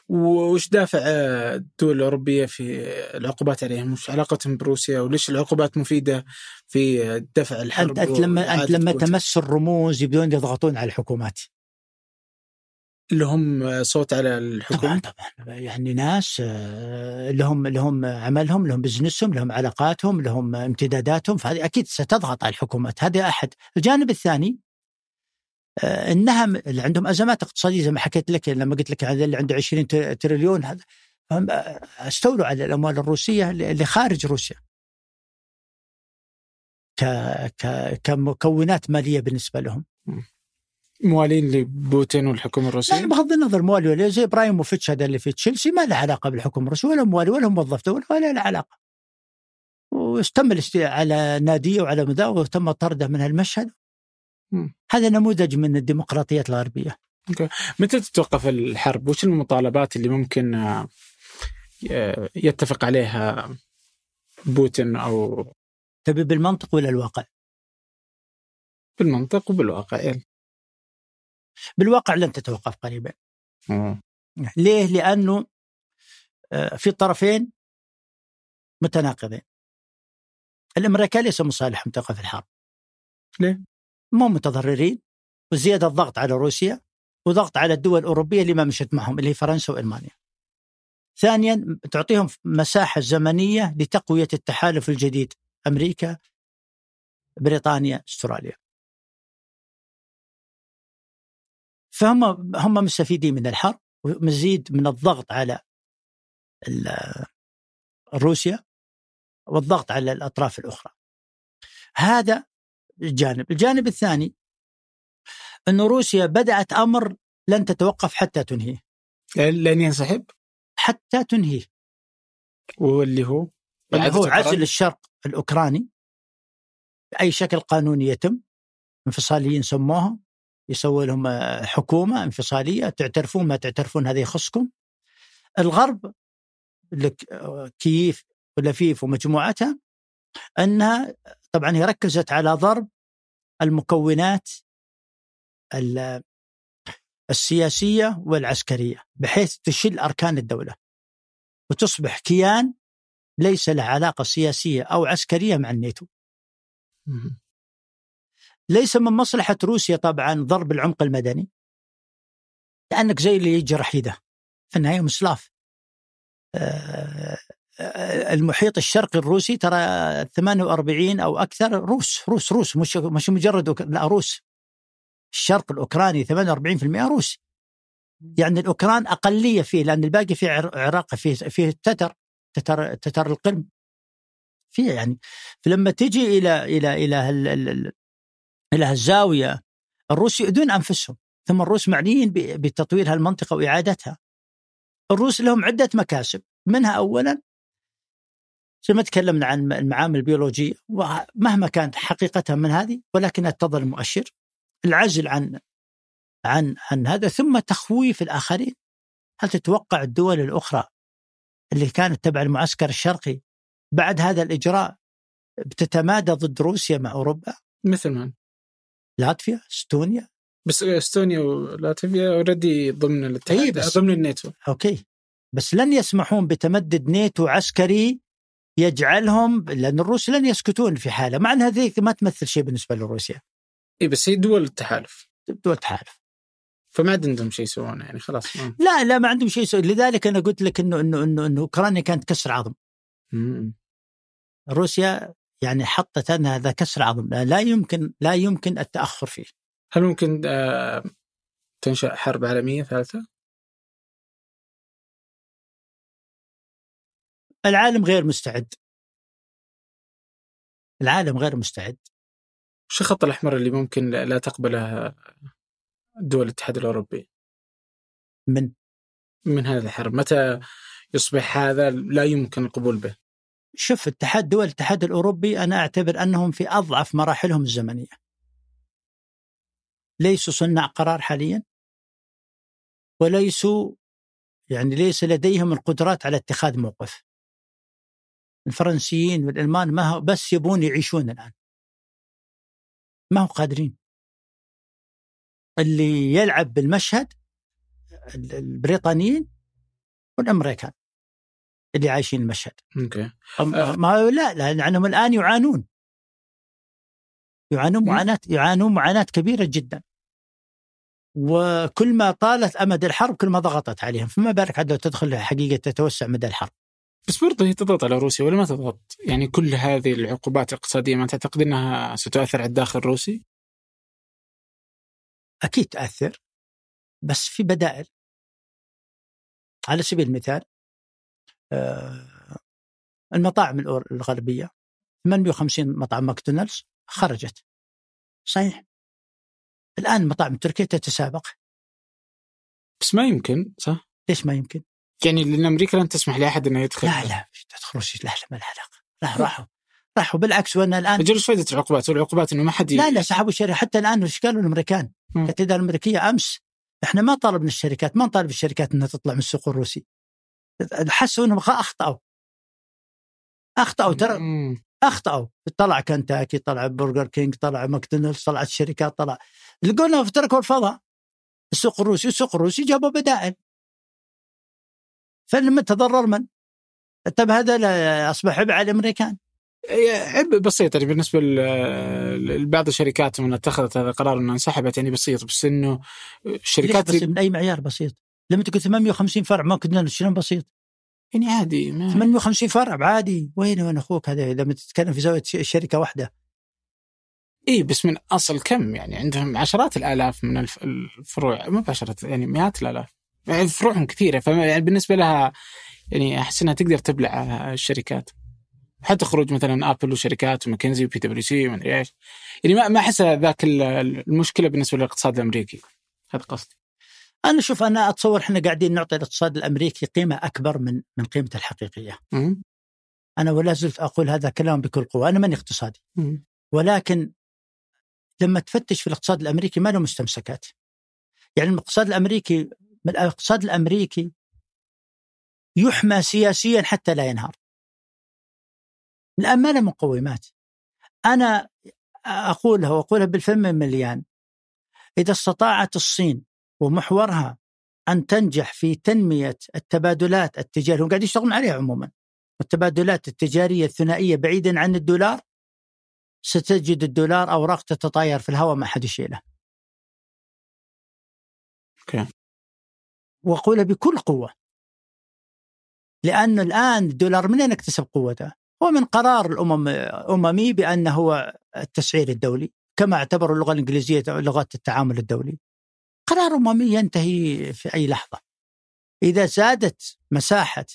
وش دافع الدول الأوروبية في العقوبات عليهم؟ وش علاقتهم بروسيا؟ وليش العقوبات مفيدة في دفع الحرب؟ أنت, لما أنت لما تمس الرموز يبدون يضغطون على الحكومات اللي هم صوت على الحكومة؟ طبعا طبعا يعني ناس آه، لهم لهم عملهم لهم بزنسهم لهم علاقاتهم لهم امتداداتهم فهذه أكيد ستضغط على الحكومات هذا أحد الجانب الثاني إنها اللي عندهم أزمات اقتصادية زي ما حكيت لك لما قلت لك هذا اللي عنده 20 تريليون هذا آه، استولوا على الأموال الروسية اللي خارج روسيا كمكونات مالية بالنسبة لهم. موالين لبوتين والحكومة الروسية؟ لا بغض النظر موالي ولا زي إبراهيموفيتش هذا اللي في تشيلسي ما له علاقة بالحكومة الروسية ولا موالي ولا موظف دوله ولا له علاقة. واستم على ناديه وعلى مذا وتم طرده من المشهد هذا نموذج من الديمقراطيات الغربية. أوكي، متى تتوقف الحرب؟ وش المطالبات اللي ممكن آه، يتفق عليها بوتين أو تبي بالمنطق ولا الواقع؟ بالمنطق وبالواقع يلا بالواقع لن تتوقف قريبا مم. ليه؟ لأنه آه، في طرفين متناقضين الأمريكان ليس مصالحهم توقف الحرب ليه؟ مو متضررين وزيادة الضغط على روسيا وضغط على الدول الأوروبية اللي ما مشت معهم اللي هي فرنسا وألمانيا. ثانيا تعطيهم مساحة زمنية لتقوية التحالف الجديد أمريكا بريطانيا أستراليا. فهم هم مستفيدين من الحرب ومزيد من الضغط على روسيا والضغط على الأطراف الأخرى. هذا الجانب، الجانب الثاني أن روسيا بدأت أمر لن تتوقف حتى تنهيه. لن ينسحب؟ حتى تنهيه. واللي هو؟ اللي إعادة هو؟ عزل الشرق الأوكراني. بأي شكل قانوني يتم انفصاليين سموها يسوي لهم آه، حكومة انفصالية تعترفون ما تعترفون هذا يخصكم. الغرب لك- آه، كييف ولفيف ومجموعتها أنها طبعا هي ركزت على ضرب المكونات ال- السياسية والعسكرية بحيث تشل أركان الدولة. وتصبح كيان ليس له علاقة سياسية أو عسكرية مع الناتو. ليس من مصلحة روسيا طبعا ضرب العمق المدني لأنك زي اللي يجرح يده في النهاية مسلاف آه، المحيط الشرقي الروسي ترى 48 أو أكثر روس روس روس مش مش مجرد لا روس. الشرق الأوكراني 48% روس. يعني الأوكران أقلية فيه لأن الباقي فيه عر- عراق فيه فيه التتر تتر تتر القرم. فيه يعني فلما تجي إلى إلى إلى هال- ال- ال- إلى هالزاوية الروس يؤذون أنفسهم. ثم الروس معنيين بتطوير هالمنطقة وإعادتها. الروس لهم عدة مكاسب. منها أولا زي ما تكلمنا عن المعامل البيولوجية ومهما كانت حقيقتها من هذه ولكنها تظل مؤشر العزل عن عن عن هذا ثم تخويف الآخرين. هل تتوقع الدول الأخرى اللي كانت تبع المعسكر الشرقي بعد هذا الإجراء بتتمادى ضد روسيا مع أوروبا؟ مثل ما. لاتفيا إستونيا؟ بس إستونيا ولاتفيا already ضمن الاتحاد إي بس- ضمن الناتو. Okay. بس لن يسمحون بتمدد ناتو عسكري يجعلهم لأن الروس لن يسكتون في حالة مع ان هذه ما تمثل شيء بالنسبة لروسيا اي بس هي دول التحالف دول تحالف فما عندهم شيء يسوونه يعني خلاص ما. لا لا ما عندهم شيء يسوي لذلك أنا قلت لك إنه إنه إنه, إنه أوكرانيا كانت كسر عظم مم. روسيا يعني حطت أنها هذا كسر عظم لا, لا يمكن لا يمكن التأخر فيه هل ممكن آه تنشأ حرب عالمية ثالثة؟ العالم غير مستعد العالم غير مستعد وش الخط الأحمر اللي ممكن لا تقبله دول الاتحاد الأوروبي من من هذه الحرب؟ متى يصبح هذا لا يمكن القبول به؟ شوف اتحاد دول الاتحاد الأوروبي أنا أعتبر أنهم في أضعف مراحلهم الزمنية. ليسوا صناع قرار حاليا وليسوا يعني ليس لديهم القدرات على اتخاذ موقف. الفرنسيين والألمان ما هو بس يبون يعيشون الآن. ما هو قادرين. اللي يلعب بالمشهد البريطانيين والأمريكان اللي عايشين المشهد. أوكي آه. ما لا لانهم الآن يعانون يعانون. معاناه يعانون معاناة كبيرة جدا وكل ما طالت أمد الحرب كل ما ضغطت عليهم فما بالك عاد لو تدخل حقيقة تتوسع مدى الحرب بس برضه هي تضغط على روسيا ولا ما تضغط؟ يعني كل هذه العقوبات الاقتصادية ما تعتقد إنها ستؤثر على الداخل الروسي؟ أكيد تاثر بس في بدائل على سبيل المثال آه، المطاعم الغربية 850 مطعم ماكدونالدز خرجت صحيح الآن المطاعم التركيه تتسابق بس ما يمكن صح؟ ليش ما يمكن؟ يعني لأن أمريكا لن تسمح لأحد انه يدخل. لا لا تدخل روسيا لا لا ما لها علاقة. لا راحوا. راحوا. بالعكس وأنا الآن أجل فائده العقوبات؟ والعقوبات إنه ما حد لا لا سحبوا الشركة. حتى الآن إيش قالوا الأمريكان؟ الاداره الأمريكية أمس. إحنا ما طالبنا الشركات ما نطالب الشركات إنها تطلع من السوق الروسي. حسوا إنهم أخطأوا. أخطأوا ترى. أخطأوا. طلع كنتاكي طلع برجر كينج طلع ماكدونالدز طلعت الشركات طلع. لقونا تركوا الفضاء السوق الروسي السوق الروسي جابوا بدائل. فلما تضرر من؟ طيب هذا أصبح عبء على الأمريكان عبء بسيط يعني بالنسبة لبعض الشركات من اتخذت هذا القرار إنها انسحبت يعني بسيط بس إنه الشركات بس من اي معيار بسيط؟ لما تقول 850 فرع ما كنا شنو بسيط؟ يعني عادي ما 850 فرع عادي وين وين أخوك هذا لما تتكلم في زاوية شركة واحدة اي بس من أصل كم يعني عندهم عشرات الآلاف من الفروع مو بعشرات يعني مئات الآلاف فروعهم كثيرة فيعني بالنسبة لها يعني أحس إنها تقدر تبلع الشركات. حتى خروج مثلا Apple وشركات وماكنزي وبي دبليو سي ومدري إيش. يعني ما ما احس ذاك المشكلة بالنسبة للاقتصاد الأمريكي. هذا قصدي. أنا شوف أنا أتصور إحنا قاعدين نعطي الاقتصاد الأمريكي قيمة أكبر من من قيمته الحقيقية. م- أنا ولا زلت أقول هذا كلام بكل قوة، أنا ماني اقتصادي. م- ولكن لما تفتش في الاقتصاد الأمريكي ما له مستمسكات. يعني الاقتصاد الأمريكي الاقتصاد الامريكي يحمى سياسيا حتى لا ينهار. الان ما له مقومات. أنا أقولها وأقولها بالفم مليان. إذا استطاعت الصين ومحورها أن تنجح في تنمية التبادلات التجارية هم قاعد يشتغلون عليها عموما التبادلات التجارية الثنائية بعيدا عن الدولار ستجد الدولار أوراق تتطاير في الهواء ما حد يشيله okay. وأقولها بكل قوة. لأن الآن الدولار من أين اكتسب قوته؟ هو من قرار الأمم الأممي بأنه هو التسعير الدولي كما اعتبروا اللغة الإنجليزية لغة التعامل الدولي. قرار أممي ينتهي في أي لحظة. إذا زادت مساحة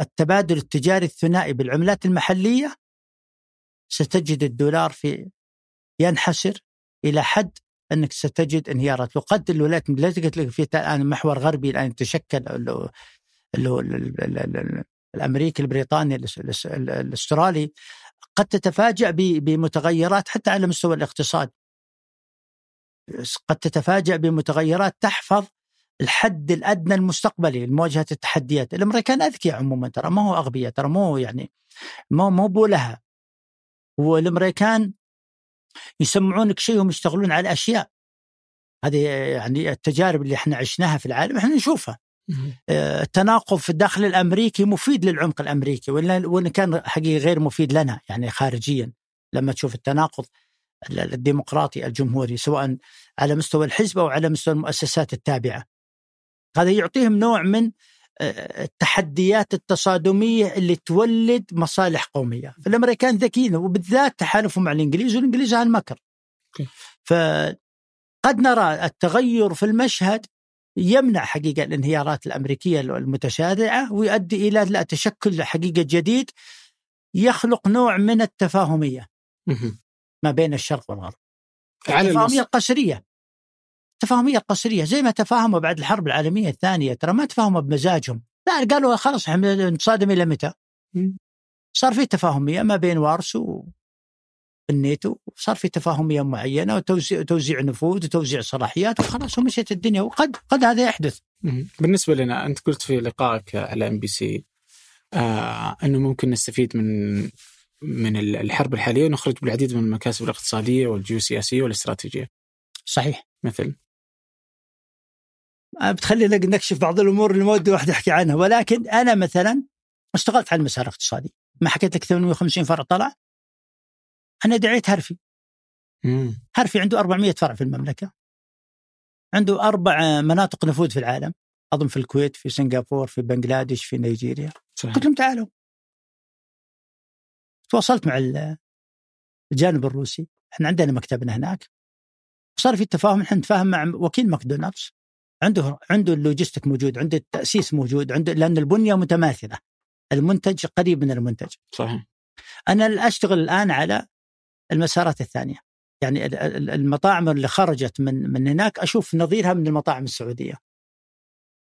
التبادل التجاري الثنائي بالعملات المحلية ستجد الدولار في ينحسر إلى حد أنك ستجد انهيارات. وقد الولايات المتحدة قلت لك في الآن محور غربي الآن تشكل اللي هو الأمريكي البريطاني الأسترالي قد تتفاجأ بمتغيرات حتى على مستوى الاقتصاد. قد تتفاجأ بمتغيرات تحفظ الحد الأدنى المستقبلي لمواجهه التحديات، الأمريكان أذكياء عموما ترى ما هو أغبياء ترى مو يعني مو مو بولها والأمريكان يسمعونك شيء هم يشتغلون على اشياء هذه يعني التجارب اللي إحنا عشناها في العالم إحنا نشوفها. آه، التناقض في الداخل الأمريكي مفيد للعمق الأمريكي وإن كان حقيقي غير مفيد لنا يعني خارجيا. لما تشوف التناقض الديمقراطي الجمهوري سواء على مستوى الحزب أو على مستوى المؤسسات التابعة. هذا يعطيهم نوع من آه، التحديات التصادمية اللي تولد مصالح قومية، فالامريكان ذكيين وبالذات تحالفوا مع الإنجليز والإنجليز على المكر. فقد نرى التغير في المشهد يمنع حقيقة الانهيارات الأمريكية المتسارعه ويؤدي إلى لا تشكل حقيقة جديد يخلق نوع من التفاهمية. ما بين الشرق والغرب التفاهمية القسرية التفاهمية القسرية زي ما تفاهموا بعد الحرب العالمية الثانية ترى ما تفاهموا بمزاجهم. لا قالوا خلاص إحنا نتصادم إلى متى؟ صار في تفاهمية ما بين وارسو الناتو صار في تفاهمية معينة وتوزيع توزيع نفوذ وتوزيع صلاحيات وخلاص ومشيت الدنيا. وقد قد هذا يحدث. بالنسبة لنا أنت قلت في لقائك على إم بي سي آه أنه ممكن نستفيد من من الحرب الحالية ونخرج بالعديد من المكاسب الاقتصادية والجيوسياسية والاستراتيجية. صحيح. مثل؟ بتخلينا نكشف بعض الأمور اللي ما ودي واحد يحكي عنها. ولكن أنا مثلا اشتغلت على المسار الاقتصادي. ما حكيت لك 850 فرع طلع. أنا دعيت هرفي. مم. هرفي عنده 400 فرع في المملكة. عنده أربع مناطق نفوذ في العالم. أظن في الكويت في سنغافور في بنغلاديش في نيجيريا. صحيح. قلت لهم تعالوا. تواصلت مع الجانب الروسي. إحنا عندنا مكتبنا هناك. صار في تفاهم. إحنا نتفاهم مع وكيل ماكدونالدز. عنده عنده ال logistic موجود عنده التأسيس موجود عنده لأن البنية متماثلة. المنتج قريب من المنتج. صحيح. أنا أشتغل الآن على المسارات الثانية. يعني المطاعم اللي خرجت من من هناك أشوف نظيرها من المطاعم السعودية.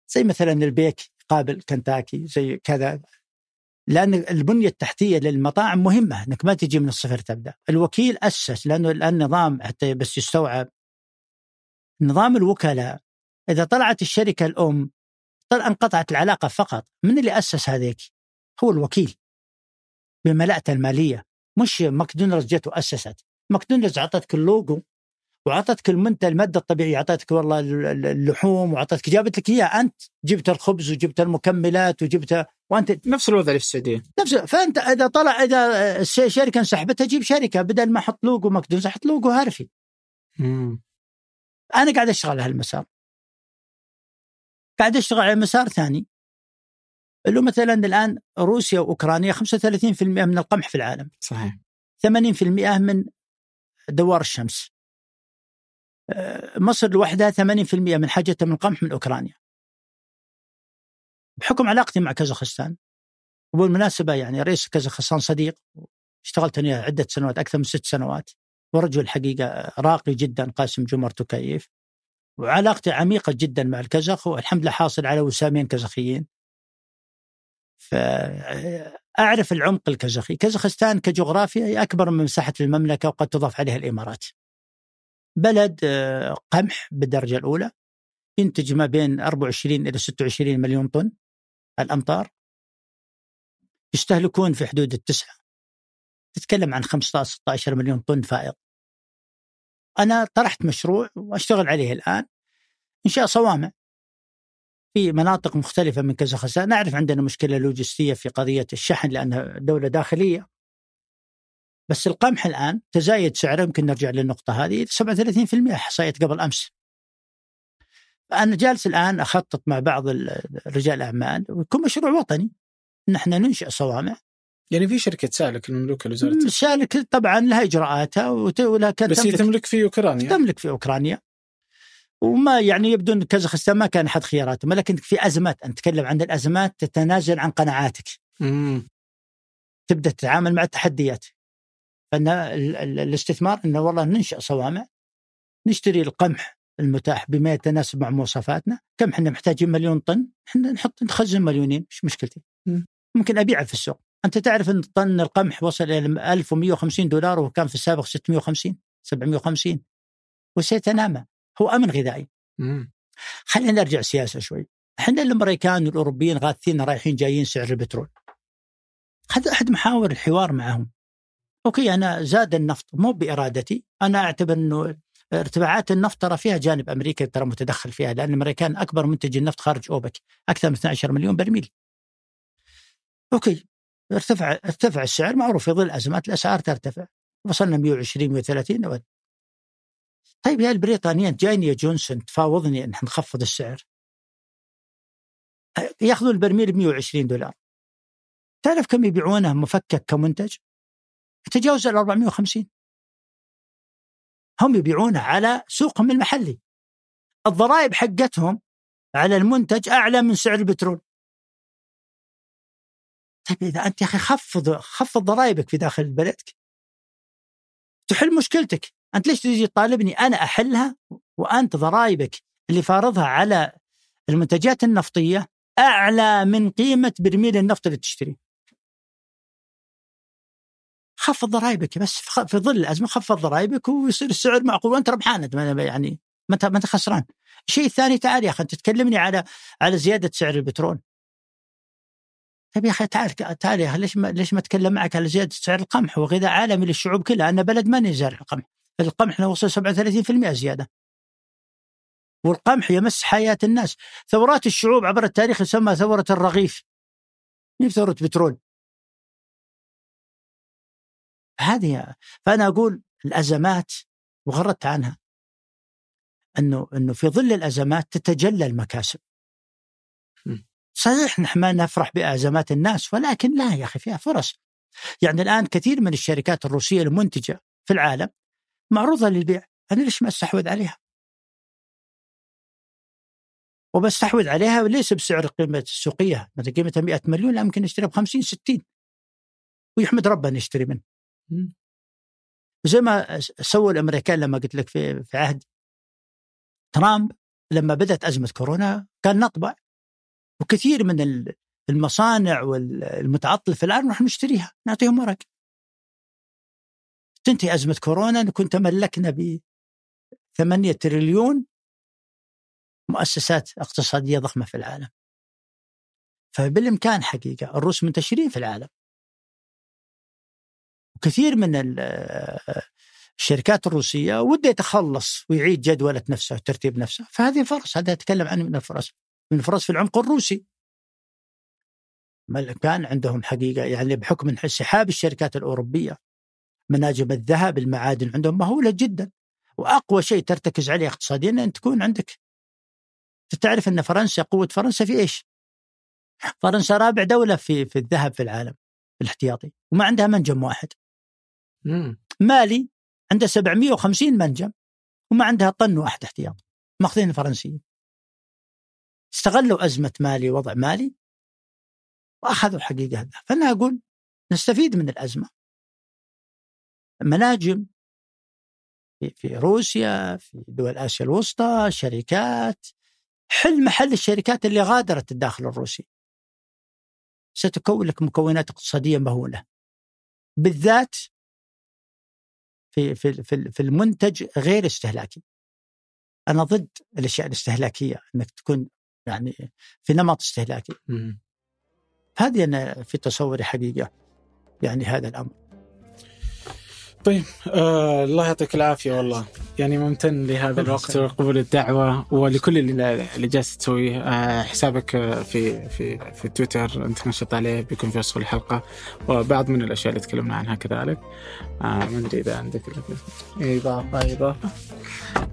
زي مثلا البيك قابل كنتاكي زي كذا. لأن البنية التحتية للمطاعم مهمة إنك ما تجي من الصفر تبدأ. الوكيل أسس لأنه النظام حتى بس يستوعب. نظام الوكلاء إذا طلعت الشركة الأم انقطعت العلاقة فقط من اللي أسس هذيك؟ هو الوكيل. بملاءته المالية. مش ماكدونالدز جت وأسست. ماكدونالدز أعطتك اللوجو وأعطتك المنتج المادة الطبيعية أعطتك والله اللحوم وأعطتك جابت لك اياه أنت جبت الخبز وجبت المكملات وجبت وأنت نفس الوضع اللي في السعودية. نفس فأنت إذا طلع إذا الشركة انسحبتها جيب شركة. بدل ما أحط لوجو ماكدونالدز أحط لوجو هارفي. أنا قاعد أشتغل هالمسار. قاعد اشتغل على مسار ثاني. اللي مثلا الآن روسيا وأوكرانيا 35% من القمح في العالم. صحيح. 80% من دوار الشمس. آه، مصر لوحدها 80% من حاجتها من القمح من أوكرانيا. بحكم علاقتي مع كازاخستان وبالمناسبة يعني رئيس كازاخستان صديق اشتغلت أنا عدة سنوات أكثر من ست سنوات ورجل حقيقة راقي جدا قاسم جمر توكايف وعلاقتي عميقة جدا مع الكزخ والحمد لله حاصل على وسامين كزخيين. فأعرف العمق الكازاخي كازاخستان كجغرافيا أكبر من مساحة المملكة وقد تضاف عليها الإمارات. بلد قمح بالدرجة الأولى ينتج ما بين 24 إلى 26 مليون طن الأمطار. يستهلكون في حدود التسعة. تتكلم عن 15 16 مليون طن فائض أنا طرحت مشروع وأشتغل عليه الآن إنشاء صوامع. في مناطق مختلفة من كازاخستان نعرف عندنا مشكلة لوجستية في قضية الشحن لأنها دولة داخلية. بس القمح الآن تزايد سعره يمكن نرجع للنقطة هذه 37% إحصائية قبل أمس. أنا جالس الآن أخطط مع بعض رجال الأعمال ويكون مشروع وطني. نحن ننشئ صوامع. يعني في شركة سألك المملوكة لوزارة سألك طبعا لها إجراءاتها ولها بس هي تملك في أوكرانيا. تملك في أوكرانيا. وما يعني يبدو إن كازاخستان ما كان أحد خياراتهم لكن في أزمات نتكلم عن الأزمات تتنازل عن قناعاتك. مم. تبدأ تتعامل مع التحديات. فإن الاستثمار إنه والله ننشأ صوامع نشتري القمح المتاح بما يتناسب مع مواصفاتنا. كم إحنا محتاجين مليون طن إحنا نحط نخزن مليونين مش مشكلتي. مم. ممكن أبيعه في السوق. أنت تعرف إن طن القمح وصل إلى 1150 دولار وكان في السابق 650 750 وسيتنامى هو أمن غذائي. خلينا نرجع سياسة شوي. إحنا الأمريكان والأوروبيين غاثين رايحين جايين سعر البترول. هذا أحد محاور الحوار معهم. أوكي أنا زاد النفط مو بإرادتي. أنا أعتبر إنه ارتفاعات النفط ترى فيها جانب أمريكا ترى متدخل فيها لأن الأمريكان أكبر منتج النفط خارج أوبك أكثر من 12 مليون برميل. أوكي. ارتفع ارتفع السعر معروف في ظل أزمات الأسعار ترتفع. وصلنا 120 130 طيب يا البريطانيين جايني يا جونسون تفاوضني أن نخفض السعر. يأخذون البرميل ب 120 دولار. تعرف كم يبيعونه مفكك كمنتج؟ يتجاوز ال 450 هم يبيعونه على سوقهم المحلي. الضرائب حقتهم على المنتج أعلى من سعر البترول. طيب إذا أنت يا أخي خفض خفض ضرائبك في داخل بلدك تحل مشكلتك أنت ليش تجي تطالبني أنا أحلها وأنت ضرائبك اللي فارضها على المنتجات النفطية أعلى من قيمة برميل النفط اللي تشتريه. خفض ضرائبك بس في ظل الأزمة خفض ضرائبك ويصير السعر معقول وأنت ربحان يعني ما أنت ما أنت خسران. الشيء الثاني تعال يا أخي أنت تكلمني على على زيادة سعر البترول. طيب يا أخي تعال تعال ليش ما ليش ما اتكلم معك على زيادة سعر القمح وغذاء عالمي للشعوب كلها أنا بلد ماني زارع القمح. القمح وصل 37% زيادة. والقمح يمس حياة الناس، ثورات الشعوب عبر التاريخ يسمى ثورة الرغيف. مين ثورة بترول؟ هذه فأنا أقول الأزمات وغردت عنها انه أنه في ظل الأزمات تتجلى المكاسب. صحيح نحن ما نفرح بأزمات الناس ولكن لا يا أخي فيها فرص. يعني الآن كثير من الشركات الروسية المنتجة في العالم معروضة للبيع. أنا ليش ما أستحوذ عليها؟ وبستحوذ عليها ليس بسعر قيمة السوقية مثلا قيمتها 100 مليون لا يمكن نشتريها ب 50 60 ويحمد ربنا نشتري منه زي ما سووا الأمريكان لما قلت لك في في عهد ترامب لما بدأت أزمة كورونا كان نطبع. وكثير من المصانع والمتعطلة في الان نروح نشتريها نعطيهم ورق. تنتهي أزمة كورونا نكون تملكنا ب 8 تريليون مؤسسات اقتصادية ضخمة في العالم. فبالإمكان حقيقة الروس منتشرين في العالم. وكثير من الشركات الروسية وده يتخلص ويعيد جدولة نفسه وترتيب نفسه فهذه فرص هذا اتكلم عنه من الفرص. من الفرص في العمق الروسي كان عندهم حقيقة يعني بحكم انسحاب الشركات الأوروبية مناجم الذهب المعادن عندهم مهولة جدا وأقوى شيء ترتكز عليه اقتصاديا إن تكون عندك تعرف إن فرنسا قوة فرنسا في إيش؟ فرنسا رابع دولة في في الذهب في العالم الاحتياطي وما عندها منجم واحد. مم. مالي عندها 750 منجم وما عندها طن واحد احتياط ماخذين الفرنسيين. استغلوا أزمة مالي وضع مالي وأخذوا حقيقة هذا. فأنا أقول نستفيد من الأزمة. مناجم في, روسيا في دول آسيا الوسطى شركات. حل محل الشركات اللي غادرت الداخل الروسي. ستكون لك مكونات اقتصادية مهولة. بالذات في في في في المنتج غير استهلاكي. أنا ضد الأشياء الاستهلاكية إنك تكون يعني في نمط استهلاكي. هذه أنا في تصوري حقيقة يعني هذا الأمر. طيب آه الله يعطيك العافية والله. يعني ممتن لهذا الوقت وقبول الدعوة ولكل اللي, اللي جالس تسويه. آه حسابك في في في تويتر أنت نشط عليه بيكون في وصف الحلقة. وبعض من الأشياء اللي تكلمنا عنها كذلك. آه ما أدري إذا عندك إضافة إضافة.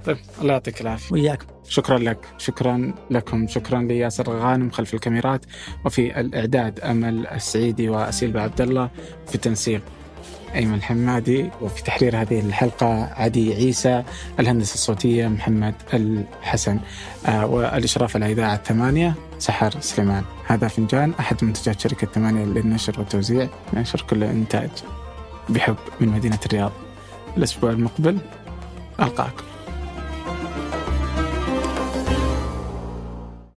طيب الله يعطيك العافية. وياك. شكرا لك. شكرا لكم. شكرا لياسر غانم خلف الكاميرات. وفي الإعداد أمل السعيدي وأسيل عبد الله في التنسيق. أيمن الحمادي وفي تحرير هذه الحلقة عدي عيسى الهندسة الصوتية محمد الحسن. آه والإشراف على إذاعة ثمانية سحر سليمان. هذا فنجان أحد منتجات شركة ثمانية للنشر والتوزيع نشر كل إنتاج بحب من مدينة الرياض. الأسبوع المقبل ألقاكم